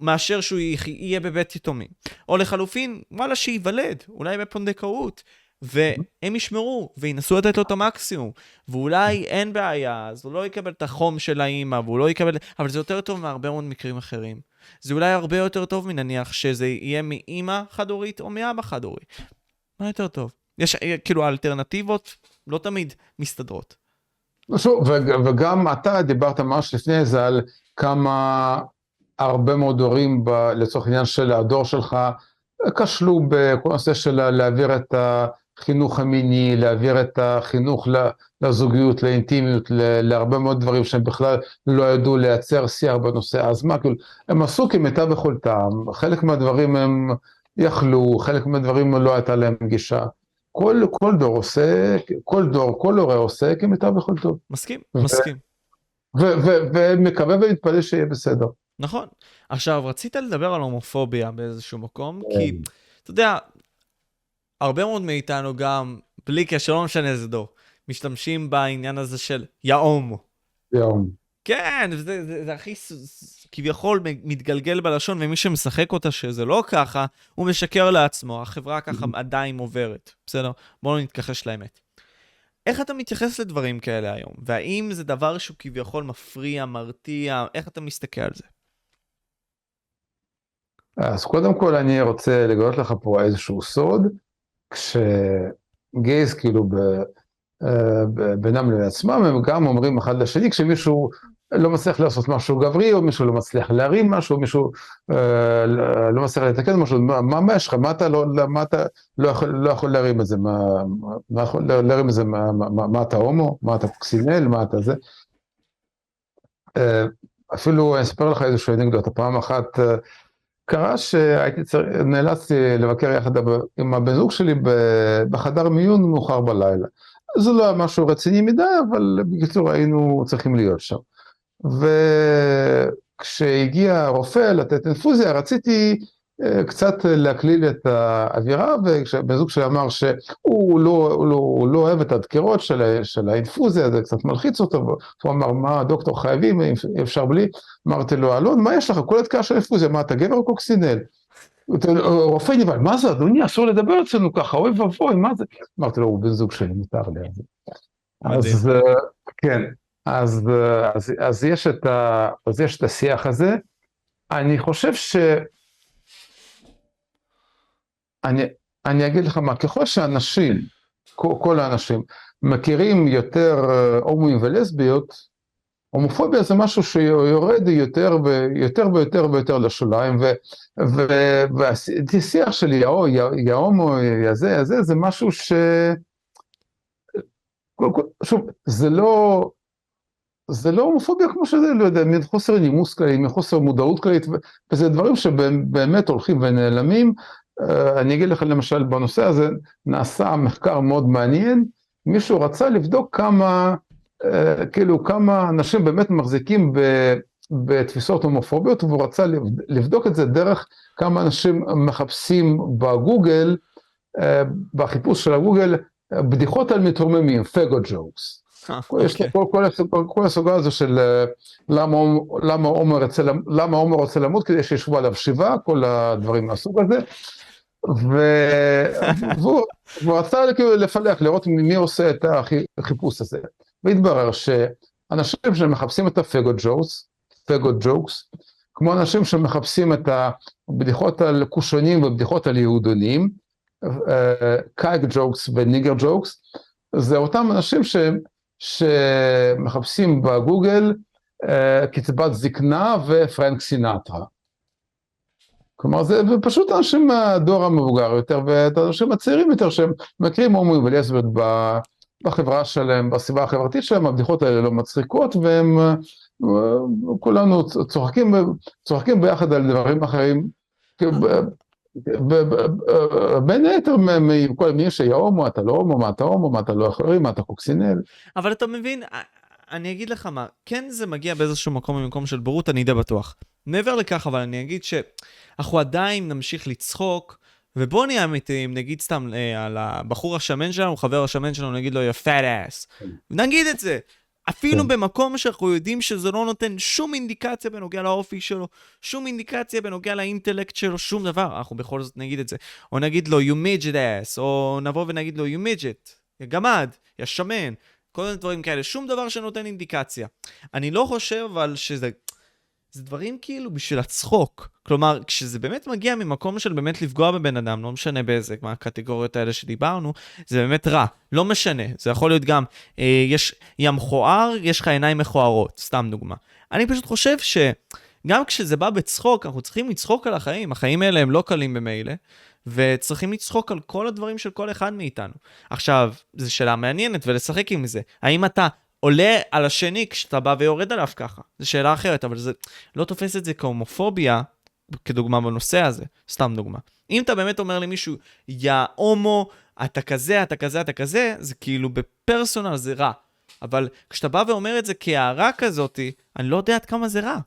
מאשר שהוא יהיה בבית יתומים. או לחלופין, וואלה, שייוולד, אולי בפונדקאות. והם ישמרו וינסו לתת לו את המקסימום. ואולי אין בעיה, אז הוא לא יקבל את החום של האימא, והוא לא יקבל... אבל זה יותר טוב מהרבה מאוד מקרים אחרים. זה אולי הרבה יותר טוב מנניח שזה יהיה מאימא חד-הורית או מאבא חד-הורי. מה יותר טוב? יש כאילו האלטרנטיבות לא תמיד מסתדרות. וגם אתה דיברת ממש לפני זה על כמה הרבה מאוד הורים, לצורך העניין של הדור שלך, כשלו בכל נושא של להעביר את החינוך המיני, להעביר את החינוך לזוגיות, לאינטימיות, להרבה מאוד דברים שהם בכלל לא ידעו לייצר שיח בנושא, אז מה, כאילו, הם עשו כמיטב יכולתם, חלק מהדברים הם יכלו, חלק מהדברים לא הייתה להם גישה. כל, כל דור עושה, כל דור, כל הורה עושה כמיטב יכולתו. מסכים, מסכים. ומקווה ומתפלל שיהיה בסדר. נכון. עכשיו, רצית לדבר על הומופוביה באיזשהו מקום, כי, אתה יודע, הרבה מאוד מאיתנו גם, בלי קשר, לא משנה איזה דור, משתמשים בעניין הזה של יאומו. יאום. כן, זה, זה, זה הכי כביכול מתגלגל בלשון, ומי שמשחק אותה שזה לא ככה, הוא משקר לעצמו, החברה ככה עדיין עוברת, בסדר? בואו לא נתכחש לאמת. איך אתה מתייחס לדברים כאלה היום? והאם זה דבר שהוא כביכול מפריע, מרתיע? איך אתה מסתכל על זה? אז קודם כל אני רוצה לגלות לך פה איזשהו סוד, כשגייז כאילו ב, אה, בינם לבין עצמם, הם גם אומרים אחד לשני, כשמישהו לא מצליח לעשות משהו גברי, או מישהו לא מצליח להרים משהו, מישהו אה, לא מצליח לתקן משהו, מה, מה יש לך, מה אתה לא, מה אתה לא יכול, לא יכול להרים את זה, מה, מה יכול להרים את זה, מה, מה, מה אתה הומו, מה אתה פוקסינל, מה אתה זה. אה, אפילו אני אספר לך איזושהי אנקדוטה, פעם אחת אה, קרה שהייתי צריך, נאלצתי לבקר יחד עם הבן זוג שלי בחדר מיון מאוחר בלילה. זה לא היה משהו רציני מדי, אבל בקיצור היינו צריכים להיות שם. וכשהגיע הרופא לתת אינפוזיה, רציתי קצת להקליל את האווירה, ובן זוג שלי אמר שהוא לא, לא, לא אוהב את הדקירות של, של האינפוזיה, זה קצת מלחיץ אותו, הוא אמר, מה דוקטור חייבים, אפשר בלי? אמרתי לו, אלון, מה יש לך? כל הדקה של אינפוזיה, מה אתה גבר או קוקסינל? רופא נבהל, מה זה אדוני, אסור לדבר אצלנו ככה, אוי ואבוי, מה זה? אמרתי לו, הוא בן זוג שלי, מותר לי. אז כן, אז, אז, אז, יש את ה, אז יש את השיח הזה. אני חושב ש... אני, אני אגיד לך מה, ככל שאנשים, כל, כל האנשים, מכירים יותר אה, הומואים ולסביות, הומופוביה זה משהו שיורד יותר ויותר ויותר ויותר לשוליים, והשיח של יאו, יהומו, יזה, יזה, זה משהו ש... שוב, זה לא, זה לא הומופוביה כמו שזה, לא יודע, מין חוסר נימוס כללי, מחוסר מודעות כללית, וזה דברים שבאמת הולכים ונעלמים. אה, אני אגיד לך למשל, בנושא הזה נעשה מחקר מאוד מעניין, מישהו רצה לבדוק כמה, אה, כאילו כמה אנשים באמת מחזיקים ב... בתפיסות הומופוביות, והוא רצה לבדוק את זה דרך כמה אנשים מחפשים בגוגל, אה, בחיפוש של הגוגל, בדיחות על מתרוממים, פגו ג'וקס. יש לו כל הסוגה הזו של למה עומר רוצה למות כדי שישבו עליו שבעה, כל הדברים מהסוג הזה. והוא רצה כאילו לפלח, לראות מי עושה את החיפוש הזה. והתברר שאנשים שמחפשים את הפגו ג'וקס, פגו ג'וקס, כמו אנשים שמחפשים את הבדיחות על קושונים ובדיחות על יהודונים, קייק ג'וקס וניגר ג'וקס, זה אותם אנשים שהם שמחפשים בגוגל uh, קצבת זקנה ופרנק סינטרה. כלומר זה פשוט אנשים מהדור המבוגר יותר ואת האנשים הצעירים יותר שהם מכירים הומואים ולסביות בחברה שלהם, בסביבה החברתית שלהם, הבדיחות האלה לא מצחיקות והם uh, כולנו צוחקים, צוחקים ביחד על דברים אחרים. בין היתר מכל מי שיהיה הומו, אתה לא הומו, מה אתה הומו, מה אתה לא אחרי, מה אתה קוקסינל. אבל אתה מבין, אני אגיד לך מה, כן זה מגיע באיזשהו מקום ממקום של בורות, אני די בטוח. מעבר לכך, אבל אני אגיד שאנחנו עדיין נמשיך לצחוק, ובוא נהיה אמיתיים, נגיד סתם אה, על הבחור השמן שלנו, חבר השמן שלנו, נגיד לו, יא פאט אס. נגיד את זה. אפילו כן. במקום שאנחנו יודעים שזה לא נותן שום אינדיקציה בנוגע לאופי שלו, שום אינדיקציה בנוגע לאינטלקט שלו, שום דבר, אנחנו בכל זאת נגיד את זה. או נגיד לו, you midget ass, או נבוא ונגיד לו, you midget, יא גמד, יא שמן, כל מיני דברים כאלה, שום דבר שנותן אינדיקציה. אני לא חושב אבל שזה... זה דברים כאילו בשביל הצחוק. כלומר, כשזה באמת מגיע ממקום של באמת לפגוע בבן אדם, לא משנה באיזה, מהקטגוריות האלה שדיברנו, זה באמת רע. לא משנה, זה יכול להיות גם, אה, יש ים מכוער, יש לך עיניים מכוערות, סתם דוגמה. אני פשוט חושב שגם כשזה בא בצחוק, אנחנו צריכים לצחוק על החיים. החיים האלה הם לא קלים במילא, וצריכים לצחוק על כל הדברים של כל אחד מאיתנו. עכשיו, זו שאלה מעניינת ולשחק עם זה. האם אתה עולה על השני כשאתה בא ויורד עליו ככה? זו שאלה אחרת, אבל זה לא תופס את זה כהומופוביה, כדוגמה בנושא הזה, סתם דוגמה. אם אתה באמת אומר למישהו, יא הומו, אתה כזה, אתה כזה, אתה כזה, זה כאילו בפרסונל זה רע. אבל כשאתה בא ואומר את זה כהערה כזאתי, אני לא יודע עד כמה זה רע.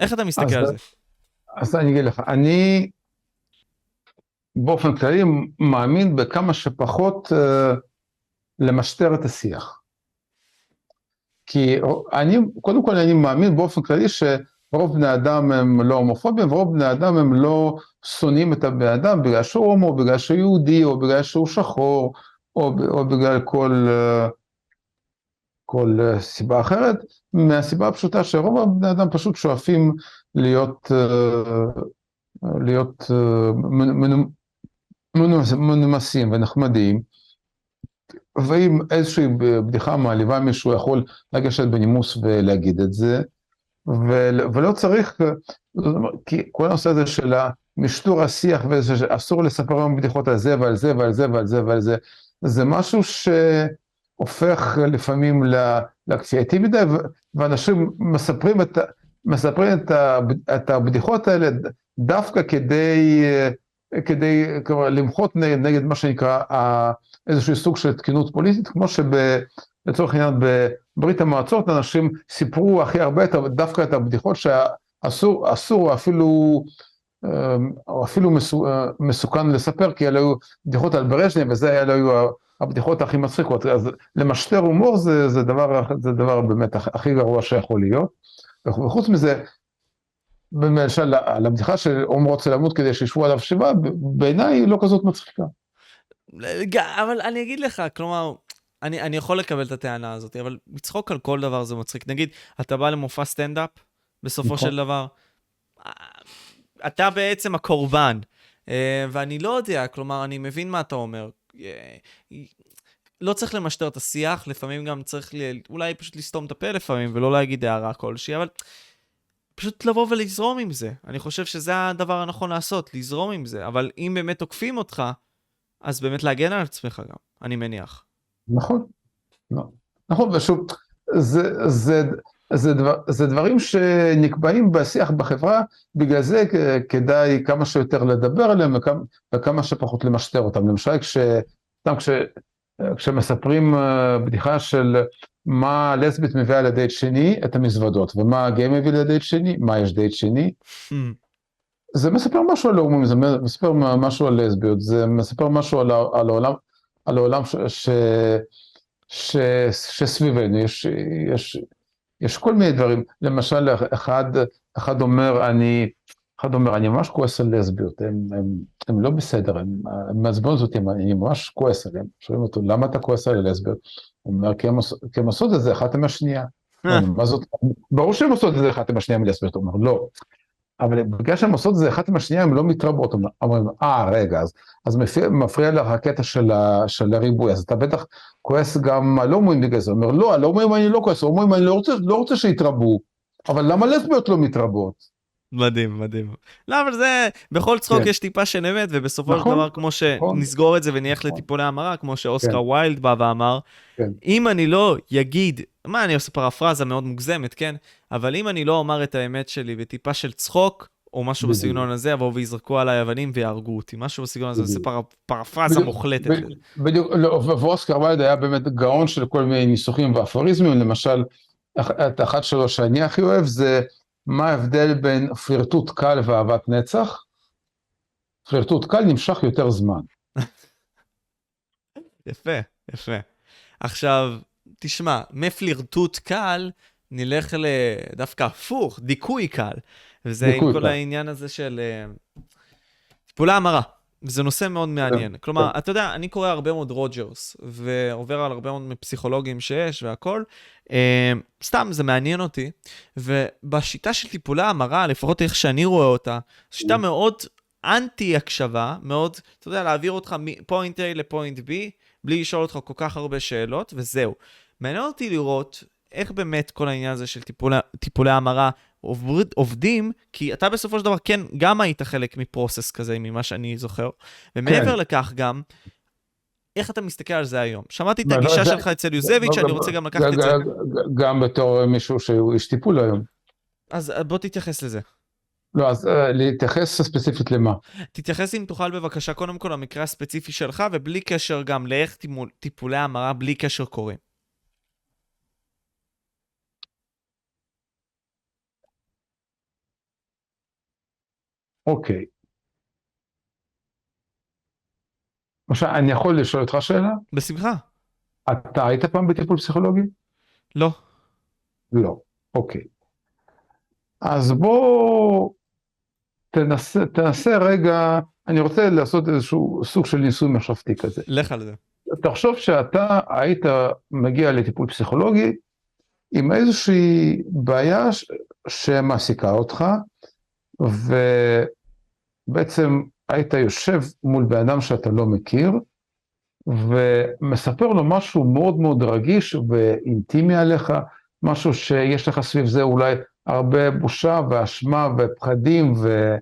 איך אתה מסתכל אז- על זה? אז אני אגיד לך, אני באופן כללי מאמין בכמה שפחות אה, למשטר את השיח. כי אני, קודם כל אני מאמין באופן כללי שרוב בני אדם הם לא הומופובים, ורוב בני אדם הם לא שונאים את הבני אדם בגלל שהוא הומו, בגלל שהוא יהודי, או בגלל שהוא שחור, או, או בגלל כל, אה, כל אה, סיבה אחרת, מהסיבה הפשוטה שרוב בני אדם פשוט שואפים להיות, אה, להיות מנומ- מנומס- מנומסים ונחמדים, ואם איזושהי בדיחה מעליבה מישהו יכול לגשת בנימוס ולהגיד את זה, ול- ולא צריך, כי כל הנושא הזה של משטור השיח וזה שאסור לספר היום בדיחות על זה ועל זה ועל זה ועל זה ועל זה, זה משהו שהופך לפעמים לכפייתי מדי, ואנשים מספרים את, מספרים את הבדיחות האלה דווקא כדי, אה, כדי כלומר, למחות נגד, נגד מה שנקרא איזשהו סוג של תקינות פוליטית, כמו שלצורך העניין בברית המועצות אנשים סיפרו הכי הרבה דווקא את הבדיחות שאסור אסור אפילו, אה, או אפילו אה, מסוכן לספר, כי אלה היו בדיחות על ברז'ניה וזה אלה היו הבדיחות הכי מצחיקות. אז למשטר הומור זה, זה, דבר, זה דבר באמת הכ- הכי גרוע שיכול להיות. וחוץ מזה, למשל, על הבדיחה של הומו רוצה למות כדי שישבו עליו שבעה, בעיניי היא לא כזאת מצחיקה. אבל אני אגיד לך, כלומר, אני, אני יכול לקבל את הטענה הזאת, אבל לצחוק על כל דבר זה מצחיק. נגיד, אתה בא למופע סטנדאפ, בסופו נכון. של דבר, אה, אתה בעצם הקורבן, אה, ואני לא יודע, כלומר, אני מבין מה אתה אומר. אה, לא צריך למשטר את השיח, לפעמים גם צריך ל... אולי פשוט לסתום את הפה לפעמים, ולא להגיד הערה כלשהי, אבל פשוט לבוא ולזרום עם זה. אני חושב שזה הדבר הנכון לעשות, לזרום עם זה. אבל אם באמת תוקפים אותך, אז באמת להגן על עצמך גם, אני מניח. נכון. נכון, ושוב, זה, זה, זה, דבר, זה דברים שנקבעים בשיח בחברה, בגלל זה כדאי כמה שיותר לדבר עליהם וכמה, וכמה שפחות למשטר אותם. למשל, כש, כש, כשמספרים אה, בדיחה של מה לסבית מביאה לדייט שני, את המזוודות, ומה הגיי מביא לדייט שני, מה יש דייט שני, זה מספר משהו על הומואים, זה מספר משהו על לסביות, זה מספר משהו על, על העולם, על העולם ש, ש, ש, שסביבנו, יש, יש, יש כל מיני דברים, למשל אחד, אחד אומר, אני, אחד אומר, אני ממש כועס על לסביות, הם, הם, הם לא בסדר, הם, מעצבנות אותי, אני ממש כועס עליהם, שואלים אותו, למה אתה כועס על הלסביות? הוא אומר, כי הם, עושות את זה אחת עם השנייה. מה זאת, ברור שהן עושות את זה אחת עם השנייה מלסביות, הוא אומר, לא. אבל בגלל שהן עושות את זה אחת עם השנייה, הן לא מתרבות, אומרים, אה, רגע, אז, אז מפריע, מפריע לך הקטע של, ה, של הריבוי, אז אתה בטח כועס גם על הומואים בגלל זה, הוא אומר, לא, על הומואים אני לא כועס, הומואים אני לא רוצה, לא רוצה שיתרבו, אבל למה לסביות לא מתרבות? מדהים, מדהים. לא, אבל זה, בכל צחוק כן. יש טיפה של אמת, ובסופו של נכון, דבר, כמו נכון. שנסגור את זה ונלך נכון. לטיפולי המרה, כמו שאוסקר כן. ויילד בא ואמר, כן. אם אני לא יגיד, מה, אני עושה פרפרזה מאוד מוגזמת, כן? אבל אם אני לא אומר את האמת שלי בטיפה של צחוק, או משהו בדיוק. בסגנון הזה, יבואו ויזרקו עליי אבנים ויהרגו אותי. משהו בסגנון הזה, זה. פר- פרפרזה בדיוק, מוחלטת. בדיוק, לא, ואוסקר ויילד היה באמת גאון של כל מיני ניסוחים ואפוריזמים, למשל, את אחת שלו שאני הכי אוהב זה מה ההבדל בין פלירטוט קל ואהבת נצח? פלירטוט קל נמשך יותר זמן. יפה, יפה. עכשיו, תשמע, מפלירטוט קל, נלך לדווקא הפוך, דיכוי קל. וזה דיכוי עם כל קל. העניין הזה של אה, טיפולי המרה. וזה נושא מאוד מעניין. כלומר, אתה יודע, אני קורא הרבה מאוד רוג'רס, ועובר על הרבה מאוד מפסיכולוגים שיש והכל. אה, סתם, זה מעניין אותי. ובשיטה של טיפולי המרה, לפחות איך שאני רואה אותה, זו שיטה מאוד אנטי הקשבה, מאוד, אתה יודע, להעביר אותך מפוינט A לפוינט B, בלי לשאול אותך כל כך הרבה שאלות, וזהו. מעניין אותי לראות איך באמת כל העניין הזה של טיפולי, טיפולי המרה עובד, עובדים, כי אתה בסופו של דבר כן, גם היית חלק מפרוסס כזה, ממה שאני זוכר. ומעבר כן. לכך גם, איך אתה מסתכל על זה היום? שמעתי את לא, לא, הגישה זה- שלך אצל יוזביץ', לא, אני גם- רוצה גם לקחת את זה. גם בתור מישהו שהוא איש טיפול היום. אז אה, בוא תתייחס לזה. לא, אז אה, להתייחס ספציפית למה? תתייחס אם תוכל בבקשה קודם כל למקרה הספציפי שלך, ובלי קשר גם לאיך טיפולי המרה בלי קשר קורים. אוקיי. עכשיו, אני יכול לשאול אותך שאלה? בשמחה. אתה היית פעם בטיפול פסיכולוגי? לא. לא. אוקיי. אז בוא תנסה, תנסה רגע, אני רוצה לעשות איזשהו סוג של ניסוי מחשבתי כזה. לך על זה. תחשוב שאתה היית מגיע לטיפול פסיכולוגי עם איזושהי בעיה ש- שמעסיקה אותך, ובעצם היית יושב מול בן אדם שאתה לא מכיר, ומספר לו משהו מאוד מאוד רגיש ואינטימי עליך, משהו שיש לך סביב זה אולי הרבה בושה ואשמה ופחדים ו...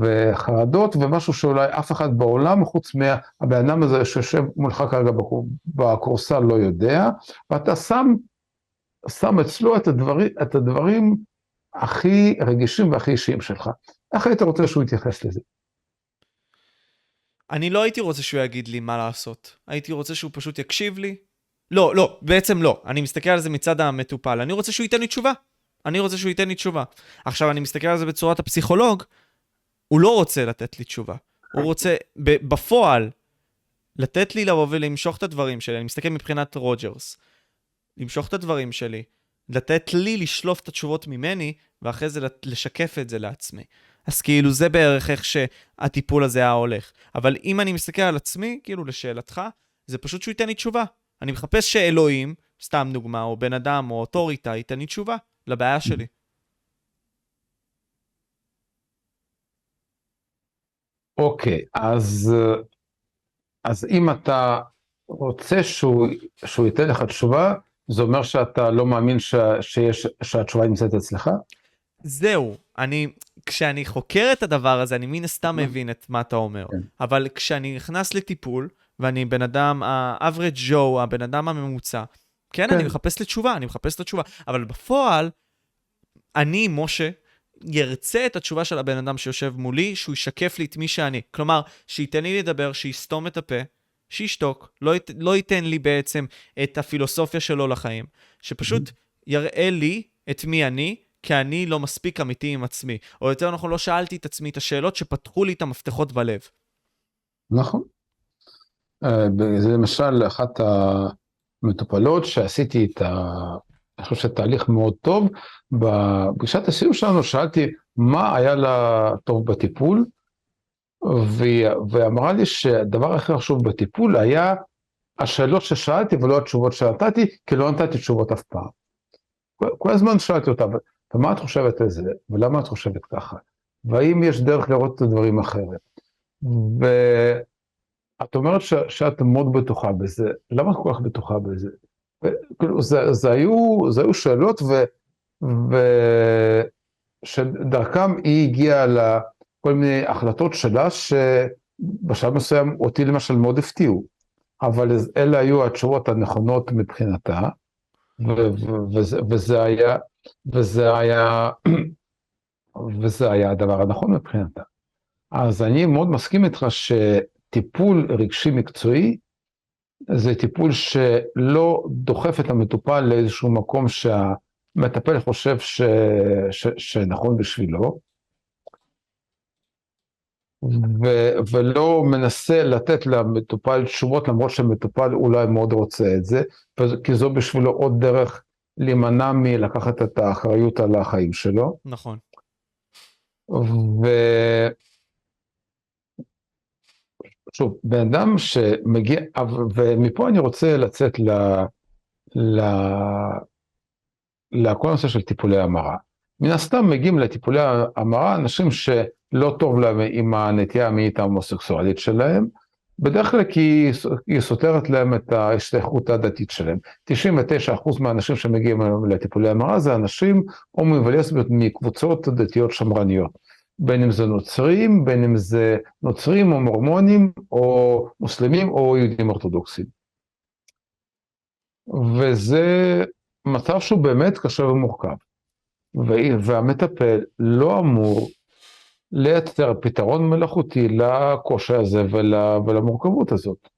וחרדות, ומשהו שאולי אף אחד בעולם, חוץ מהבן אדם הזה שיושב מולך כרגע בקור- בכורסה לא יודע, ואתה שם, שם אצלו את הדברים, את הדברים הכי רגישים והכי אישיים שלך. איך היית רוצה שהוא יתייחס לזה? אני לא הייתי רוצה שהוא יגיד לי מה לעשות. הייתי רוצה שהוא פשוט יקשיב לי. לא, לא, בעצם לא. אני מסתכל על זה מצד המטופל. אני רוצה שהוא ייתן לי תשובה. אני רוצה שהוא ייתן לי תשובה. עכשיו, אני מסתכל על זה בצורת הפסיכולוג, הוא לא רוצה לתת לי תשובה. הוא רוצה, בפועל, לתת לי לבוא ולמשוך את הדברים שלי. אני מסתכל מבחינת רוג'רס. למשוך את הדברים שלי, לתת לי לשלוף את התשובות ממני, ואחרי זה לשקף את זה לעצמי. אז כאילו זה בערך איך שהטיפול הזה היה הולך. אבל אם אני מסתכל על עצמי, כאילו לשאלתך, זה פשוט שהוא ייתן לי תשובה. אני מחפש שאלוהים, סתם דוגמה, או בן אדם, או אוטוריטה, ייתן לי תשובה לבעיה שלי. אוקיי, אז, אה, אז אם אתה רוצה שהוא, שהוא ייתן לך תשובה, זה אומר שאתה לא מאמין ש, שיש, שהתשובה נמצאת אצלך? זהו, אני, כשאני חוקר את הדבר הזה, אני מן הסתם מבין את מה אתה אומר. כן. אבל כשאני נכנס לטיפול, ואני בן אדם, ה-average Joe, הבן אדם הממוצע, כן, כן. אני מחפש לתשובה, אני מחפש את התשובה. אבל בפועל, אני, משה, ירצה את התשובה של הבן אדם שיושב מולי, שהוא ישקף לי את מי שאני. כלומר, שייתן לי לדבר, שיסתום את הפה, שישתוק, לא, ית, לא ייתן לי בעצם את הפילוסופיה שלו לחיים, שפשוט יראה לי את מי אני, כי אני לא מספיק אמיתי עם עצמי. או יותר נכון, לא שאלתי את עצמי את השאלות שפתחו לי את המפתחות בלב. נכון. אה, זה למשל אחת המטופלות שעשיתי איתה, אני חושב שתהליך מאוד טוב, בפגישת הסיום שלנו שאלתי מה היה לה טוב בטיפול, ואמרה לי שהדבר הכי חשוב בטיפול היה השאלות ששאלתי ולא התשובות שנתתי, כי לא נתתי תשובות אף פעם. כל, הזמן שאלתי אותה, ומה את חושבת על זה, ולמה את חושבת ככה, והאם יש דרך לראות את הדברים אחרת. ואת אומרת ש, שאת מאוד בטוחה בזה, למה את כל כך בטוחה בזה? כאילו, זה, זה, היו, זה היו שאלות ו, ושדרכם היא הגיעה לכל מיני החלטות שלה שבשלב מסוים אותי למשל מאוד הפתיעו, אבל אלה היו התשובות הנכונות מבחינתה, וזה היה, וזה היה, וזה היה הדבר הנכון מבחינתה. אז אני מאוד מסכים איתך שטיפול רגשי מקצועי זה טיפול שלא דוחף את המטופל לאיזשהו מקום שהמטפל חושב ש... ש... שנכון בשבילו. ו- ולא מנסה לתת למטופל תשובות למרות שמטופל אולי מאוד רוצה את זה, כי זו בשבילו עוד דרך להימנע מלקחת את האחריות על החיים שלו. נכון. ו... שוב, בן אדם שמגיע, ומפה אני רוצה לצאת ל... ל... לכל הנושא של טיפולי המרה. מן הסתם מגיעים לטיפולי המרה אנשים שלא טוב להם עם הנטייה המינית ההומוסקסואלית שלהם, בדרך כלל כי היא סותרת להם את ההשתייכות הדתית שלהם. 99% מהאנשים שמגיעים לטיפולי המרה זה אנשים הומואים ולסביות מקבוצות דתיות שמרניות. בין אם זה נוצרים, בין אם זה נוצרים או מורמונים או מוסלמים או יהודים אורתודוקסים. וזה מצב שהוא באמת קשה ומורכב. והמטפל לא אמור לייצר פתרון מלאכותי לקושי הזה ול, ולמורכבות הזאת.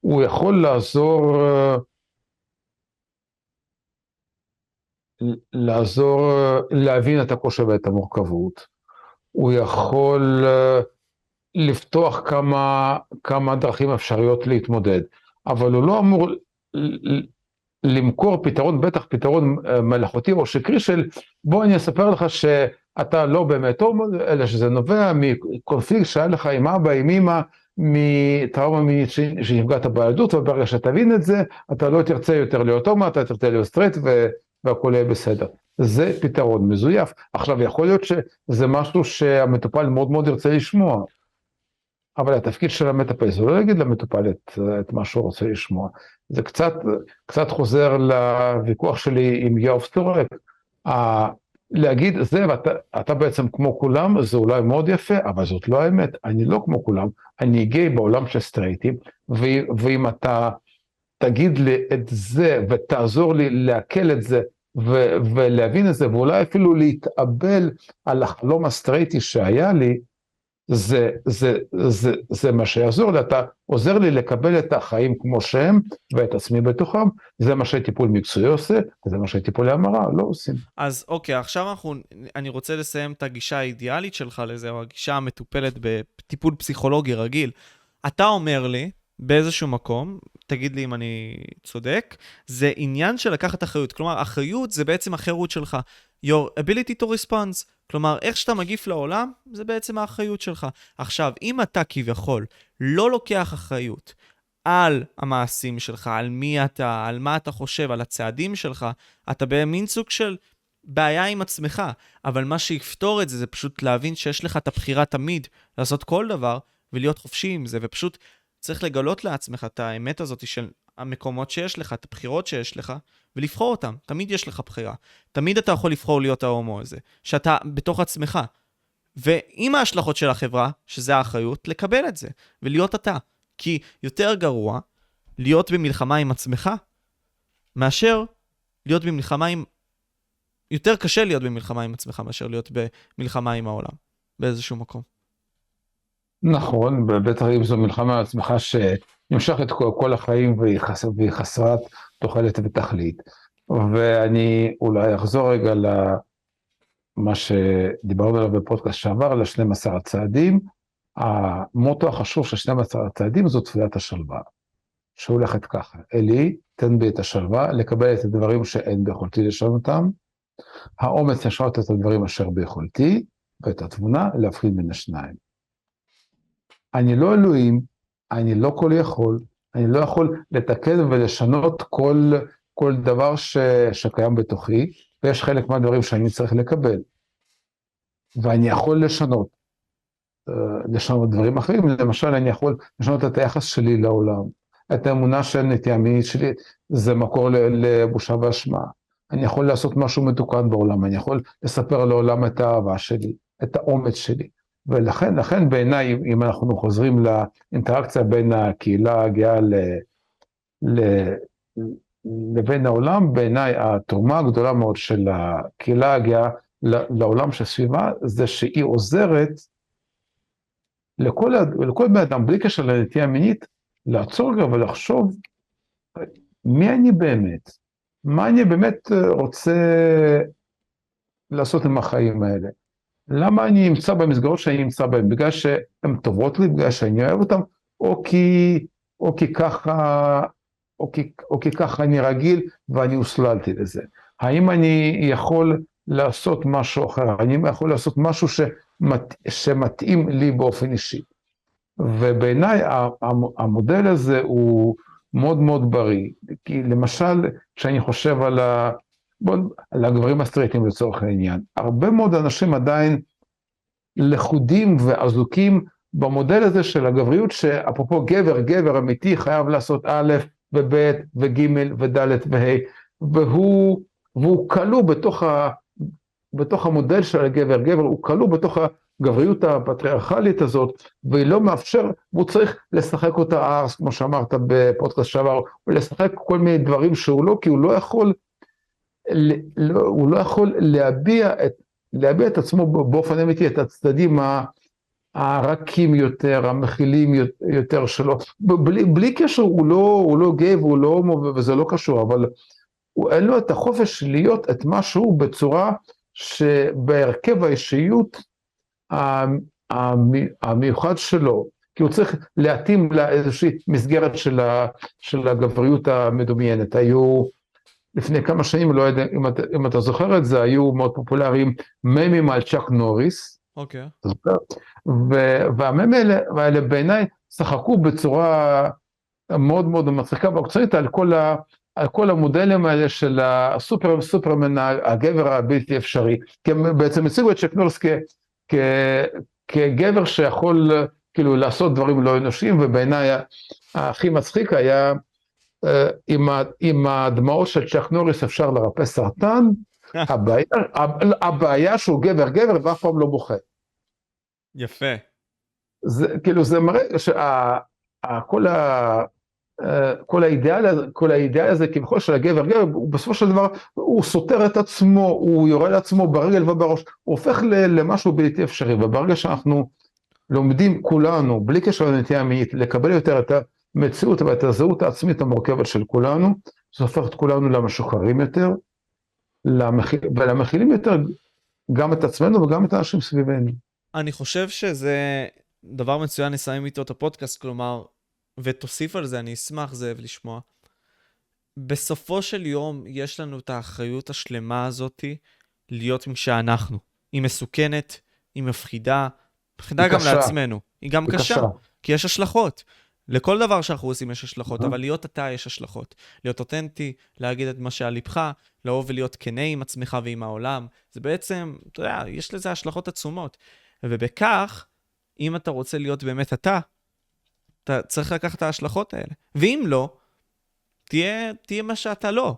הוא יכול לעזור, לעזור להבין את הקושי ואת המורכבות. הוא יכול לפתוח כמה, כמה דרכים אפשריות להתמודד, אבל הוא לא אמור למכור פתרון, בטח פתרון מלאכותי או שקרי של בוא אני אספר לך שאתה לא באמת טוב, אלא שזה נובע מקונפליקט שהיה לך עם אבא, עם אמא, מטראומה מינית שנפגעת בילדות, וברגע שתבין את זה, אתה לא תרצה יותר להיות הומו, אתה תרצה להיות סטרייט והכל יהיה בסדר. זה פתרון מזויף. עכשיו, יכול להיות שזה משהו שהמטופל מאוד מאוד ירצה לשמוע, אבל התפקיד של המטפל זה לא להגיד למטופל את, את מה שהוא רוצה לשמוע. זה קצת, קצת חוזר לוויכוח שלי עם יואב סטורק. להגיד זה ואתה בעצם כמו כולם זה אולי מאוד יפה אבל זאת לא האמת אני לא כמו כולם אני גיי בעולם של סטרייטים ואם אתה תגיד לי את זה ותעזור לי לעכל את זה ו- ולהבין את זה ואולי אפילו להתאבל על החלום הסטרייטי שהיה לי זה, זה, זה, זה מה שיעזור לי, אתה עוזר לי לקבל את החיים כמו שהם ואת עצמי בתוכם, זה מה שטיפול מקצועי עושה, וזה מה שטיפולי המרה לא עושים. אז אוקיי, עכשיו אנחנו, אני רוצה לסיים את הגישה האידיאלית שלך לזה, או הגישה המטופלת בטיפול פסיכולוגי רגיל. אתה אומר לי, באיזשהו מקום, תגיד לי אם אני צודק, זה עניין של לקחת אחריות. כלומר, אחריות זה בעצם החירות שלך. your ability to response. כלומר, איך שאתה מגיף לעולם, זה בעצם האחריות שלך. עכשיו, אם אתה כביכול לא לוקח אחריות על המעשים שלך, על מי אתה, על מה אתה חושב, על הצעדים שלך, אתה במין סוג של בעיה עם עצמך. אבל מה שיפתור את זה, זה פשוט להבין שיש לך את הבחירה תמיד לעשות כל דבר ולהיות חופשי עם זה, ופשוט צריך לגלות לעצמך את האמת הזאת של המקומות שיש לך, את הבחירות שיש לך, ולבחור אותם. תמיד יש לך בחירה. תמיד אתה יכול לבחור להיות ההומו הזה, שאתה בתוך עצמך. ועם ההשלכות של החברה, שזה האחריות, לקבל את זה, ולהיות אתה. כי יותר גרוע להיות במלחמה עם עצמך, מאשר להיות במלחמה עם... יותר קשה להיות במלחמה עם עצמך מאשר להיות במלחמה עם העולם, באיזשהו מקום. נכון, בטח אם זו מלחמה על עצמך שנמשכת כל, כל החיים והיא, חס, והיא חסרת תוחלת ותכלית. ואני אולי אחזור רגע למה שדיברנו עליו בפודקאסט שעבר, ל-12 הצעדים. המוטו החשוב של 12 הצעדים זו תפילת השלווה, שהולכת ככה, אלי, תן בי את השלווה, לקבל את הדברים שאין ביכולתי לשנות אותם, האומץ לשנות את הדברים אשר ביכולתי, ואת התבונה להפחיד בין השניים. אני לא אלוהים, אני לא כל יכול, אני לא יכול לתקן ולשנות כל, כל דבר ש, שקיים בתוכי, ויש חלק מהדברים שאני צריך לקבל. ואני יכול לשנות, אה, לשנות דברים אחרים, למשל אני יכול לשנות את היחס שלי לעולם, את האמונה של נטייה מינית שלי, זה מקור לבושה ואשמה. אני יכול לעשות משהו מתוקן בעולם, אני יכול לספר לעולם את האהבה שלי, את האומץ שלי. ולכן, לכן בעיניי, אם אנחנו חוזרים לאינטראקציה בין הקהילה הגאה ל, ל, לבין העולם, בעיניי התרומה הגדולה מאוד של הקהילה הגאה לעולם שסביבה, זה שהיא עוזרת לכל, לכל בן אדם, בלי קשר לנטייה מינית, לעצור רגע ולחשוב מי אני באמת, מה אני באמת רוצה לעשות עם החיים האלה. למה אני נמצא במסגרות שאני נמצא בהן? בגלל שהן טובות לי, בגלל שאני אוהב אותן, או כי, או כי ככה, או כי, או כי ככה אני רגיל ואני הוסללתי לזה. האם אני יכול לעשות משהו אחר? האם אני יכול לעשות משהו שמת, שמתאים לי באופן אישי? ובעיניי המודל הזה הוא מאוד מאוד בריא. כי למשל, כשאני חושב על, הגברים הסטרייטים לצורך העניין, הרבה מאוד אנשים עדיין לכודים ואזוקים במודל הזה של הגבריות, שאפרופו גבר, גבר אמיתי חייב לעשות א' וב' וג' וד' וה', והוא, והוא כלוא בתוך, ה, בתוך המודל של הגבר, גבר, הוא כלוא בתוך הגבריות הפטריארכלית הזאת, והיא לא מאפשר, והוא צריך לשחק אותה ארס, כמו שאמרת בפודקאסט שעבר, ולשחק כל מיני דברים שהוא לא, כי הוא לא יכול, לא, הוא לא יכול להביע את, להביע את עצמו באופן אמיתי, את הצדדים הרכים יותר, המכילים יותר שלו, בלי, בלי קשר, הוא לא, הוא לא גיי והוא לא הומו וזה לא קשור, אבל הוא, אין לו את החופש להיות את מה שהוא בצורה שבהרכב האישיות המיוחד שלו, כי הוא צריך להתאים לאיזושהי מסגרת של, ה, של הגבריות המדומיינת. היו לפני כמה שנים, לא יודע אם אתה, אם אתה זוכר את זה, היו מאוד פופולריים ממים על צ'אק נוריס. אוקיי. Okay. והממים האלה, האלה בעיניי שחקו בצורה מאוד מאוד מצחיקה ועקצונית על כל ה... על כל המודלים האלה של הסופר סופרמן הגבר הבלתי אפשרי, כי הם בעצם הציגו את צ'ק נורס כ, כגבר שיכול כאילו לעשות דברים לא אנושיים, ובעיניי הכי מצחיק היה עם, עם הדמעות של צ'ק נוריס אפשר לרפא סרטן, הבעיה, הבעיה שהוא גבר גבר ואף פעם לא בוכה. יפה. זה כאילו זה מראה שכל ה... כל האידאל, כל האידאל הזה כביכול של הגבר גבר, הוא בסופו של דבר, הוא סותר את עצמו, הוא יורה לעצמו ברגל ובראש, הוא הופך למשהו בלתי אפשרי, וברגע שאנחנו לומדים כולנו, בלי קשר לנטייה המינית, לקבל יותר את המציאות ואת הזהות העצמית המורכבת של כולנו, זה הופך את כולנו למשוחררים יותר, למכיל, ולמכילים יותר גם את עצמנו וגם את האנשים סביבנו. אני חושב שזה דבר מצוין לסיים איתו את הפודקאסט, כלומר, ותוסיף על זה, אני אשמח, זאב, לשמוע. בסופו של יום, יש לנו את האחריות השלמה הזאתי להיות עם שאנחנו. היא מסוכנת, היא מפחידה, מפחידה גם קשה. לעצמנו. היא גם היא קשה, קשה, כי יש השלכות. לכל דבר שאנחנו עושים יש השלכות, אבל להיות אתה יש השלכות. להיות אותנטי, להגיד את מה שעל ליבך, לאהוב ולהיות כנה עם עצמך ועם העולם. זה בעצם, אתה יודע, יש לזה השלכות עצומות. ובכך, אם אתה רוצה להיות באמת אתה, אתה צריך לקחת את ההשלכות האלה. ואם לא, תהיה, תהיה מה שאתה לא,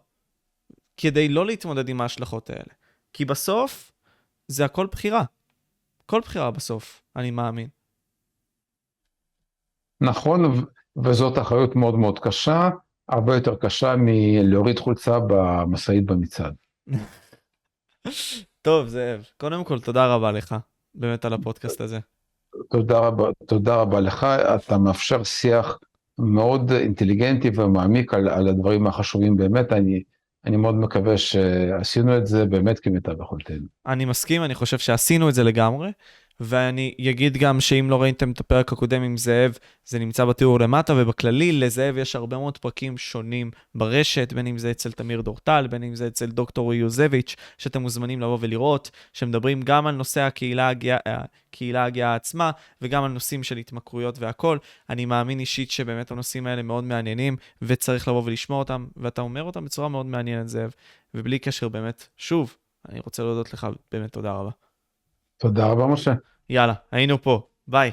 כדי לא להתמודד עם ההשלכות האלה. כי בסוף, זה הכל בחירה. כל בחירה בסוף, אני מאמין. נכון, וזאת אחריות מאוד מאוד קשה, הרבה יותר קשה מלהוריד חולצה במשאית במצעד. טוב, זאב, קודם כל, תודה רבה לך, באמת, על הפודקאסט הזה. תודה רבה, תודה רבה לך, אתה מאפשר שיח מאוד אינטליגנטי ומעמיק על, על הדברים החשובים באמת, אני, אני מאוד מקווה שעשינו את זה באמת כמיטב יכולתנו. אני מסכים, אני חושב שעשינו את זה לגמרי. ואני אגיד גם שאם לא ראיתם את הפרק הקודם עם זאב, זה נמצא בתיאור למטה, ובכללי לזאב יש הרבה מאוד פרקים שונים ברשת, בין אם זה אצל תמיר דורטל, בין אם זה אצל דוקטור יוזביץ', שאתם מוזמנים לבוא ולראות, שמדברים גם על נושא הקהילה הגאה, הקהילה הגאה עצמה, וגם על נושאים של התמכרויות והכול. אני מאמין אישית שבאמת הנושאים האלה מאוד מעניינים, וצריך לבוא ולשמוע אותם, ואתה אומר אותם בצורה מאוד מעניינת, זאב, ובלי קשר באמת, שוב, אני רוצה להודות לך, באמת תודה רבה. תודה רבה, משה. יאללה, היינו פה. ביי.